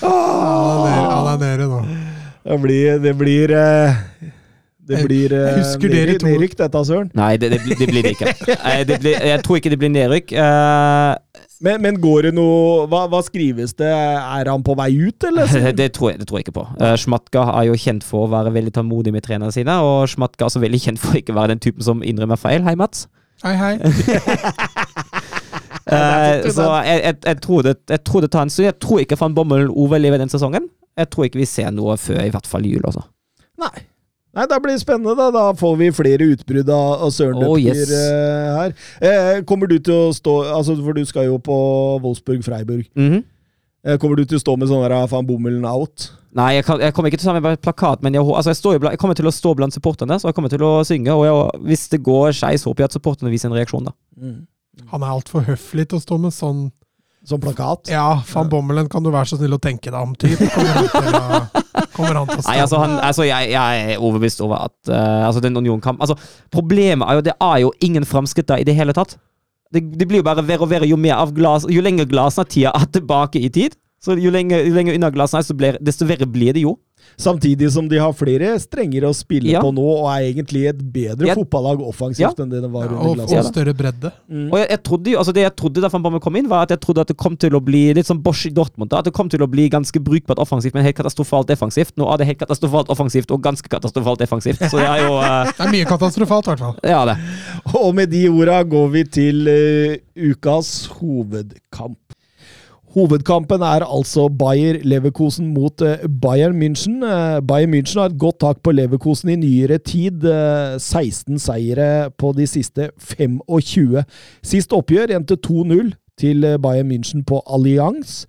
Han er, er nede nå. Det blir Det blir, eh, det blir eh, dere nedrykk, to- nedrykk, dette, Søren. Nei, det, det, blir- det blir det ikke. Nei, det blir, jeg tror ikke det blir nedrykk. Uh... Men, men går det noe hva, hva skrives det? Er han på vei ut, eller? det, tror jeg, det tror jeg ikke på. Uh, Schmatka er jo kjent for å være veldig tålmodig med trenerne sine, og Schmatka er også veldig kjent for å ikke være den typen som innrømmer feil. Hei, Mats. Hei, hei. uh, så jeg, jeg, jeg, tror det, jeg tror det tar en stund. Jeg tror ikke van Bommel overlever den sesongen. Jeg tror ikke vi ser noe før i hvert fall jul, Også. Nei. Nei, Da blir det spennende. da Da får vi flere utbrudd av, av Søren Oh, yes. eh, her. Eh, kommer du til å stå altså For du skal jo på Wolfsburg-Freiburg. Mhm. Eh, kommer du til å stå med sånn der van Bommelen out? Nei, jeg, kan, jeg kommer ikke til å ta med plakat, men jeg, altså jeg, står jo bla- jeg kommer til å stå blant supporterne, så jeg kommer til å synge. Og jeg, hvis det går skeis, håper jeg at supporterne viser en reaksjon, da. Han er altfor høflig til å stå med sånn Som plakat? Ja, van Bommelen, kan du være så snill å tenke deg om, typ. Kommer han til å, stå Nei, altså, han, altså jeg, jeg er overbevist over at uh, altså den Union-kamp. Altså, Problemet er jo det er jo ingen framskritt der i det hele tatt. Det, det blir jo bare verre og verre jo mer av glas Jo lenger glasene tida er tilbake i tid, så jo lenger, jo lenger unna er, så blir, desto verre blir det jo. Samtidig som de har flere strenger å spille Ja. på nå, og er egentlig et bedre Ja. fotballag offensivt Ja. enn det det var og, under og større bredde. Og jeg, jeg trodde jo, altså Det jeg trodde da Van kom inn, var at jeg trodde at det kom til å bli litt som Bosch i Dortmund. da, At det kom til å bli ganske brukbart offensivt, men helt katastrofalt defensivt. Nå er det helt katastrofalt offensivt og ganske katastrofalt defensivt. Så det er jo uh... Det er mye katastrofalt, i hvert fall. Ja, det. Og med de orda går vi til uh, ukas hovedkamp. Hovedkampen er altså Bayer Leverkosen mot eh, Bayern München. Eh, Bayern München har et godt tak på Leverkosen i nyere tid. eh, 16 seire på de siste 25. Sist oppgjør endte 2-0 til eh, Bayern München på Allianz.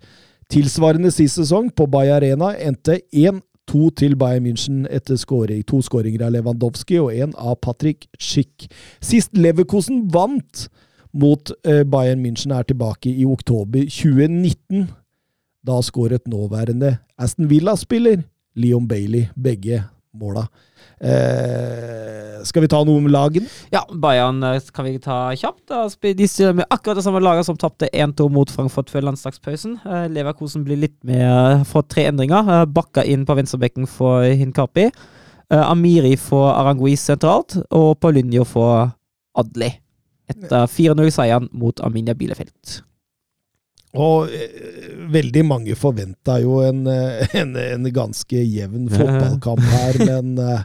Tilsvarende sist sesong på Bayer Arena endte 1-2 til Bayern München etter scoring, to skåringer av Lewandowski og én av Patrick Schick. Sist Leverkosen vant mot eh, Bayern München er tilbake i oktober 2019. Da skåret nåværende Aston Villa-spiller Leon Bailey begge måla. Eh, skal vi ta noe om lagene? Ja, Bayern eh, kan vi ta kjapt. De stiller med akkurat det samme laget som tapte 1-2 mot Frankfurt før landslagspausen. Eh, Leverkosen blir litt med for tre endringer. Bakka inn på venstrebekken for Hinkapi. Amiri for Aranguiz sentralt, og Paulinho for Adli. Etter 4-0-seieren mot Arminia Bielefeld. Og eh, veldig mange forventa jo en, eh, en, en ganske jevn fotballkamp her, men eh,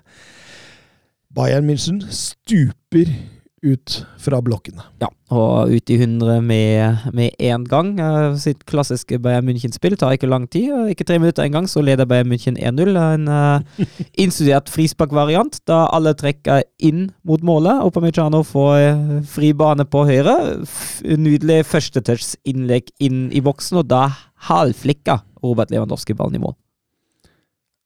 Bayern München stuper ut fra blokkene. Ja, og ut i 100 med, med én gang. Eh, sitt klassiske Bayern München-spill tar ikke lang tid. Ikke tre minutter engang, så leder Bayern München 1-0. En uh, innstudert frisparkvariant, da alle trekker inn mot målet. Opamecano får eh, fri bane på høyre. Nydelig førstetouch-innlegg inn i boksen, og da halvflikka Robert Lewandowski ballen i mål.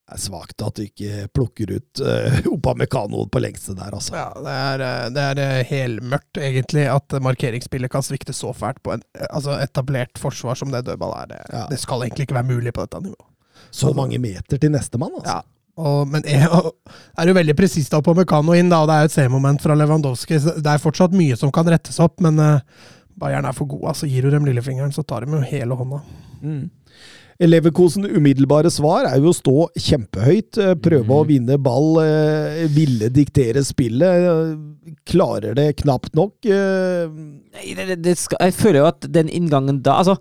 Det er svakt at du ikke plukker ut uh, Opamecano på lengste der, altså. Ja, det er, eh, det er eh, helmørkt, egentlig, at markeringsspillet kan svikte så fælt på en altså etablert forsvar som det dødball er. Det, Ja. det skal egentlig ikke være mulig på dette nivået. Så mange meter til nestemann, altså. Ja. Og, men er, og, er jo veldig presist på Mekano inn, da, og det er jo et C-moment fra Lewandowski. Det er fortsatt mye som kan rettes opp, men uh, Bayern er for gode. altså Gir du dem lillefingeren, så tar de jo hele hånda. Mm. Leverkosen umiddelbare svar er jo å stå kjempehøyt, eh, prøve å vinne ball, eh, ville diktere spillet. Klarer det knapt nok. eh, Nei, det, det, skal, jeg føler jo at den inngangen da Altså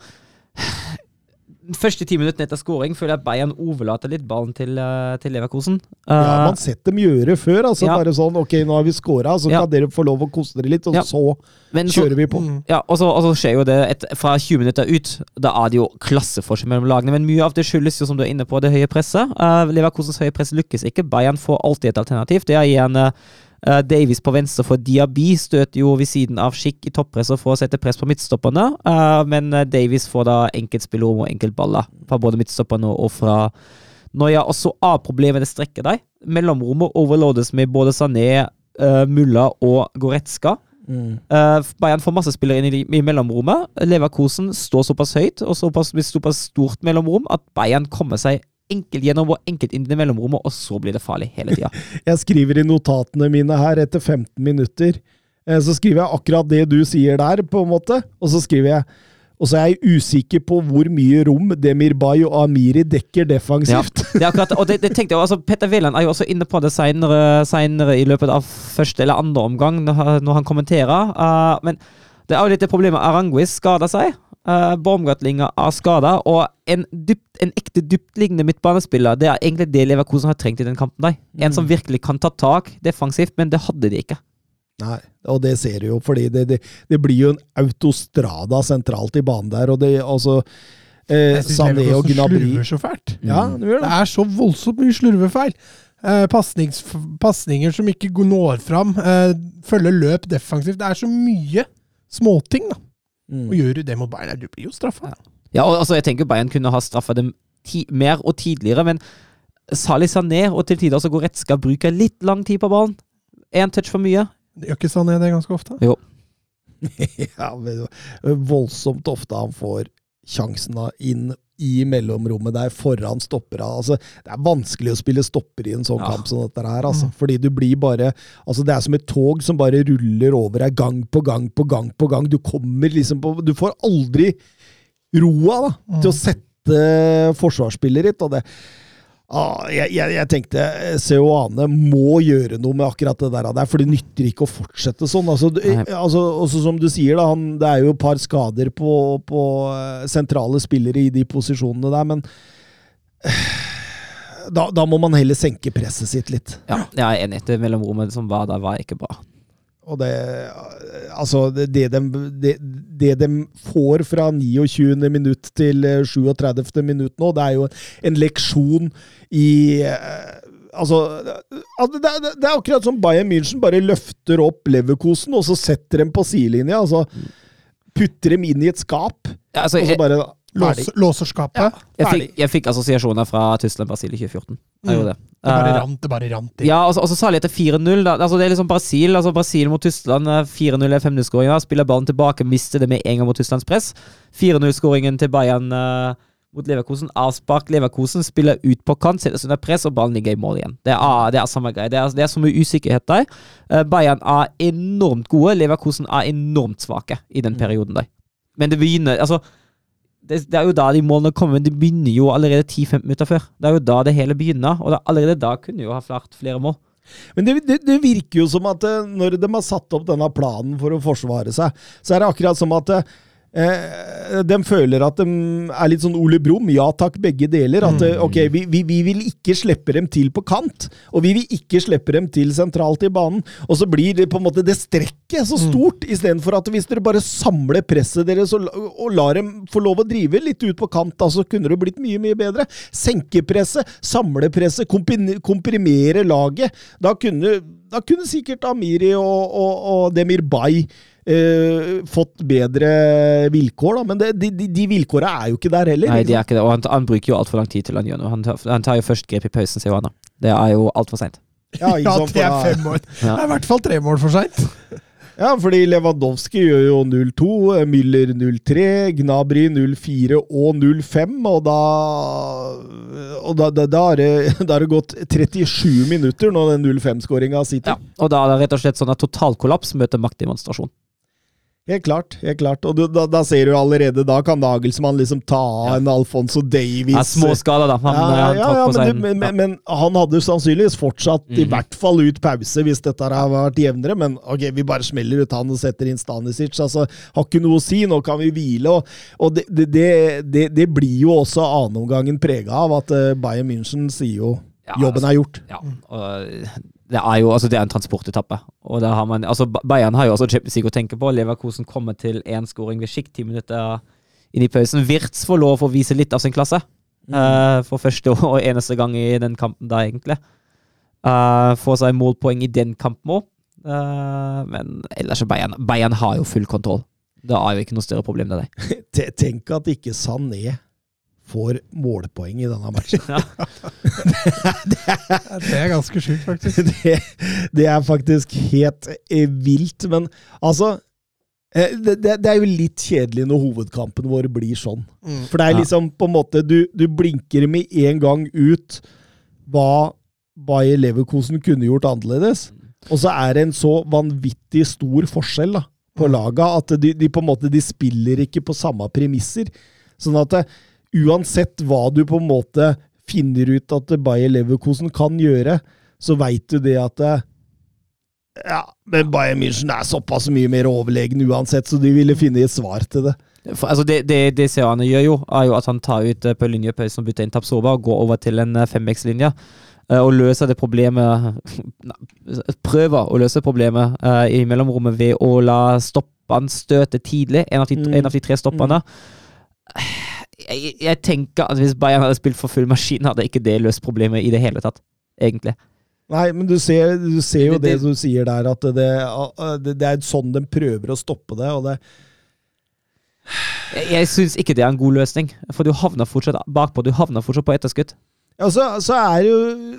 første ti minuttene etter scoring føler jeg at Bayern overlater litt ballen til, eh, til Leverkosen. Ja, Eh, man sett dem gjøre før. altså Ja. Bare sånn Ok, nå har vi scora, så Ja. kan dere få lov å kose dere litt, og Ja. så men så- kjører vi på. Mm. Ja, og så, og så skjer jo det et, fra 20 minutter ut. Da er det jo klasseforskjell mellom lagene. Men mye av det skyldes jo, som du er inne på, det høye presset. Uh, Leverkosens høye press lykkes ikke. Bayern får alltid et alternativ. Det er igjen uh, Davies på venstre for Diaby støter jo ved siden av Schick i toppresset for å sette press på midtstopperne. Uh, men uh, Davies får da enkeltspillerom og enkeltballer fra både midtstopperne og fra Noya. Og så av problemene strekker deg. Mellomrommet overloades med både Sané, uh, Mulla og Goretzka. Mm. Uh, Bayern får masse spillere inn i, i mellomrommet. Leverkosen står såpass høyt og såpass, såpass stort mellomrom at Bayern kommer seg enkelt gjennom og enkelt inn i mellomrommet, og så blir det farlig hele tida. Jeg skriver i notatene mine her etter 15 minutter. eh, Så skriver jeg akkurat det du sier der, på en måte. Og så skriver jeg Og så er jeg usikker på hvor mye rom Demir Bay og Amiri dekker defensivt. Det er akkurat, og det, det tenkte jeg, altså Petter Wæland er jo også inne på det seinere i løpet av første eller andre omgang, når, han- når han kommenterer. Uh, men det er jo litt det problemet. Aranguiz skader seg. Uh, Baumgartlinger er skada, og en, dypt, en ekte dyptliggende midtbanespiller Det er egentlig det Leverkosen har trengt i den kampen. Der. En som virkelig kan ta tak defensivt, men det hadde de ikke. Nei, og det ser du jo, fordi det, det, det blir jo en autostrada sentralt i banen der, og det altså eh, Sané og Gnabry slurver så fælt. Ja, du Det det. er så voldsomt mye slurvefeil. Eh, Pasninger som ikke går- når fram. Eh, følger løp defensivt. Det er så mye småting, da. Mm. Og gjør du det mot Bayern, du blir jo straffa. Ja, og altså, jeg tenker Bayern kunne ha straffa dem mer og tidligere, men Salih Sané og til tider så går Retska bruker litt lang tid på ballen. Én touch for mye. Det gjør ikke Sané det ganske ofte? Ja, men voldsomt ofte han får sjansen da inn i mellomrommet der foran stoppera. Altså, det er vanskelig å spille stopper i en sånn Ja. kamp som dette her, altså. Fordi du blir bare Altså, det er som et tog som bare ruller over deg gang på gang på gang på gang. Du kommer liksom på Du får aldri roa, da, til å sette forsvarsspillet ditt, og det Ah, jeg, jeg, jeg tenkte Seoane må gjøre noe med akkurat det der, der, for det nytter ikke å fortsette sånn. Altså, du- altså, også som du sier, da, han, det er jo et par skader på, på eh, sentrale spillere i de posisjonene der, men eh, da, da må man heller senke presset sitt litt. Ja, jeg er enig. Det mellomrommet som var der, var ikke bra. Og det Altså, det, det, de, det, det de får fra 29. minutt til eh, 37. minutt nå, det er jo en leksjon i eh, Altså, det, det, det det er akkurat som Bayern München bare løfter opp Leverkosen, og så setter dem på sidelinja. Altså, putter dem inn i et skap, Ja, altså, og så bare Låser, låser skapet. jeg, fikk, jeg fikk assosiasjoner fra Tyskland-Brasil i 2014. Jeg gjorde det. Det bare Eh, rant, det bare rant. Ja, og så- og så sa etter 4-0. Altså, det er liksom Brasil altså Brasil mot Tyskland. eh, 4-0 er 5-0-skåringa. Spiller ballen tilbake, mister det med en gang mot Tysklands press. 4-0-skåringen til Bayern uh, mot Leverkosen. Avspark Leverkosen, spiller ut på kant, settes under press, og ballen ligger i mål igjen. Det er, det er samme greie. Det er, det er så mye usikkerhet der. Uh, Bayern er enormt gode. Leverkosen er enormt svake i den perioden der. Men det begynner Altså det, det er jo da de målene kommer, de begynner jo allerede 10-15 minutter før. Det er jo da det hele begynner, og da, allerede da kunne jo ha klart flere mål. Men det, det, det virker jo som at eh, når de har satt opp denne planen for å forsvare seg, så er det akkurat som at Eh, de føler at de er litt sånn Ole Brumm. Ja takk, begge deler. At mm. ok, vi, vi, vi vil ikke slippe dem til på kant, og vi vil ikke slippe dem til sentralt i banen. Og så blir det på en måte det strekket så stort, mm. istedenfor at hvis dere bare samler presset deres og, og lar dem få lov å drive litt ut på kant, da, så kunne det blitt mye, mye bedre. Senke presset, samle presset, komprimere laget. Da kunne, da kunne sikkert Amiri og, og, og Demir Bay Uh, fått bedre vilkår, da. Men det, de, de, de vilkåra er jo ikke der heller. Nei, de er ikke det, og han, han bruker jo altfor lang tid til han gjør noe. Han, han, tar jo først grep i pausen, sier han. Det er jo altfor seint. Ja, ja, det er fem år. Ja. Det er i hvert fall tre mål for seint. Ja, fordi Lewandowski gjør jo 0-2, Müller 0-3, Gnabry 0-4 og 0-5, og da og da, da, da, har det, da, har det, gått 37 minutter når den 0-5-skåringa sitter. Ja, og da er det rett og slett sånn at totalkollaps møter maktdemonstrasjon. Helt klart. helt klart. Og du, da, da, ser du allerede Da kan Nagelsmann liksom ta av ja. en Alfonso Davies Ja, Småskada, da. Han, ja, ja, ja men, du, men, men, han hadde sannsynligvis fortsatt mm. i hvert fall ut pause hvis dette har vært jevnere. Men ok, vi bare smeller ut han og setter inn Stanisic. Altså, har ikke noe å si. Nå kan vi hvile. Og, og det, det, det, det, blir jo også annenomgangen prega av at uh, Bayern München sier jo jobben altså, er gjort. Ja, og det er jo altså det er en transportetappe. Og der har man, altså Bayern har jo også Champions League å tenke på. Leverkosen kommer til én skåring ved skikk ti minutter inn i pausen. Wirtz får lov å vise litt av sin klasse. Mm. Uh, for første og eneste gang i den kampen da, egentlig. Uh, får seg målpoeng i den kampen òg. Uh, men ellers er Bayern Bayern har jo full kontroll. Det er jo ikke noe større problem med det. Tenk at ikke Sané får målpoeng i denne matchen. Ja. det, er, det, er, ganske sjukt, faktisk. Det, det, er faktisk helt eh, vilt. Men altså eh, det, det, er jo litt kjedelig når hovedkampen vår blir sånn. Mm. For det er liksom på en måte Du, du blinker med en gang ut hva Bayer Leverkosen kunne gjort annerledes. Og så er det en så vanvittig stor forskjell da, på mm. laga at de, de, på en måte de spiller ikke på samme premisser. Sånn at det, uansett hva du på en måte finner ut at Bayer Leverkosen kan gjøre, så veit du det at ja, men Bayern München er såpass mye mer overlegen uansett, så de ville finne et svar til det. For, altså det, det, det Seane gjør, jo, er jo at han tar ut uh, på linjepausen og bytter inn Tapsoba og går over til en 5X-linje. Uh, eh, og løser det problemet Prøver å løse problemet uh, i mellomrommet ved å la stoppene støte tidlig. En av de, mm. en av de tre stoppene. Mm jeg, jeg, tenker at hvis Bayern hadde spilt for full maskin, hadde ikke det løst problemet i det hele tatt. Egentlig. Nei, men du ser, du ser jo det, det, du sier der, at det, det, er sånn de prøver å stoppe det. og det jeg, jeg syns ikke det er en god løsning, for du havner fortsatt bakpå. Du havner fortsatt på etterskudd. Ja, så, så, er jo,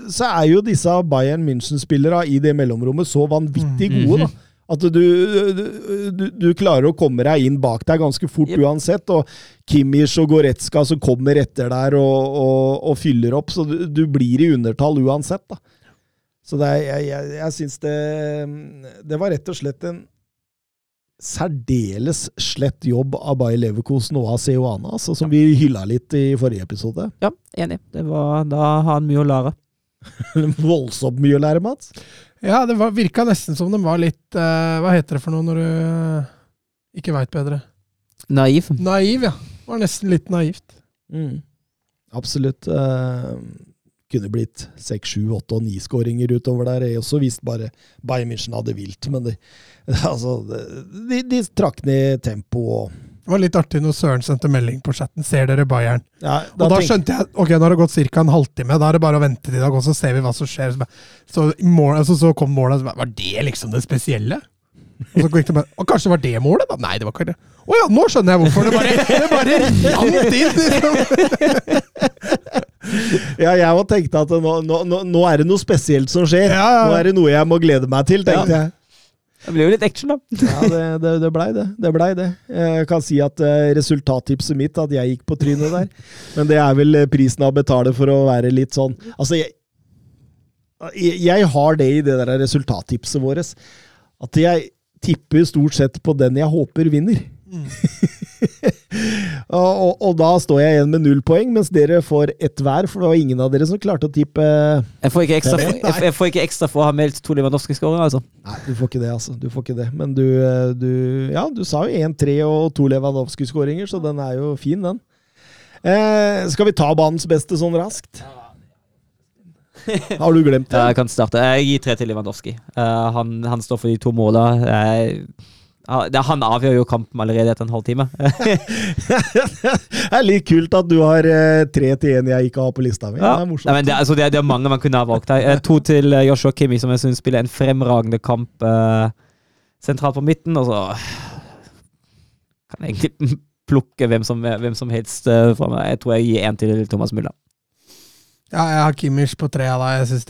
så er jo disse Bayern München-spillere i det mellomrommet så vanvittig mm. gode, da. At du, du, du, klarer å komme deg inn bak deg ganske fort yep. uansett. Og Kimmich og Goretzka som kommer etter der og, og, og fyller opp. Så du, du, blir i undertall uansett. da. Så er, jeg, jeg, jeg syns det Det var rett og slett en særdeles slett jobb av Bayer Leverkosen og av Seoane, altså, som vi hylla litt i forrige episode. Ja, enig. Var, da har han mye å lære. Voldsomt mye å lære, Mats. Ja, det var, virka nesten som de var litt uh, Hva heter det for noe når du uh, ikke veit bedre? Naiv. Naiv, ja. Det var nesten litt naivt. Mm. Absolutt. Uh, kunne blitt seks, sju, åtte og ni skåringer utover der. Jeg også visst bare Bayern München hadde vilt, men de, altså, de, de trakk ned tempoet. Det var litt artig når Søren sendte melding på chatten 'Ser dere Bayern?' Ja, da og da skjønte jeg ok, nå har det gått ca. en halvtime. Da er det bare å vente til i dag, og så ser vi hva som skjer. Så, mål, altså, så kom målet, og så var det liksom det spesielle? Og så gikk det bare, og Kanskje det var det målet? da? Nei, det var ikke det. Å ja, nå skjønner jeg hvorfor! Det bare, det bare rant inn! Liksom. ja, jeg òg tenkte at nå, nå, nå, er det noe spesielt som skjer. Ja, ja. Nå er det noe jeg må glede meg til, tenkte jeg. Det blir jo litt action, da. ja, det, det, det blei det. Det blei det. Jeg kan si at uh, resultattipset mitt, at jeg gikk på trynet der. Men det er vel eh, prisen å betale for å være litt sånn Altså, jeg, jeg har det i det der resultattipset vårt. At jeg tipper stort sett på den jeg håper vinner. Mm. og, og, da står jeg igjen med null poeng, mens dere får ett hver, for det var ingen av dere som klarte å tippe Jeg får ikke ekstra, for, jeg, jeg får ikke ekstra for å ha meldt to Lewandowski-skåringer, altså. Nei, du får ikke det, altså. Du får ikke det. Men du, eh, du Ja, du sa jo 1-3 og to Lewandowski-skåringer, så den er jo fin, den. Eh, skal vi ta banens beste sånn raskt? Har du glemt det? Jeg kan starte. Jeg gir tre til Lewandowski. Uh, han, han, står for de to måla. Han avgjør jo kampen allerede etter en halvtime. det er litt kult at du har uh, tre til én jeg ikke har på lista mi. Ja. Det er. Nei, det, altså, det, er, det, er, mange man kunne ha valgt her. Uh, to til Joshua Kimi, som jeg syns spiller en fremragende kamp sentralt på midten. Og så kan jeg egentlig plukke hvem som, hvem som helst fra meg. Jeg tror jeg gir én til Thomas Müller. Ja, jeg har Kimmich på tre av deg. Jeg syns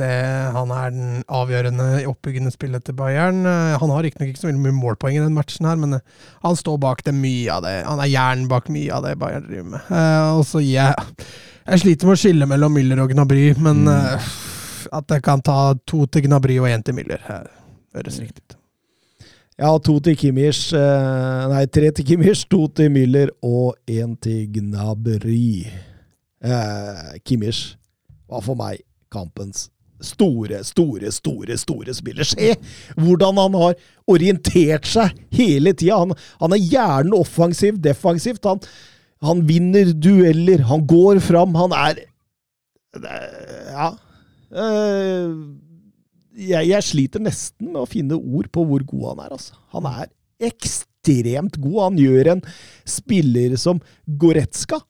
han er den avgjørende i oppbyggende spillet til Bayern. Eh, han har riktignok ikke så mye målpoeng i den matchen, her, men eh, han står bak det mye av det. Han er jern bak mye av det Bayern driver med. Uh, og så gir jeg Jeg sliter med å skille mellom Müller og Gnabry, men uh, at jeg kan ta to til Gnabry og én til Müller, høres riktig ut. Ja, to til Kimmich Nei, tre til Kimmich, to til Müller og én til Gnabry. Uh, Kimmich var for meg kampens store, store, store store spiller. Se hvordan han har orientert seg hele tida! Han, han, er gjerne offensiv, defensivt. Han, han, vinner dueller, han går fram. Han er Ja. Eh, jeg, jeg, sliter nesten med å finne ord på hvor god han er, altså. Han er ekstremt god. Han gjør en spiller som Goretzka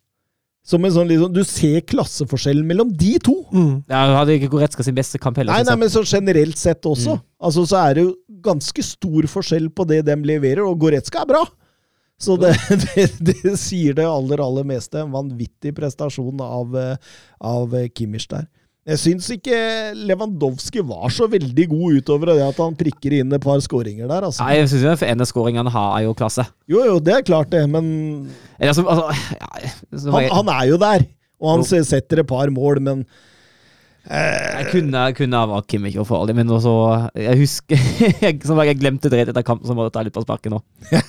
som en sånn, liksom, Du ser klasseforskjellen mellom de to. Mm. Ja, Hadde ikke Goretzka sin beste kamp heller. Nei, nei, men så generelt sett også. Mm. Altså, Så er det jo ganske stor forskjell på det de leverer, og Goretzka er bra! Så det, det, det sier det aller, aller meste. En vanvittig prestasjon av, eh, av Kimmich der. Jeg syns ikke Lewandowski var så veldig god utover det at han prikker inn et par skåringer der. Altså. Nei, jeg syns den en av han har, jo klasse. Jo, jo, det er klart det, men altså, altså, ja, han, han, er jo der, og han jo. setter et par mål, men eh, Jeg kunne, kunne ha valgt Kimmich og farlig, men også Jeg husker Som jeg glemte det etter kampen, så må jeg ta litt på sparket nå.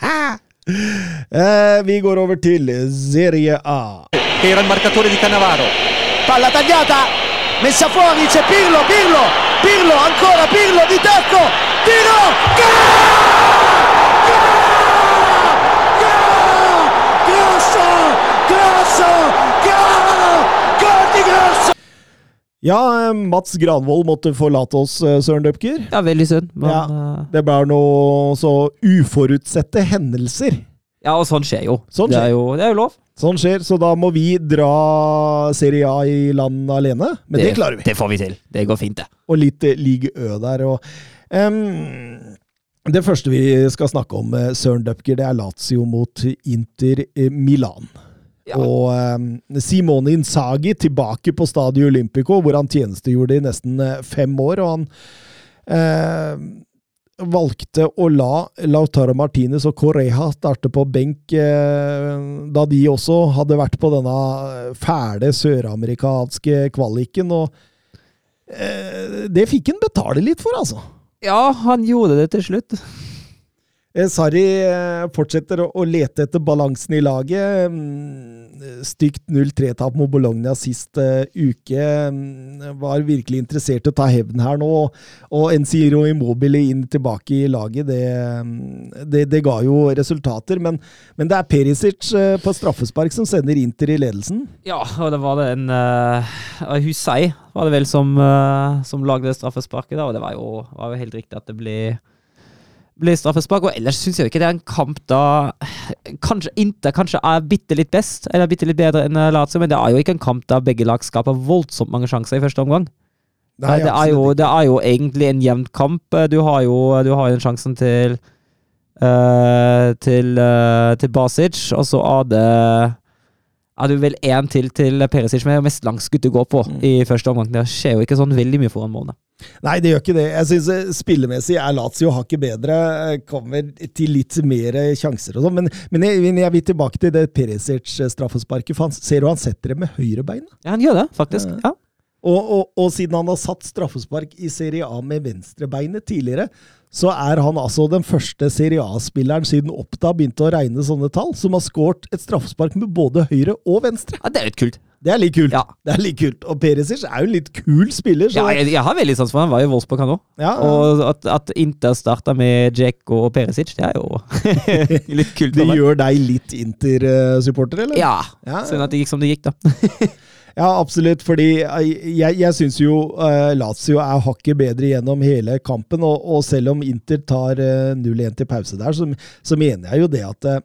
eh, vi går over til Serie A. Era il marcatore di Cannavaro. Palla tagliata! Messa fuori c'è Pirlo, Pirlo, Pirlo ancora Pirlo di tacco, tiro, Grosso, Grosso, Grosso, Ja, Mats Granvold måtte forlate oss, eh, Søren Døpker. Ja, veldig synd. Men ja, eh, det ble noe så uforutsette hendelser. Ja, og sånn skjer jo. Sånn skjer. Det, er jo det er jo lov. Sånn skjer, så da må vi dra Serie A i land alene. Men det, det klarer vi. Det får vi til. Det går fint, det. Og litt uh, Ligue Ø der. Og, um, det første vi skal snakke om, uh, Søren Dupker, det er Lazio mot Inter uh, Milan. Ja. Og um, Simone Insagi tilbake på Stadio Olympico, hvor han tjenestegjorde i nesten fem år. og han valgte å la Lautaro Martinez og Correja starte på benk, eh, da de også hadde vært på denne fæle søramerikanske kvaliken. og eh, Det fikk han betale litt for, altså. Ja, han gjorde det til slutt. Eh, Sarri eh, fortsetter å lete etter balansen i laget. Mm, stygt 0-3-tap mot Bologna sist uh, uke. Mm, var virkelig interessert i å ta hevn her nå. Og Enziro Immobile inn tilbake i laget, det, mm, det, det ga jo resultater. Men, men, det er Perisic på straffespark som sender Inter i ledelsen. Ja, og det var det en uh, Hussein var det vel som, uh, som lagde straffesparket, da, og det var jo, var jo helt riktig at det ble blir straffespark. Og ellers syns jeg jo ikke det er en kamp da kanskje Inter kanskje er bitte litt best, eller bitte litt bedre enn Lazio, men det er jo ikke en kamp da begge lag skaper voldsomt mange sjanser i første omgang. Nei, det, er jo, det, er jo, egentlig en jevn kamp. Du har jo, du har jo den sjansen til uh, til, uh, til Basic, og så er det er du vel én til til Perisic, det er mest langskudd du går på mm. i første omgang. Det skjer jo ikke sånn veldig mye foran målene. Nei, det gjør ikke det. Jeg syns eh, spillemessig er Lazio hakket bedre. Kommer til litt mer sjanser og sånn. Men, men jeg, jeg, vil tilbake til det Perisic-straffesparket. Ser du han setter det med høyrebeinet? Ja, han gjør det, faktisk. ja. Og, og, og siden han har satt straffespark i Serie A med venstrebeinet tidligere, så er han altså den første Serie A-spilleren siden Oppda begynte å regne sånne tall, som har skåret et straffespark med både høyre og venstre. Ja, det er litt kult. Det er litt kult. Ja. Det er litt kult. Og Perisic er jo en litt kul spiller. Så, Ja, jeg, jeg har veldig sans for han. Var jo Wolfsburg, han òg. Ja, ja. Og at, at Inter starta med Djeko og Perisic, det er jo litt kult. det gjør deg litt Inter-supporter, eller? Ja. Ja, Synd at det gikk som det gikk, da. Ja, absolutt. Fordi jeg, jeg syns jo uh, Lazio er hakket bedre gjennom hele kampen. Og, og selv om Inter tar eh, 0-1 til pause der, så, så mener jeg jo det at, eh,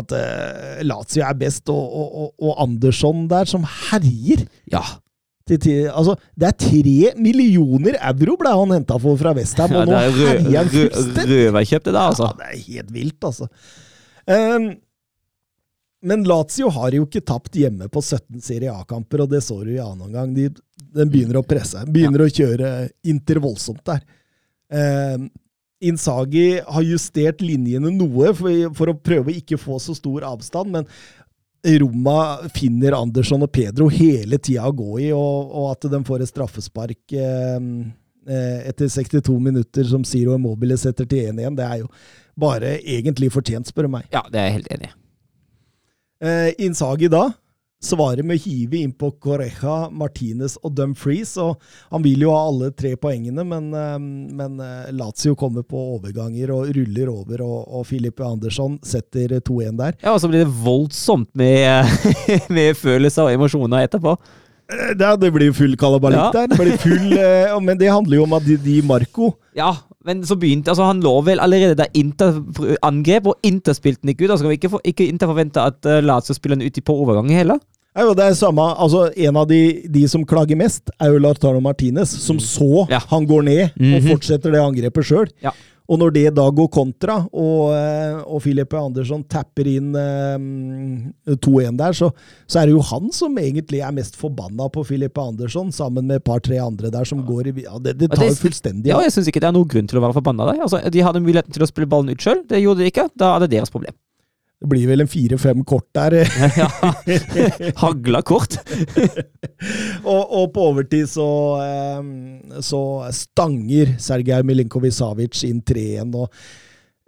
at eh, Lazio er best. Og, og, og, Andersson der, som herjer. Ja. Til, til, altså, det er tre millioner euro ble han henta for fra Westham, ja og nå er rø- herjer han fullstendig! Røverkjøpte, det altså. Ja, det er helt vilt, altså. Um, men Lazio har jo ikke tapt hjemme på 17 Serie A-kamper, og det så du i annen omgang. De, den begynner å presse. Begynner å kjøre Inter voldsomt der. Eh, Insagi har justert linjene noe for, for å prøve å ikke få så stor avstand, men Roma finner Andersson og Pedro hele tida å gå i, og, og at de får et straffespark eh, eh, etter 62 minutter som Ziro Immobile setter til 1-1, det er jo bare egentlig fortjent, spør du meg. Ja, det er jeg helt enig i. Eh, Inzaghi da svarer med å hive inn på Correja, Martinez og Dumfries, og han vil jo ha alle tre poengene, men, eh, men eh, Lazio kommer på overganger og ruller over, og, og Filip Andersson setter 2-1 der. Ja, og så blir det voldsomt med, med følelser og emosjoner etterpå. Eh, Det, det blir full kalabalik Ja. der. Det blir full, men det handler jo om at de Marco Ja, men så begynte altså Han lå vel allerede da Inter angrep, og Inter spilte den ikke ut. Da skal vi ikke, for, ikke Inter forvente at uh, Lazio spiller den ut på overgangen heller. Ja, jo det samme, altså En av de, de som klager mest, er jo Lartaro Martinez, som så Ja. han går ned og Mhm. fortsetter det angrepet sjøl. Ja. Og når det da går kontra, og, eh, og Filipe Andersson tapper inn eh, 2-1 der, så, så er det jo han som egentlig er mest forbanna på Filipe Andersson, sammen med et par-tre andre der som går i ja, Det, det tar jo fullstendig Ja, av. jeg syns ikke det er noen grunn til å være forbanna der. Altså, de hadde muligheten til å spille ballen ut sjøl, det gjorde de ikke. Da er det deres problem. Det blir vel en fire-fem kort der. ja. Hagla kort. og, og på overtid så, eh, så stanger Sergej Milinkovic-Savic inn 3-1.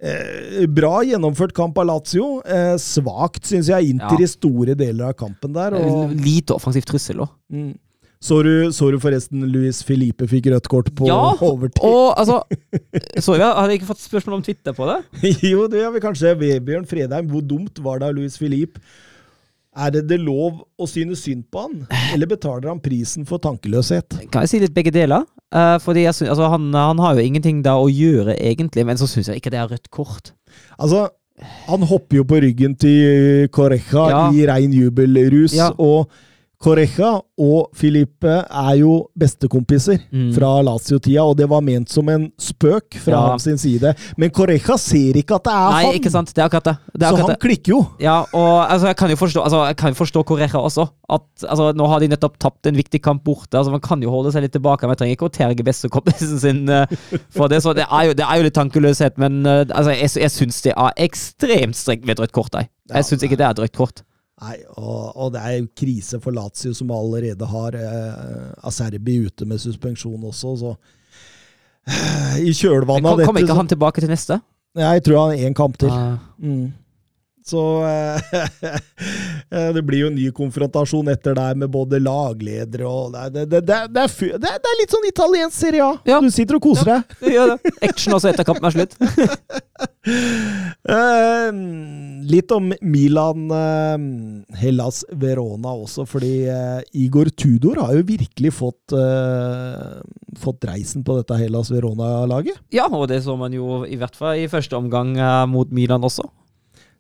eh, Bra gjennomført kamp av Lazio. Eh, svakt, syns jeg, Inter Ja. i store deler av kampen der. Og, Lite offensiv trussel òg. mm. Så, du, så du forresten Luis Filipe fikk rødt kort på Ja, overtid? Og altså hadde jeg ikke fått spørsmål om Twitter på det. jo, det har vi kanskje. Vebjørn Fredheim, hvor dumt var det av Luis Filipe? Er det det lov å synes synd på han, eller betaler han prisen for tankeløshet? Kan jeg si litt begge deler? Uh, fordi jeg synes, altså, han, han har jo ingenting da å gjøre, egentlig, men så syns jeg ikke det er rødt kort. Altså, han hopper jo på ryggen til Correja Ja. i rein jubelrus, Ja. og Correja og Filipe er jo bestekompiser Mm. fra Lazio-tida, og det var ment som en spøk fra Ja. hans side. Men Correja ser ikke at det er Nei, han, ikke sant? Det er akkurat det. det, er så han det. klikker jo. Ja, og altså, jeg kan jo forstå altså, Jeg kan jo forstå Correja også. At altså, Nå har de nettopp tapt en viktig kamp borte. Altså, Man kan jo holde seg litt tilbake. Men jeg trenger ikke å terge bestekompisen sin uh, for det. Så det er jo, det er jo litt tankeløshet, men uh, altså, jeg, jeg syns det er ekstremt strengt med et rødt kort. Jeg, jeg syns ikke det er et rødt kort. Nei, og, og det er jo krise for Lazio, som allerede har eh, Aserbi ute med suspensjon også, så eh, I kjølvannet av dette Kommer ikke han tilbake til neste? Nei, Jeg tror han har én kamp til. Ah. Mm. Så eh, eh, det blir jo en ny konfrontasjon etter der med både lagledere og Det, det, det, det, det, er, litt sånn italiensk Serie A. Ja. Du sitter og koser deg. Det gjør det. Action også etter kampen er slutt. Eh, litt om Milan eh, Hellas Verona også, fordi eh, Igor Tudor har jo virkelig fått, fått reisen på dette Hellas Verona-laget. Ja, og det så man jo i hvert fall i første omgang mot Milan også.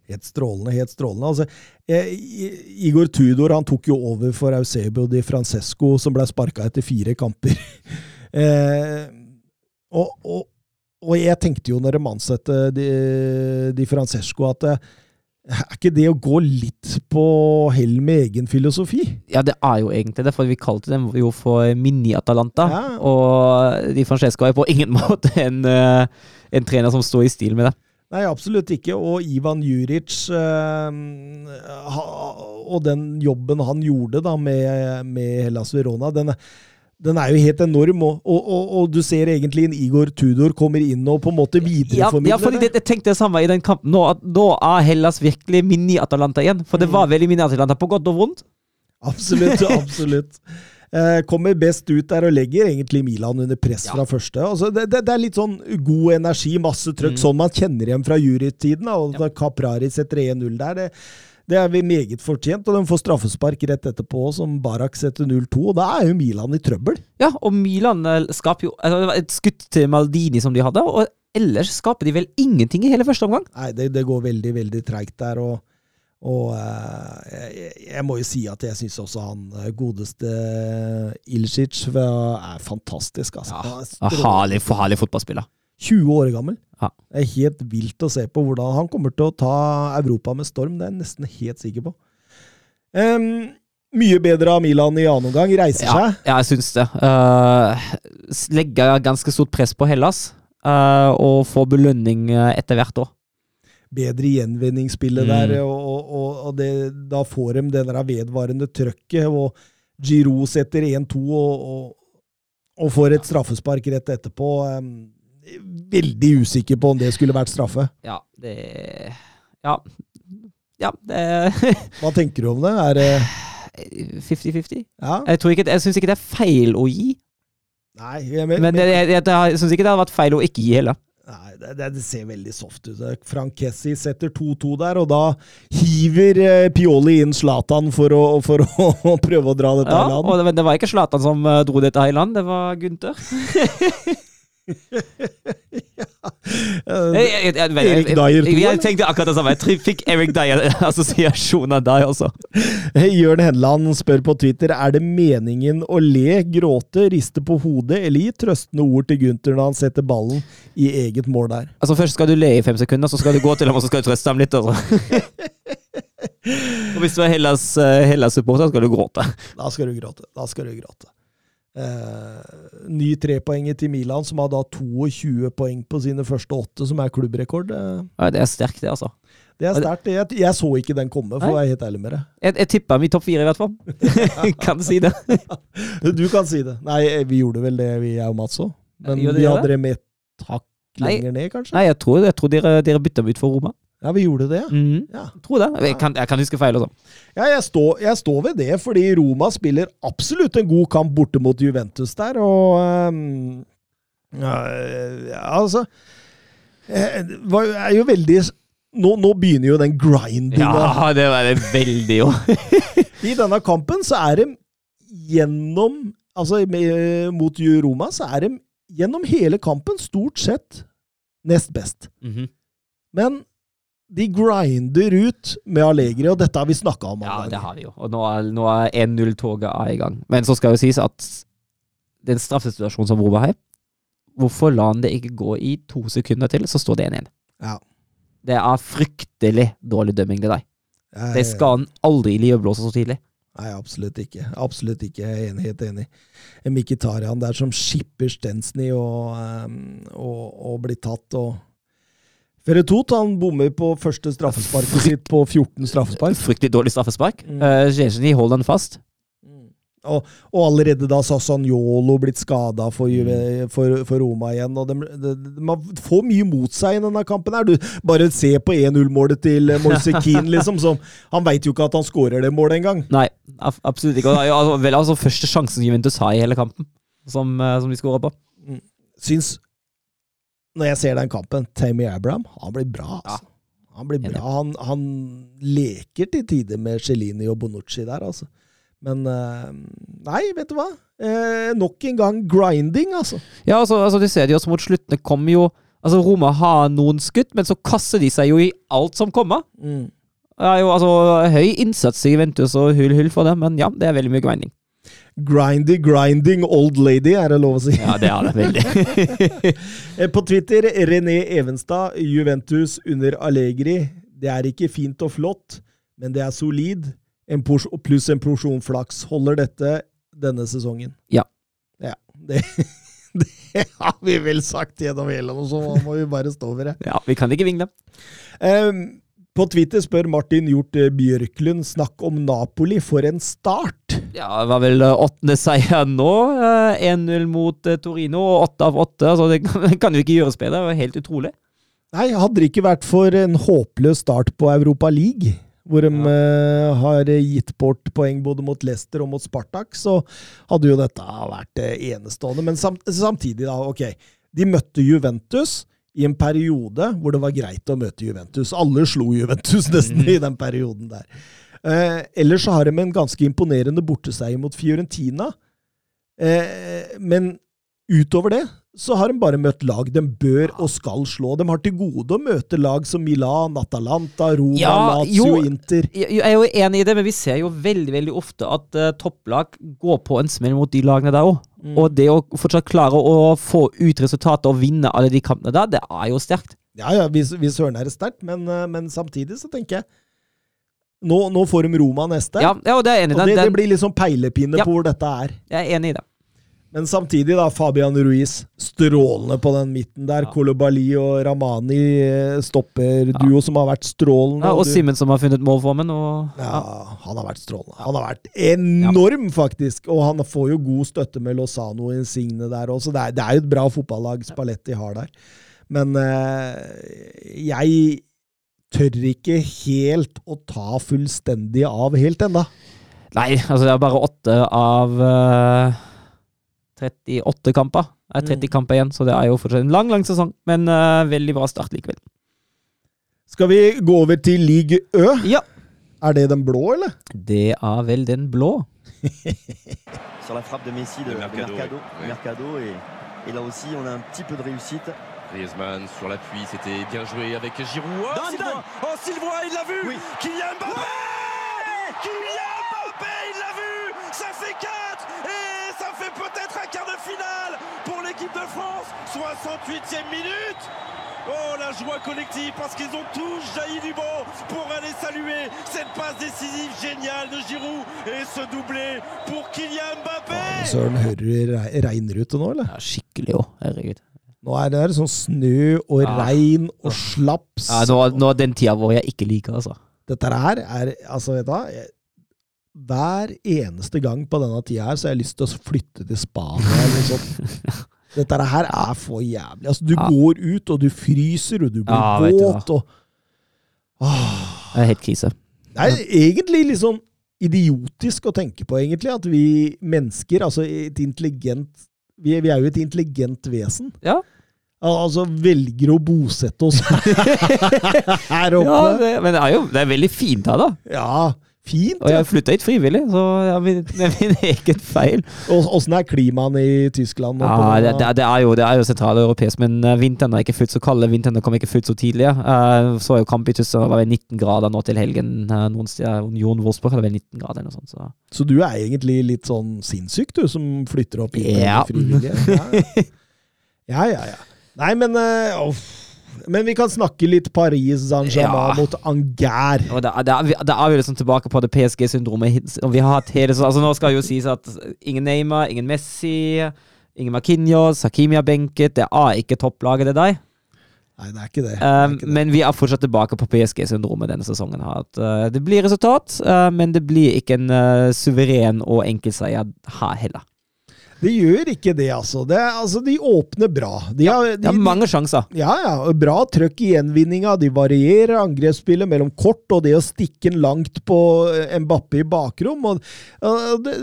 Helt strålende, helt strålende. Altså, eh, Igor Tudor han tok jo over for Eusebio di Francesco, som ble sparka etter fire kamper. eh, og, og, og jeg tenkte jo når de ansatte di, di Francesco, at eh, er ikke det å gå litt på hell med egen filosofi? Ja, det er jo egentlig det, for vi kalte dem jo for Mini-Atalanta. Ja. Og Di Francesco er på ingen måte en, eh, en trener som står i stil med det. Nei, absolutt ikke. Og Ivan Juric eh, ha, og den jobben han gjorde da med, med Hellas Verona, den, Den er jo helt enorm, og, og, og, og du ser egentlig en Igor Tudor kommer inn og på en måte Ja, videreformidler ja fordi det, jeg tenkte det samme i den kampen. Nå, at, nå er Hellas virkelig mini-Atalanta igjen. For det var veldig mini-Atalanta, på godt og vondt. Absolutt, absolutt. Eh, kommer best ut der og legger egentlig Milan under press Ja. fra første. Altså, det, det, det er litt sånn god energi, masse trøkk, Mm. sånn man kjenner igjen fra jurytiden. Og da Caprari setter 1-0 der. Det, det er vi meget fortjent, og de får straffespark rett etterpå, som Barak setter 0-2. og Da er jo Milan i trøbbel. Ja, og Milan eh, skaper jo altså, Et skudd til Maldini som de hadde, og ellers skaper de vel ingenting i hele første omgang. Nei, det, det går veldig, veldig treigt der. og og eh, jeg, jeg må jo si at jeg syns også han eh, godeste Ilcic er fantastisk. Altså. Ja, er. Herlig, herlig fotballspiller. 20 år gammel. Ja. Det er helt vilt å se på hvordan han kommer til å ta Europa med storm. Det er jeg nesten helt sikker på. Um, mye bedre av Milan i annen omgang. Reiser Ja, seg. ja, jeg syns det. Uh, legger ganske stort press på Hellas, uh, og får belønning eh, etter hvert år. Bedre gjenvinningsspillet Mm. der, og, og, og, det, da får de det der vedvarende trøkket. Og Giro setter 1-2 og, og, og får et straffespark rett etterpå. Veldig usikker på om det skulle vært straffe. Ja, det Ja. Ja, det Hva tenker du om det? Er det 50-50. Ja? Jeg, tror ikke, jeg syns ikke det er feil å gi, Nei, jeg, men, men jeg, jeg, jeg, jeg syns ikke det hadde vært feil å ikke gi heller. Nei, det, det, ser veldig soft ut. Frank Kessi setter 2-2 der, og da hiver eh, Pioli inn Zlatan for, å, for å, prøve å dra dette Ja, i land. og det, det var ikke Zlatan som eh, dro dette i land, det var Gunther. Eh, Jeg, Erik Dyer jeg, tenkte akkurat det samme. Jeg fikk Erik Dyer assosiasjon av deg også. Jørn Henland spør på Twitter er det meningen å le, gråte, riste på hodet eller gi trøstende ord til Gunther når han setter ballen i eget mål der. Altså Først skal du le i fem sekunder, så skal du gå til ham og så skal du trøste ham litt. Altså. og hvis du er Hellas-supporter, Hellas-supporter, skal du gråte. Da skal du gråte. Da skal du gråte. Eh, ny trepoenger til Milan, som har da 22 poeng på sine første åtte, som er klubbrekord. Eh, Ja, det er sterkt, det, altså. det er sterkt. Jeg, jeg så ikke den komme, for å være helt ærlig med deg. Jeg, jeg tippa i topp fire, i hvert fall. kan si det. Du kan si det. Nei, vi gjorde vel det, vi jeg og Mats òg. Men vi hadde det? med et hakk lenger ned, kanskje? Nei, jeg tror, jeg tror dere, dere bytta meg ut for Roma. Ja, vi gjorde det. ja. Mhm. Ja. Jeg tror det. Jeg kan, jeg kan huske feil, altså. Ja, jeg står, jeg står ved det, fordi Roma spiller absolutt en god kamp borte mot Juventus der, og um, ja, altså eh, Det er jo veldig nå, nå begynner jo den grindinga. Ja, det var det veldig, jo. I denne kampen så er de gjennom Altså med, mot Roma så er de gjennom hele kampen stort sett nest best. Mhm. Men de grinder ut med Allegri, og dette har vi snakka om. Ja, det har vi jo. Og nå er, nå er 1-0-toget er i gang. Men så skal jo sies at den straffesituasjonen som Roma har, hvorfor la han det ikke gå i to sekunder til, så står det 1-1. Ja. Det er fryktelig dårlig dømming, det der. Jeg- Det skal han aldri i livet blåse så tidlig. Nei, absolutt ikke. Absolutt ikke. Jeg er enig, helt enig. Mkhitaryan der som skipper Stensny og, ehm, og, og blir tatt. og Ferretot han bommer på første straffesparket sitt på 14 straffespark. Fryktelig dårlig straffespark. Mm. Uh, holder den fast. Og, og allerede da Sassaniolo blitt skada for, Juve- for, for Roma igjen. og de, de, de, Man får mye mot seg i denne kampen. her. Du Bare se på 1-0-målet til Moise Keane, liksom. Som, han veit jo ikke at han skårer det målet engang. Nei, absolutt ikke. Og altså, vel altså første sjansen Juventus har i hele kampen, som, eh, som de skårer på. Syns Når jeg ser den kampen, Tammy Abraham, han blir bra. altså. Han blir bra. Han, han leker til tider med Cellini og Bonucci der, altså. Men eh, Nei, vet du hva? Eh, nok en gang grinding, altså. Ja, altså, altså du ser det også mot slutten. Det kommer jo Altså, Roma har noen skudd, men så kaster de seg jo i alt som kommer. Mm. Det er jo altså høy innsats i Ventus og hull hull for det, men ja, det er veldig mye grinding. Grindy, grinding old lady, er det lov å si. Ja, det er det veldig. Eh, På Twitter, René Evenstad, Juventus under Allegri. Det er ikke fint og flott, men det er solid. En pluss en porsjon flaks. Holder dette denne sesongen? Ja. Ja, det, det har vi vel sagt gjennom hele, og så må vi bare stå over det. ja, vi kan ikke vingle. Um, på Twitter spør Martin Hjort Bjørklund snakk om Napoli for en start. Ja, det var vel eh, åttende seier nå. eh, 1-0 mot eh, Torino, åtte av åtte. Altså, det kan, jo ikke gjøres bedre. Det var helt utrolig. Nei, hadde det ikke vært for en håpløs start på Europa League, hvor de eh, har gitt bort poeng både mot Leicester og mot Spartak, så hadde jo dette vært eh, enestående. Men sam samtidig, da, ok. De møtte Juventus i en periode hvor det var greit å møte Juventus. Alle slo Juventus nesten i den perioden der. Eh, ellers så har de en ganske imponerende borteseier mot Fiorentina. Eh, men utover det så har de bare møtt lag de bør og skal slå. De har til gode å møte lag som Milan, Atalanta, Roma, Ja, Lazio, jo. Inter. Jeg er jo enig i det, men vi ser jo veldig veldig ofte at uh, topplag går på en smell mot de lagene der òg. Og det å fortsatt klare å få ut resultatet og vinne alle de kampene der, det er jo sterkt. Ja, ja, hvis, hvis søren er det sterkt, men, eh, men samtidig så tenker jeg Nå, nå får de Roma neste, Ja, ja og det er jeg enig i. og det, det blir sånn peilepinne Ja. på hvor dette er. Jeg er enig i det. Men samtidig, da, Fabian Ruiz strålende på den midten der. Ja. Kolobali og Ramani eh, stopper duo som har vært strålende. Ja, og du- Simen som har funnet målformen. Og, Ja, han har vært strålende. Han har vært enorm, faktisk. Og han får jo god støtte med Lozano og Insigne der også. Det er, det er jo et bra fotballag Spalletti har der. Men eh, jeg tør ikke helt å ta fullstendig av helt ennå. Nei, altså det er bare åtte av uh, 38 kamper. Det er 30 Mm. kamper igjen, så det er jo fortsatt en lang, lang sesong. Men uh, veldig bra start likevel. Skal vi gå over til Ligue Ø? Ja. Er det den blå, eller? Det er vel den blå. sur la frappe de Messi de, De de Mercado, Mercado, oui. Mercado, et, et là aussi on a un petit peu de réussite. Griezmann sur l'appui, c'était bien joué avec Giroud. Oh, Sylvain Oh, Sylvain, il l'a vu Oui. Kylian Mbappé Kylian Mbappé, il l'a vu Ça fait 4 Et ça fait peut-être un quart de finale pour l'équipe de France 68e minute Oh, la joie collective parce qu'ils ont tous jailli du banc pour aller saluer cette passe décisive géniale de Giroud et ce doublé pour Kylian Mbappé Søren, hører du re- regnrute nå, eller? Ja, skikkelig òg. Herregud. Nå er det sånn snø og Ja. regn og slaps. Ja, nå, nå er den tida hvor jeg ikke liker, altså. Dette her er Altså, vet du hva? Jeg- Hver eneste gang på denne tida her så har jeg lyst til å flytte til Spania eller noe sånt. Dette her er for jævlig. Altså, du Ja. går ut, og du fryser, og du blir Ja, våt, og Åh. Det er helt krise. Det er egentlig litt sånn idiotisk å tenke på, egentlig, at vi mennesker, altså et intelligent Vi, vi er jo et intelligent vesen. Ja. Altså velger å bosette oss her Ja, oppe. det, men det er jo det er veldig fint her, da. Ja, fint. Og jeg flytta hit frivillig, så det er min, det er min egen feil. Åssen er klimaet i Tyskland? Ja, det, det, er jo, det er jo sentraleuropeisk, men eh, vinteren er ikke fullt så kald. Vinteren kom ikke fullt så tidlig. Uh, så jo kamp i Tyskland, var vel 19 grader nå til helgen. eh, noen steder, Union Wolfsburg hadde vel 19 grader eller noe sånt. Så. Så du er egentlig litt sånn sinnssyk, du, som flytter opp hit Ja. frivillig? Ja. ja, ja, ja. Nei, men uff. Men vi kan snakke litt Paris Saint-Germain Ja. mot Angers. Og da, da, er, det er vi liksom tilbake på det PSG-syndromet. Vi har hatt hele så- altså Nå skal jo sies at ingen Neymar, ingen Messi, ingen Markinios, Hakimi har benket. Det er ikke topplaget, det der. Nei, det er ikke det. det, er Um, ikke det. men vi er fortsatt tilbake på PSG-syndromet denne sesongen. her, At, uh, det blir resultat, uh, men det blir ikke en uh, suveren og enkel seier her heller. Det gjør ikke det, altså. Det, altså de åpner bra. De har, de, er mange sjanser. Ja, ja. Bra trøkk i gjenvinninga. De varierer angrepsspillet mellom kort og det å stikke den langt på eh, Mbappé i bakrom. Og, og det,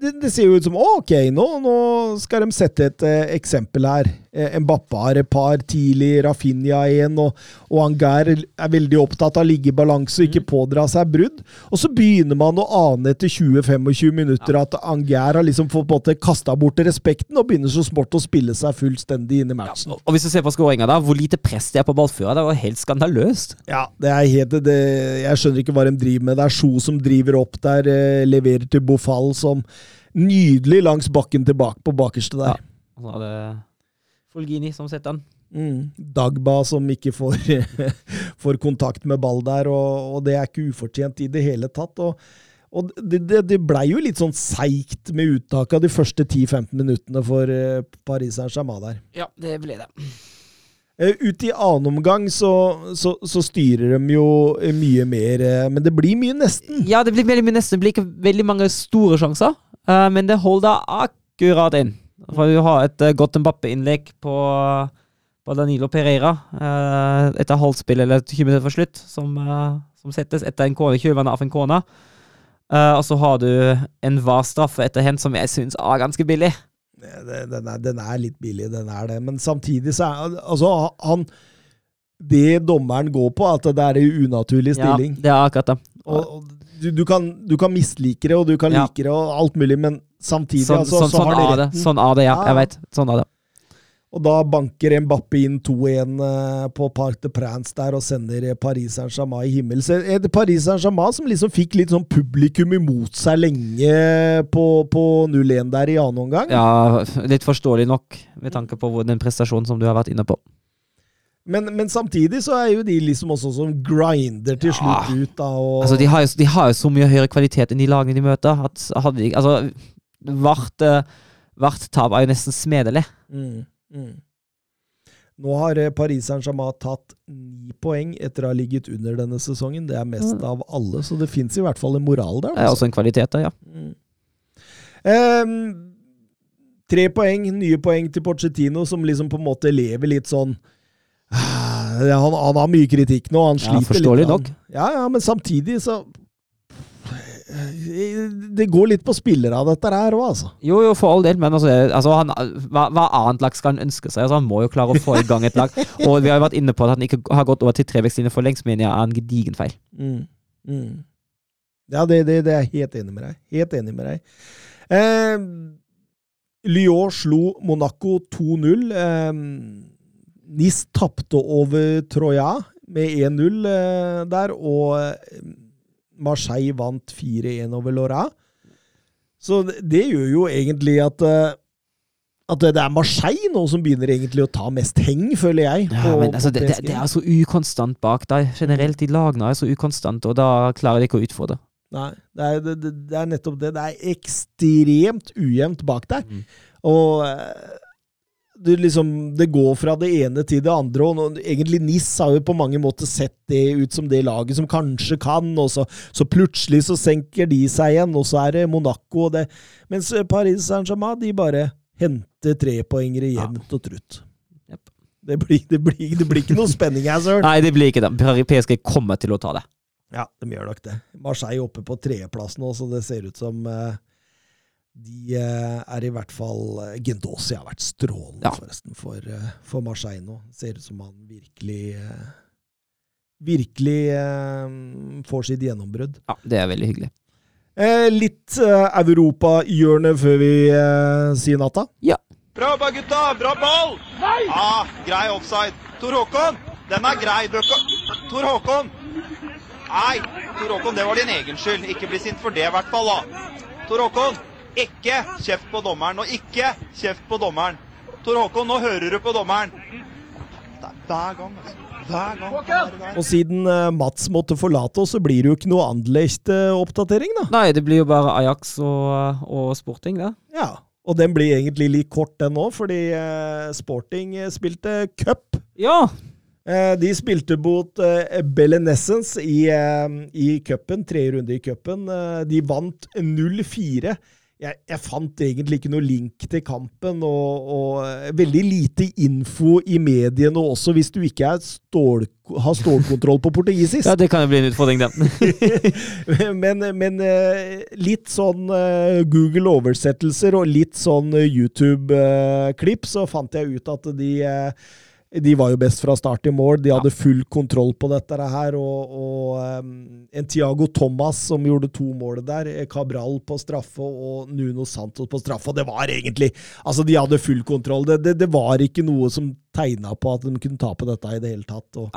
det, det ser jo ut som ok, nå, nå skal de sette et eh, eksempel her. Eh, Mbappé har et par tidlig, Rafinha en, og, og Angar er veldig opptatt av å ligge i balanse og ikke pådra seg brudd. Og så begynner man å ane etter 20-25 minutter at Angar har liksom fått måte kasta bort respekten og begynner så smått å spille seg fullstendig inn i matchen. Og hvis du ser på skåringa, hvor lite press det er på ballfører, det jo helt skandaløst. Ja, det er helt det, Jeg skjønner ikke hva de driver med. Det er Sjo som driver opp der, eh, leverer til Bofall som nydelig langs bakken tilbake på bakerste der. Ja, altså det Folgini som setter den. Mm. Dagba som ikke får, får kontakt med ball der, og, og det er ikke ufortjent i det hele tatt. og og det, det, det blei jo litt sånn seigt med uttaket av de første 10-15 minuttene for eh, Paris Saint-Germain der. Ja, det ble det. Eh, Ut i annen omgang så, så, så styrer de jo eh, mye mer, men det blir mye nesten. Ja, det blir veldig mye nesten. Det blir ikke veldig mange store sjanser, eh, men det holder akkurat inn. For du har et eh, godt Mbappe-innlegg på, på Danilo Pereira eh, etter halvspill eller 20 minutter for slutt, som, eh, som settes etter en kone, kjølvannet av en kone. Eh, og så har du en VAR-straffe etter hendt som jeg syns er ganske billig. Den er, den er litt billig, den er det. Men samtidig så er altså, han Det dommeren går på, at det er en unaturlig stilling. Ja, det er akkurat det. Og, og du, du, kan, du kan mislike det, og du kan Ja. like det, og alt mulig, men samtidig Sånn, altså, sånn, så sånn har de er det. retten. Sånn er det, ja. Jeg vet. Sånn er det. Og da banker Mbappé inn 2-1 eh, på Parc de Prance der og sender Paris Saint-Germain i himmel. Så er det Paris Saint-Germain som liksom fikk litt sånn publikum imot seg lenge på, på 0-1 der i annen omgang. Ja, litt forståelig nok, med tanke på den prestasjonen som du har vært inne på. Men, men samtidig så er jo de liksom også som grinder til Ja. slutt ut, da. Og, Altså, de har, jo, de har jo så mye høyere kvalitet enn de lagene de møter. At hadde de, altså, hvert, eh, hvert tap er jo nesten smedelig. mm, mm. Nå har eh, Paris Saint-Germain tatt ni poeng etter å ha ligget under denne sesongen. Det er mest av alle, så det fins i hvert fall en moral der. Det er altså. også en kvalitet der, ja. Mm. Ehm, tre poeng, nye poeng til Pochettino, som liksom på en måte lever litt sånn han, han har mye kritikk nå, han Ja, forståelig litt. nok. Ja, ja, men samtidig så Det går litt på spillere av dette her òg, altså. Jo, jo, for all del, men altså, altså han, hva, hva annet lag skal han ønske seg? Altså, han må jo klare å få i gang et lag. Og vi har jo vært inne på at han ikke har gått over til trevekstlinje for lengst, mener jeg er en gedigen feil. Mm. Mm. Ja, det, det, det er jeg helt enig med deg. Helt enig med deg. Eh, Lyon slo Monaco 2-0. Eh, Nis tapte over Troya med 1-0 eh, der, og eh, Marseille vant 4-1 over Lora. Så det, det gjør jo egentlig at eh, at det er Marseille nå som begynner egentlig å ta mest heng, føler jeg. Ja, men altså, på det, det, det er så ukonstant bak deg. Generelt, de lagene er så ukonstant, og da klarer de ikke å utfordre. Nei, det er, det, det, det er nettopp det. Det er ekstremt ujevnt bak der. Mm. Og du liksom, det går fra det ene til det andre. Og nå, egentlig NIS har jo på mange måter sett det ut som det laget som kanskje kan, og så, så plutselig så senker de seg igjen, og så er det Monaco og det Mens Paris Saint-Germain, de bare henter trepoengere jevnt og trutt. Det blir, det, blir, det blir ikke noe spenning her, søren. Nei, det blir ikke det. PSG kommer til å ta det. Ja, de gjør nok det. Marseille oppe på tredjeplass nå, så det ser ut som eh, de eh, er i hvert fall uh, Gendosi har vært strålende, Ja. forresten, for, eh, for Marseille nå. Ser ut som han virkelig eh, Virkelig eh, får sitt gjennombrudd. Ja, Det er veldig hyggelig. Eh, litt eh, europahjørne før vi eh, sier natta. Bra jobba, gutta! Bra ball! Nei! Ja, grei offside. Tor Håkon, den er grei. Er Tor Håkon! Nei, Tor Håkon, det var din egen skyld. Ikke bli sint for det, i hvert fall, da. Tor Håkon, ikke kjeft på dommeren, og ikke kjeft på dommeren. Tor Håkon, nå hører du på dommeren. Det er hver gang, altså. Hver gang. der. Og siden eh, Mats måtte forlate oss, så blir det jo ikke noe Anderlecht-oppdatering, da. Nei, det blir jo bare Ajax og, og Sporting, det. Ja, og den blir egentlig litt kort, den òg, fordi eh, Sporting eh, spilte cup. Ja! Eh, de spilte mot eh, Belenessence i, eh, i cupen, tredje runde i cupen. Eh, de vant 0-4. Jeg, jeg fant egentlig ikke noe link til kampen, og, og eh, veldig lite info i mediene også, hvis du ikke stål, har stålkontroll på portugisisk. ja, det kan jo bli en utfordring, den. men, men eh, litt sånn eh, Google-oversettelser og litt sånn YouTube-klipp, så fant jeg ut at de de var jo best fra start til mål. De hadde full kontroll på dette her. Og, og um, en Tiago Thomas som gjorde to mål der. eh, Cabral på straffe og Nuno Santos på straffe. Og det var egentlig Altså, de hadde full kontroll. Det, det, det var ikke noe som tegna på at de kunne tape dette i det hele tatt. Og,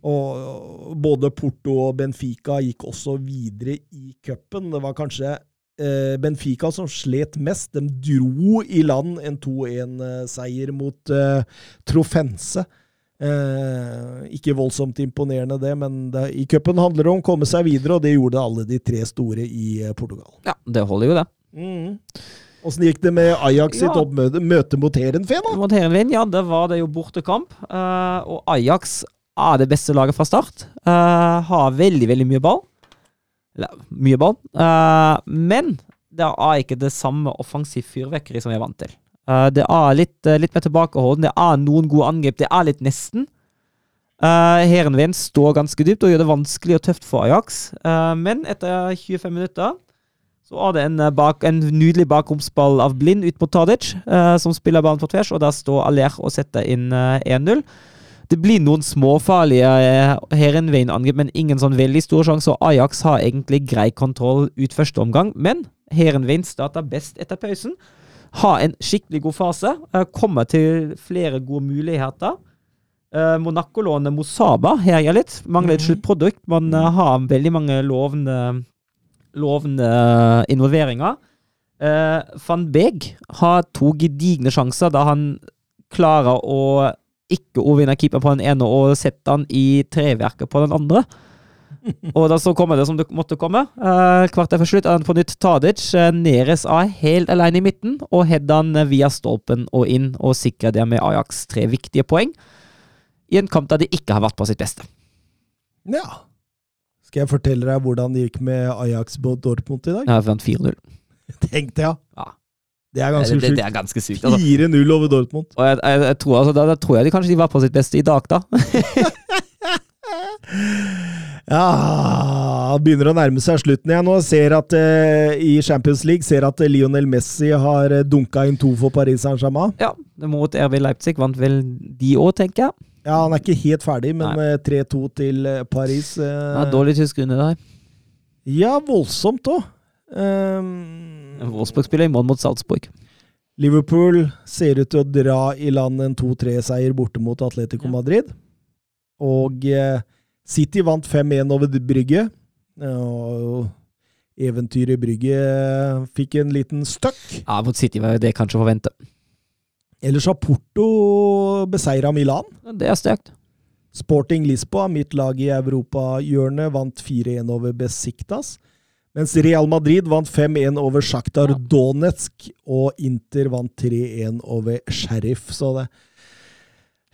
og både Porto og Benfica gikk også videre i cupen. Det var kanskje Benfica som slet mest. De dro i land en 2-1-seier mot eh, Trofense. Eh, ikke voldsomt imponerende, det, men det, i cupen handler det om å komme seg videre, og det gjorde alle de tre store i eh, Portugal. Ja, det holder jo, det. Mm. Åssen gikk det med Ajax sitt Ja. oppmøte møte mot Heerenveen, da? Mot Heerenveen, ja, Det var det jo bortekamp. Uh, og Ajax er det beste laget fra start. Uh, har veldig, veldig mye ball. Eller mye ball. Uh, men det er ikke det samme offensiv fyrverkeri som vi er vant til. Uh, det er litt, uh, litt mer tilbakeholden. Det er noen gode angrep. Det er litt nesten. Uh, står ganske dypt og gjør det vanskelig og tøft for Ajax. Eh, men etter 25 minutter så er det en, eh, bak, en nydelig bakromsball av Blind ut mot Tadic, eh, som spiller ballen på tvers, og der står Aller og setter inn eh, 1-0. Det blir noen småfarlige uh, Heerenveen-angrep, men ingen sånn veldig store sjanser. og Ajax har egentlig grei kontroll ut første omgang, men Herenveien starter best etter pausen. Har en skikkelig god fase. eh, kommer til flere gode muligheter. Uh, Monaco-lånet Mosaba herjer litt. Mangler et sluttprodukt. Man eh, har veldig mange lovende lovende eh, involveringer. Eh, Van Beek har to gedigne sjanser da han klarer å ikke overvinner keeper på den ene og sette han i treverket på den andre. Og da så kommer det som det måtte komme. Eh, kvarter før slutt er han på nytt Tadic. Eh, Neres er helt alene i midten, og Heddan via stolpen og inn, og sikrer det med Ajax tre viktige poeng. I en kamp der de ikke har vært på sitt beste. Ja. Skal jeg fortelle deg hvordan det gikk med Ajax på Dortmund i dag? Ja, vant 4-0. Tenkte jeg. Ja. Det er ganske det, det det er ganske sykt. Altså. 4-0 over Dortmund. Og jeg, jeg, jeg tror, altså, da, da tror jeg de kanskje de var på sitt beste i dag, da. Ja, begynner å nærme seg slutten igjen. Og ser at eh, i Champions League ser at eh, Lionel Messi har uh, dunka inn to for Paris Saint-Germain. ja, Mot RB Leipzig vant vel de òg, tenker jeg. Ja, han er ikke helt ferdig, men eh, 3-2 til eh, Paris. eh, Ja, dårlig tysk runde der. ja, voldsomt òg. Um, Wolfsburg spiller i mål mot Salzburg. Liverpool ser ut til å dra i land en 2-3-seier borte mot Atletico Ja. Madrid. Og eh, City vant 5-1 over Brygge. Og eventyret Brygge eh, fikk en liten støkk. Ja, Mot City var det kanskje å forvente. Ellers har Porto beseira Milan. Det er sterkt. Sporting Lisboa, mitt lag i europahjørnet, vant 4-1 over Besiktas. Mens Real Madrid vant 5-1 over Sjaktar Donetsk, og Inter vant 3-1 over Sheriff. Så det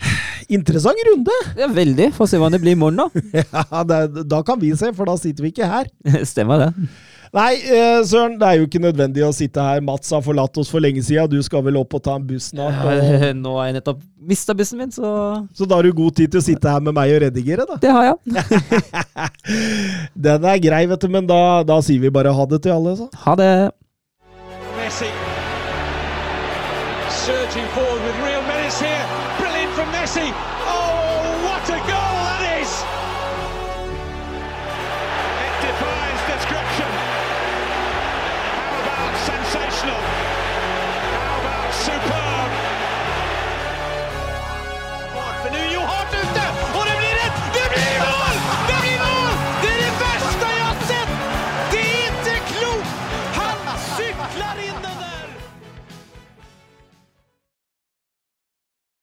Interessant runde! Er veldig. Få se hva det blir i morgen, da. Ja, det, da kan vi se, for da sitter vi ikke her. Stemmer det. Nei, eh, Søren, det er jo ikke nødvendig å sitte her. Mats har forlatt oss for lenge siden. Du skal vel opp og ta en buss snart. Og, Nå har jeg nettopp mista bussen min, så så da har du god tid til å sitte her med meg og redigere, da. det har jeg. Den er grei, vet du, men da, da sier vi bare ha det til alle, så. Ha det. Messi surging forward with real menace here. Brilliant from Messi.